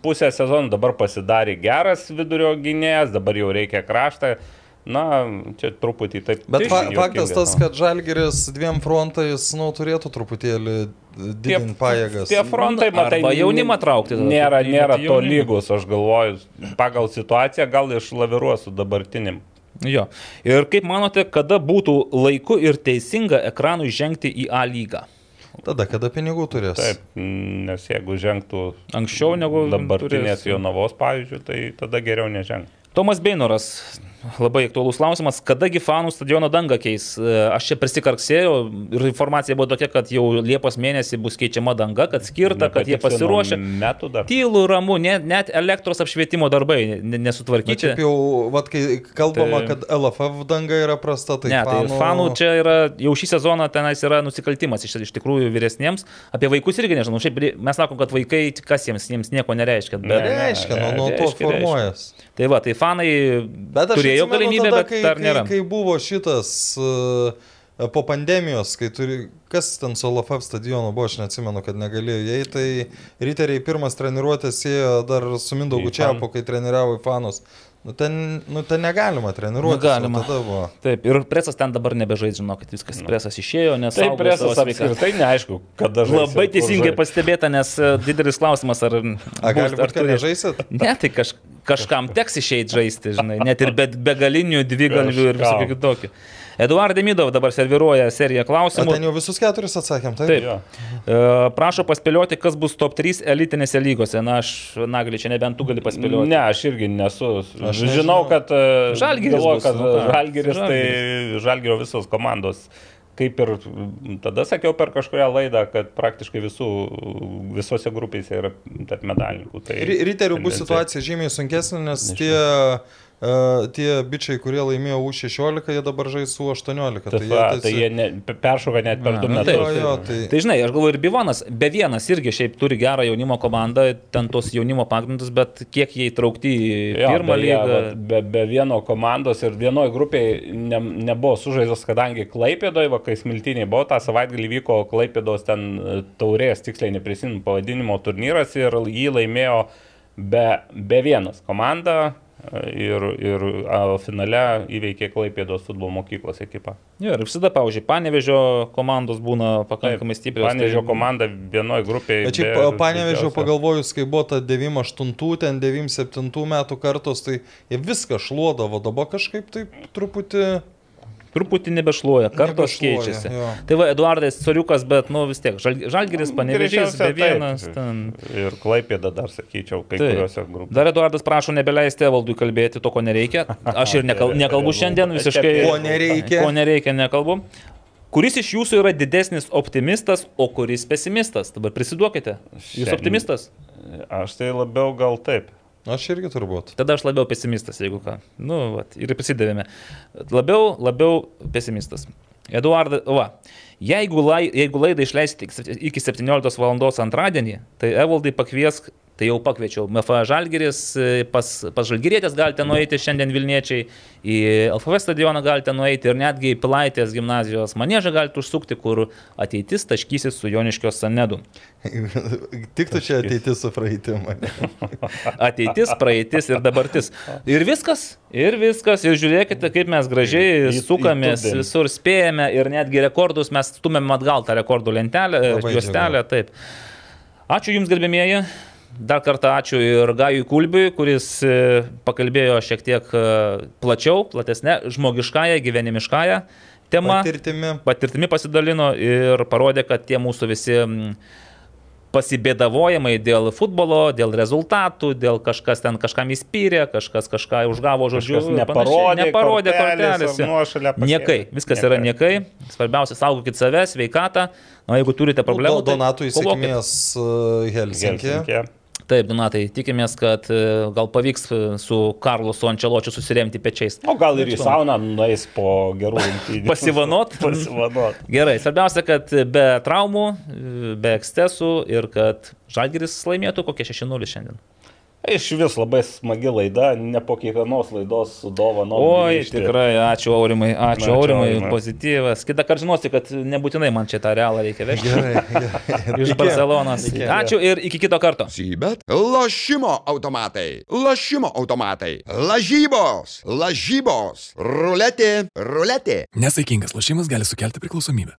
E: pusę sezono, dabar pasidarė geras vidurio gynėjas, dabar jau reikia kraštą. Na, čia truputį taip.
D: Bet
E: tai
D: fa faktas tas, kad Žalgeris dviem frontais, nu, turėtų truputėlį didinti pajėgas.
E: Tie frontai, matai,
C: jaunimą traukti
E: Nėra, nėra
C: bet
E: to lygus, aš galvoju, pagal situaciją gal išlaviruos su dabartinim.
C: Jo. Ir kaip manote, kada būtų laiku ir teisinga ekranui žengti į A lygą?
D: Tada, kada pinigų turės.
E: Taip, nes jeigu žengtų
C: Anksčiau negu
E: dabartinės
C: turės.
E: Jonavos, pavyzdžiui, tai tada geriau nežengti.
C: Tomas Beinoras labai aktuolus klausimas, kadagi fanų stadiono dangą keis. E, Aš čia prisikarksėjau ir informacija buvo tokia, kad jau Liepos mėnesį bus keičiama danga, kad skirta, kad jie pasiruošę.
E: Metų dar.
C: Tylų, ramu, net, net elektros apšvietimo darbai nesutvarkyti.
D: Šiaip jau, vat, kai kalbama,
C: Tai-
D: kad LFF danga yra prasta, tai
C: Ne, tai
D: fanų...
C: fanų čia yra, jau šį sezoną tenais yra nusikaltimas iš, iš tikrųjų vyresniems. Apie vaikus irgi nežinau. Šiaip mes sakom, kad vaikai, kas jiems, jiems nieko nereiškia. Bet,
E: Ne,
D: Reiškia, nu, nuo to formuojas.
C: Tai va, tai fanai
D: Bet aš
C: turėjo
D: atsimenu
C: galimybę,
D: tada,
C: bet
D: kai,
C: dar
D: kai,
C: nėra.
D: Kai buvo šitas uh, po pandemijos, kai turi, kas ten su LFF stadionu buvo, aš neatsimenu, kad negalėjo įeiti, tai riteriai pirmas treniruotės ėjo dar su Mindaugu Čiapu, kai treniravo į fanus. Nu ten, nu, ten negalima treniruoti. Tada buvo.
C: Taip, ir presas ten dabar nebežaidžia, žinokit, viskas presas išėjo, nes...
E: Taip, presas apskritai neaišku, kada žais.
C: Labai teisingai pastebėta, nes e, didelis klausimas, ar...
D: A, gali
C: bus- ar turės-
D: nežaisit?
C: Ne, tai kaž, kažkam teks išeiti žaisti, žinai, net ir be, begalinių, dvigalvių ir visokių kitokių. Eduardai Midov dabar serviruoja seriją klausimų.
D: ten jau visus keturis atsakėm, taip?
C: Taip.
E: Jo.
C: E, Prašo paspėlioti, kas bus top 3 elitinėse lygose. Na, aš, Nagli, čia nebent tu gali paspėlioti.
E: Ne, aš irgi nesu.
D: Aš nežinau.
E: žinau, kad e,
C: Žalgiris
E: galvoju,
C: bus,
E: kad
C: nu ką,
E: Žalgiris, tai Žalgirio visos komandos. Kaip ir tada sakiau per kažkurią laidą, kad praktiškai visų, visose grupėse yra tarp medalininkų. Tai
D: Ri- Riterių bus situacija žymiai sunkesnė, nes
E: Nežinau.
D: tie, uh, tie bičiai, kurie laimėjo U16, jie dabar žais U18.
E: Tai, va, tai jie ne, peršoka net per
C: A,
E: du
C: nu
E: metus.
D: Jo, jo, tai...
C: Tai žinai, aš galvoju, ir Bivonas, be vienas irgi šiaip turi gerą jaunimo komandą, ten tos jaunimo pagrindus, bet kiek jie įtraukti į
E: Jo,
C: pirmą
E: beje,
C: lygą.
E: vat, Be, be vieno komandos ir vienoje grupėje ne, nebuvo sužaistas, kadangi Klaipėdoje, va, kai smiltiniai buvo, tą savaitgalį vyko Klaipėdos ten e, taurės, tiksliai neprisimenu pavadinimo turnyras ir jį laimėjo be, be vienas komanda ir, ir a, finale įveikė Klaipėdos futbolo mokyklos ekipą.
C: Jo, ir visada, pavyzdžiui, Panevežio komandos būna pakankamai stiprios.
E: Panežio
C: tai-
E: komanda vienoje grupėje.
D: Šiaip
E: be didžiausio-
D: pagalvojus, kai buvo ta 98, ten 97 metų kartos, tai jie viską šluodavo, dabar kažkaip taip truputį...
C: Truputį nebešluoja, kartos
D: Nebešluoja,
C: keičiasi.
D: jo.
C: Tai va, Eduardas Soriukas, bet, nu vis tiek, žal, Žalgiris, Panevežys,
E: Greičiausia,
C: be vienas.
E: taip.
C: Ten.
E: Ir Klaipėda dar sakyčiau, kai
C: Taip.
E: kuriuose grupėse.
C: Dar Eduardas prašo nebeleisti Evaldui kalbėti to, ko nereikia. Aš ir nekal, nekalbu šiandien visiškai.
D: Ko nereikia.
C: Ko nereikia, nekalbu. Kuris iš jūsų yra didesnis optimistas, o kuris pesimistas? Dabar prisiduokite. Jūs optimistas?
E: Aš tai labiau gal taip.
D: Aš irgi turbūt.
C: Tada aš labiau pesimistas, jeigu ką. Nu, vat, ir prisidavėme. Labiau, labiau pesimistas. Eduardas, va, jeigu, lai, jeigu laidą išleisite iki- iki 17 val. antradienį, tai Evaldai pakviesk, tai jau pakviečiau, MFA Žalgiris, e, pas, pas Žalgirėtės galite nueiti šiandien Vilniečiai, į LFV stadioną galite nueiti ir netgi į Pilaitės gimnazijos manėžą galite užsukti, kur ateitis taškysis su Joniškio Sanedu.
D: Tik tu čia ateiti su praeitimą.
C: Ateitis, praeitis ir dabartis. Ir viskas, ir viskas, ir žiūrėkite, kaip mes gražiai
E: Į-
C: sukamės,
E: įtūpėm.
C: visur spėjame ir netgi rekordus mes stumėm atgal tą rekordų lentelę, juostelę, taip. Ačiū Jums, gerbėmieji. Dar kartą ačiū ir Gajui Kulbiui, kuris e, pakalbėjo šiek tiek e, plačiau, platesnė, žmogiškąją, gyvenimiškąją temą
D: Patirtimi.
C: patirtimi pasidalino ir parodė, kad tie mūsų visi pasibėdavojimai dėl futbolo, dėl rezultatų, dėl kažkas ten kažkam įspyrė, kažkas kažką užgavo žodžiu.
E: Kažkas neparodė
C: neparodė
E: kortelės.
C: Niekai, viskas yra niekai. Svarbiausia, saugokit save, sveikatą. Na, jeigu turite problemų,
D: Do, Donatui
C: tai
D: sėkmės Helsinkė.
E: Helsinkė.
C: Taip, Donatai, tikimės, kad e, gal pavyks e, su Karlosu Ančeločiu susiremti pečiais.
E: O gal ir į sauną nueis po gerų rungtynių.
C: Pasivanot?
E: Pasivanot.
C: Gerai, svarbiausia, kad be traumų, be ekscesų ir kad Žalgiris laimėtų kokie 6-0 šiandien.
E: Iš vis labai smagi laida, ne po kiekvienos laidos su dovanu.
C: Oi, tikrai, ačiū Aurimai, ačiū
E: Ačiū,
C: Aurimai,
E: Aurimai.
C: pozityvas. Kita kartą žinosi, kad nebūtinai man čia tą realą reikia vežti.
D: Gerai, gerai.
C: Iš Barcelonas.
D: Iki.
C: Ačiū ir iki kito karto.
A: Sybet. Lošimo automatai. Lošimo automatai. Lažybos. Lažybos. Ruletė. Ruletė.
B: Nesaikingas lošimas gali sukelti priklausomybę.